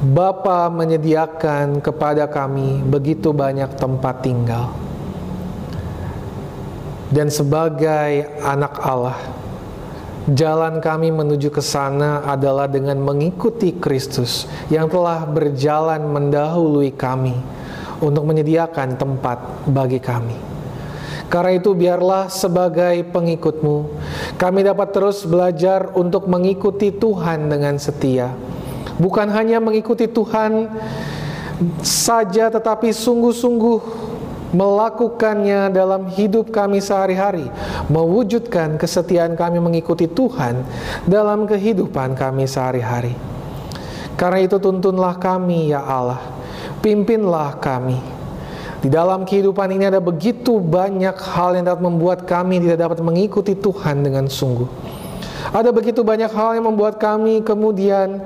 C: Bapa menyediakan kepada kami begitu banyak tempat tinggal. Dan sebagai anak Allah, Jalan kami menuju ke sana adalah dengan mengikuti Kristus yang telah berjalan mendahului kami untuk menyediakan tempat bagi kami. Karena itu biarlah sebagai pengikutmu, kami dapat terus belajar untuk mengikuti Tuhan dengan setia. Bukan hanya mengikuti Tuhan saja tetapi sungguh-sungguh melakukannya dalam hidup kami sehari-hari, mewujudkan kesetiaan kami mengikuti Tuhan dalam kehidupan kami sehari-hari. Karena itu tuntunlah kami ya Allah, pimpinlah kami. Di dalam kehidupan ini ada begitu banyak hal yang dapat membuat kami tidak dapat mengikuti Tuhan dengan sungguh. Ada begitu banyak hal yang membuat kami kemudian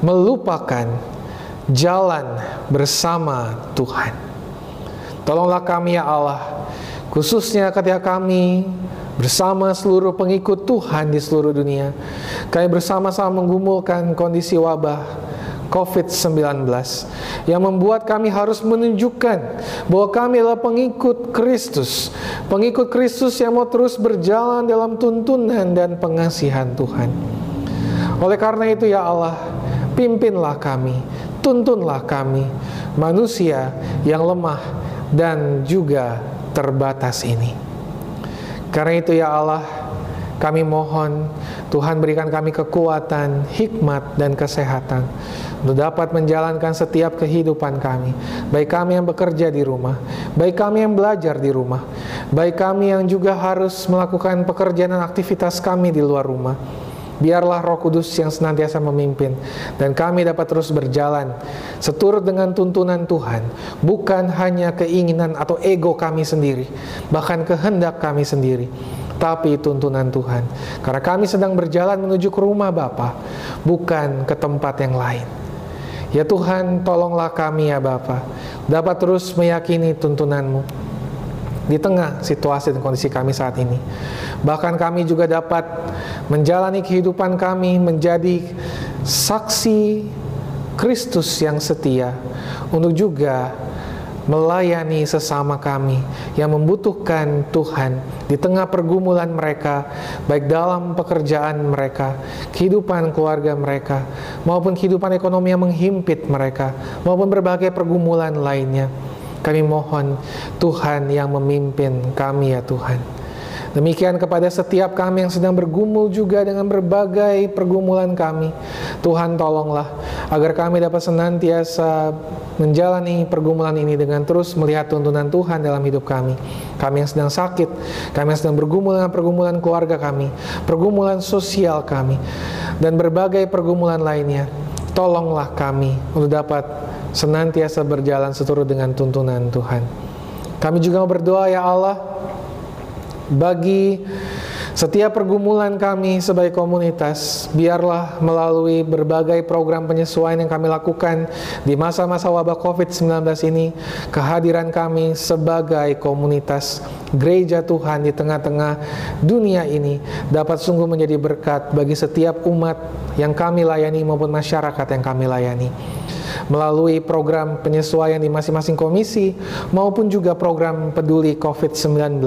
C: melupakan jalan bersama Tuhan. Tolonglah kami ya Allah, khususnya ketika kami bersama seluruh pengikut Tuhan di seluruh dunia. Kami bersama-sama menggumulkan kondisi wabah COVID-19 yang membuat kami harus menunjukkan bahwa kami adalah pengikut Kristus, pengikut Kristus yang mau terus berjalan dalam tuntunan dan pengasihan Tuhan. Oleh karena itu ya Allah, pimpinlah kami, tuntunlah kami, manusia yang lemah dan juga terbatas ini. Karena itu ya Allah, kami mohon Tuhan berikan kami kekuatan, hikmat, dan kesehatan untuk dapat menjalankan setiap kehidupan kami. Baik kami yang bekerja di rumah, baik kami yang belajar di rumah, baik kami yang juga harus melakukan pekerjaan dan aktivitas kami di luar rumah Biarlah Roh Kudus yang senantiasa memimpin dan kami dapat terus berjalan seturut dengan tuntunan Tuhan, bukan hanya keinginan atau ego kami sendiri, bahkan kehendak kami sendiri, tapi tuntunan Tuhan. Karena kami sedang berjalan menuju ke rumah Bapa, bukan ke tempat yang lain. Ya Tuhan, tolonglah kami ya Bapa, dapat terus meyakini tuntunanmu di tengah situasi dan kondisi kami saat ini. Bahkan kami juga dapat menjalani kehidupan kami menjadi saksi Kristus yang setia untuk juga melayani sesama kami yang membutuhkan Tuhan di tengah pergumulan mereka, baik dalam pekerjaan mereka, kehidupan keluarga mereka, maupun kehidupan ekonomi yang menghimpit mereka, maupun berbagai pergumulan lainnya. Kami mohon Tuhan yang memimpin kami ya Tuhan. Demikian kepada setiap kami yang sedang bergumul juga dengan berbagai pergumulan kami. Tuhan tolonglah agar kami dapat senantiasa menjalani pergumulan ini dengan terus melihat tuntunan Tuhan dalam hidup kami. Kami yang sedang sakit, kami yang sedang bergumul dengan pergumulan keluarga kami, pergumulan sosial kami, dan berbagai pergumulan lainnya. Tolonglah kami untuk dapat senantiasa berjalan seturut dengan tuntunan Tuhan. Kami juga berdoa ya Allah bagi Setiap pergumulan kami sebagai komunitas, biarlah melalui berbagai program penyesuaian yang kami lakukan di masa-masa wabah COVID-19 ini, kehadiran kami sebagai komunitas gereja Tuhan di tengah-tengah dunia ini dapat sungguh menjadi berkat bagi setiap umat yang kami layani maupun masyarakat yang kami layani melalui program penyesuaian di masing-masing komisi maupun juga program peduli COVID-19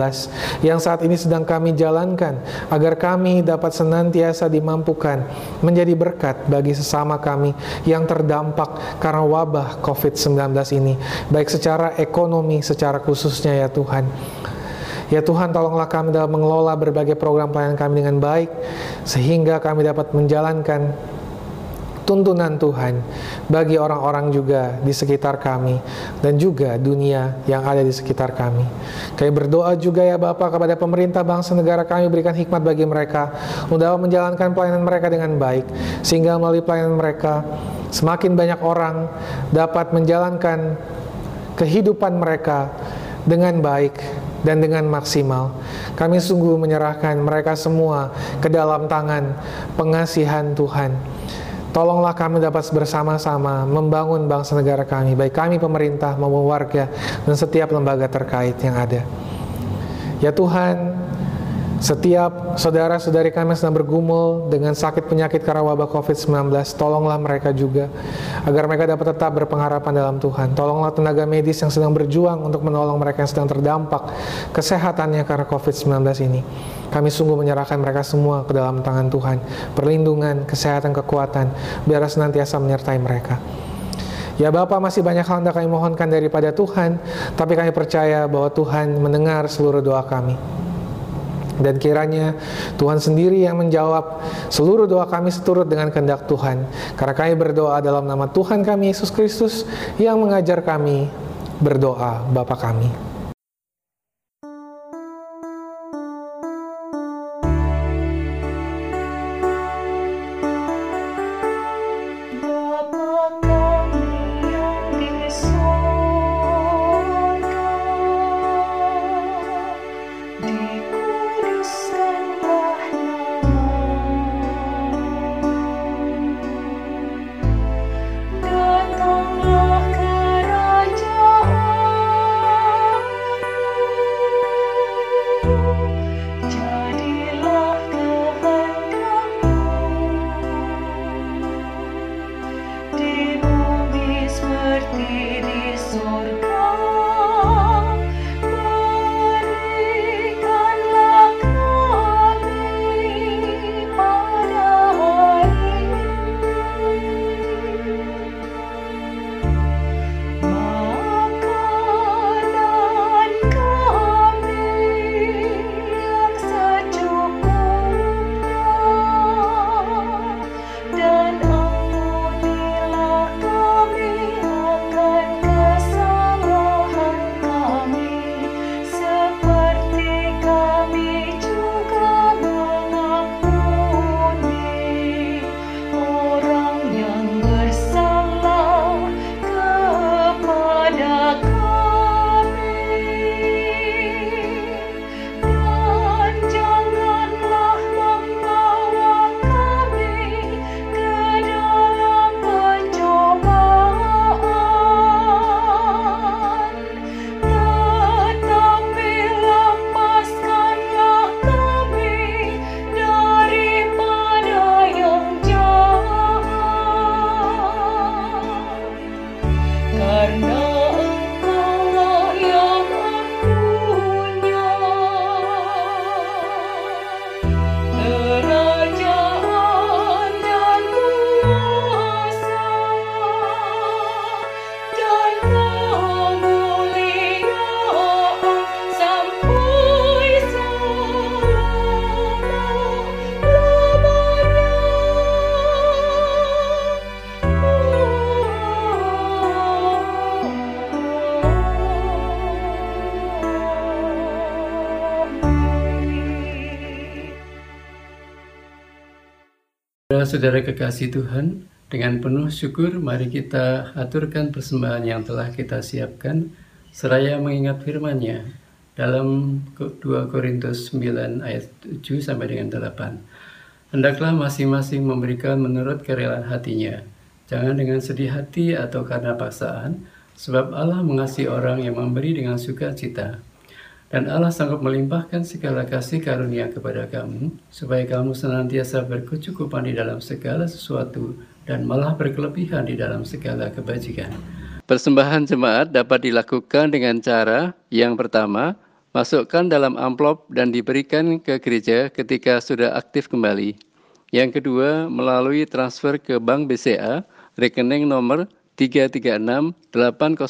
C: yang saat ini sedang kami jalankan agar kami dapat senantiasa dimampukan menjadi berkat bagi sesama kami yang terdampak karena wabah COVID-19 ini baik secara ekonomi secara khususnya ya Tuhan. Ya Tuhan, tolonglah kami dalam mengelola berbagai program pelayanan kami dengan baik, sehingga kami dapat menjalankan tuntunan Tuhan bagi orang-orang juga di sekitar kami dan juga dunia yang ada di sekitar kami. Kami berdoa juga ya Bapak kepada pemerintah bangsa negara kami berikan hikmat bagi mereka untuk menjalankan pelayanan mereka dengan baik sehingga melalui pelayanan mereka semakin banyak orang dapat menjalankan kehidupan mereka dengan baik dan dengan maksimal. Kami sungguh menyerahkan mereka semua ke dalam tangan pengasihan Tuhan. Tolonglah kami dapat bersama-sama membangun bangsa negara kami, baik kami pemerintah maupun warga dan setiap lembaga terkait yang ada. Ya Tuhan, setiap saudara-saudari kami sedang bergumul dengan sakit penyakit karena wabah COVID-19, tolonglah mereka juga agar mereka dapat tetap berpengharapan dalam Tuhan. Tolonglah tenaga medis yang sedang berjuang untuk menolong mereka yang sedang terdampak kesehatannya karena COVID-19 ini. Kami sungguh menyerahkan mereka semua ke dalam tangan Tuhan. Perlindungan, kesehatan, kekuatan, biar senantiasa menyertai mereka. Ya Bapak masih banyak hal yang kami mohonkan daripada Tuhan, tapi kami percaya bahwa Tuhan mendengar seluruh doa kami. Dan kiranya Tuhan sendiri yang menjawab seluruh doa kami seturut dengan kehendak Tuhan. Karena kami berdoa dalam nama Tuhan kami Yesus Kristus yang mengajar kami berdoa Bapa kami.
F: Saudara kekasih Tuhan, dengan penuh syukur mari kita aturkan persembahan yang telah kita siapkan seraya mengingat firman-Nya dalam 2 Korintus 9 ayat 7 sampai dengan 8. Hendaklah masing-masing memberikan menurut kerelaan hatinya, jangan dengan sedih hati atau karena paksaan, sebab Allah mengasihi orang yang memberi dengan sukacita. Dan Allah sanggup melimpahkan segala kasih karunia kepada kamu, supaya kamu senantiasa berkecukupan di dalam segala sesuatu dan malah berkelebihan di dalam segala kebajikan. Persembahan jemaat dapat dilakukan dengan cara yang pertama, masukkan dalam amplop dan diberikan ke gereja ketika sudah aktif kembali. Yang kedua, melalui transfer ke Bank BCA, rekening nomor 336 800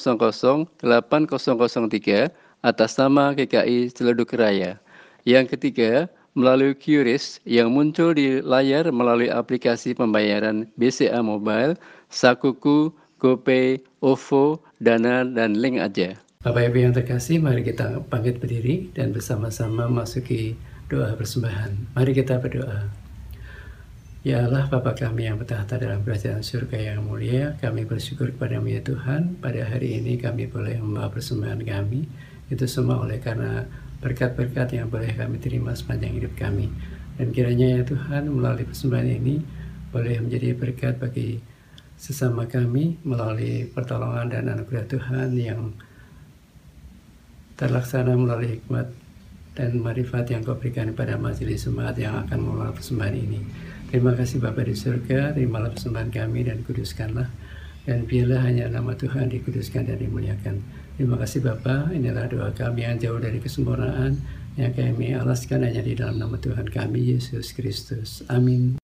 F: 8003 atas nama KKI Celeduk Raya. Yang ketiga, melalui QRIS yang muncul di layar melalui aplikasi pembayaran BCA Mobile, Sakuku, GoPay, OVO, Dana, dan Link aja. Bapak Ibu yang terkasih, mari kita bangkit berdiri dan bersama-sama masuki doa persembahan. Mari kita berdoa. Ya Allah Bapa kami yang bertahta dalam kerajaan surga yang mulia, kami bersyukur kepada ya Tuhan, pada hari ini kami boleh membawa persembahan kami, itu semua oleh karena berkat-berkat yang boleh kami terima sepanjang hidup kami. Dan kiranya ya Tuhan melalui persembahan ini boleh menjadi berkat bagi sesama kami melalui pertolongan dan anugerah Tuhan yang terlaksana melalui hikmat dan marifat yang kau berikan kepada majelis jemaat yang akan mengelola persembahan ini. Terima kasih Bapak di surga, terimalah persembahan kami dan kuduskanlah. Dan biarlah hanya nama Tuhan dikuduskan dan dimuliakan. Terima kasih Bapak, inilah doa kami yang jauh dari kesempurnaan, yang kami alaskan hanya di dalam nama Tuhan kami, Yesus Kristus. Amin.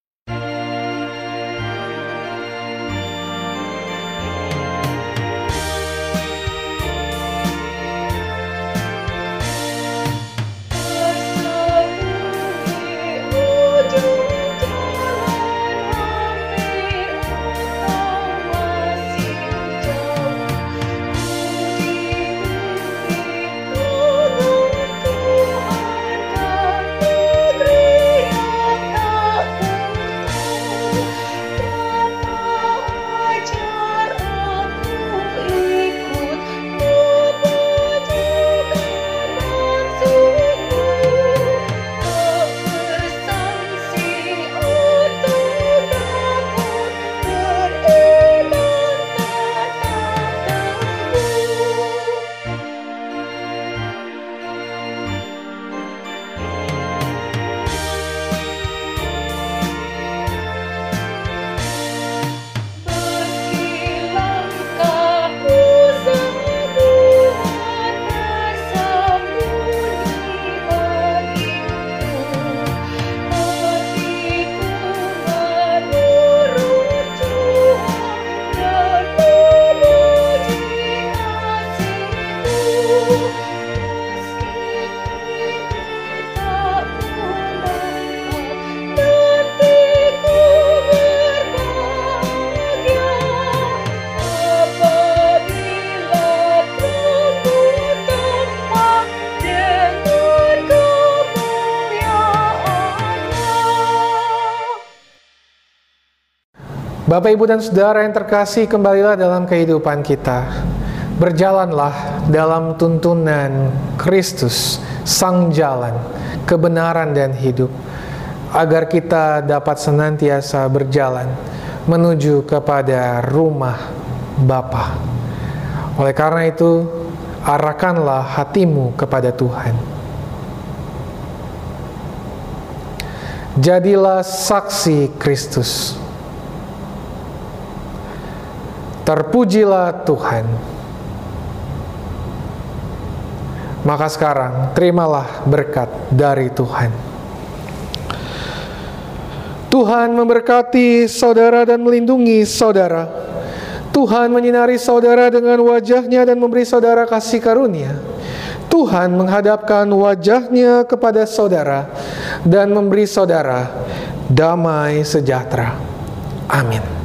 C: Bapak, Ibu, dan Saudara yang terkasih, kembalilah dalam kehidupan kita. Berjalanlah dalam tuntunan Kristus, Sang Jalan, kebenaran dan hidup, agar kita dapat senantiasa berjalan menuju kepada rumah Bapa. Oleh karena itu, arahkanlah hatimu kepada Tuhan. Jadilah saksi Kristus Terpujilah Tuhan. Maka sekarang terimalah berkat dari Tuhan. Tuhan memberkati saudara dan melindungi saudara. Tuhan menyinari saudara dengan wajahnya dan memberi saudara kasih karunia. Tuhan menghadapkan wajahnya kepada saudara dan memberi saudara damai sejahtera. Amin.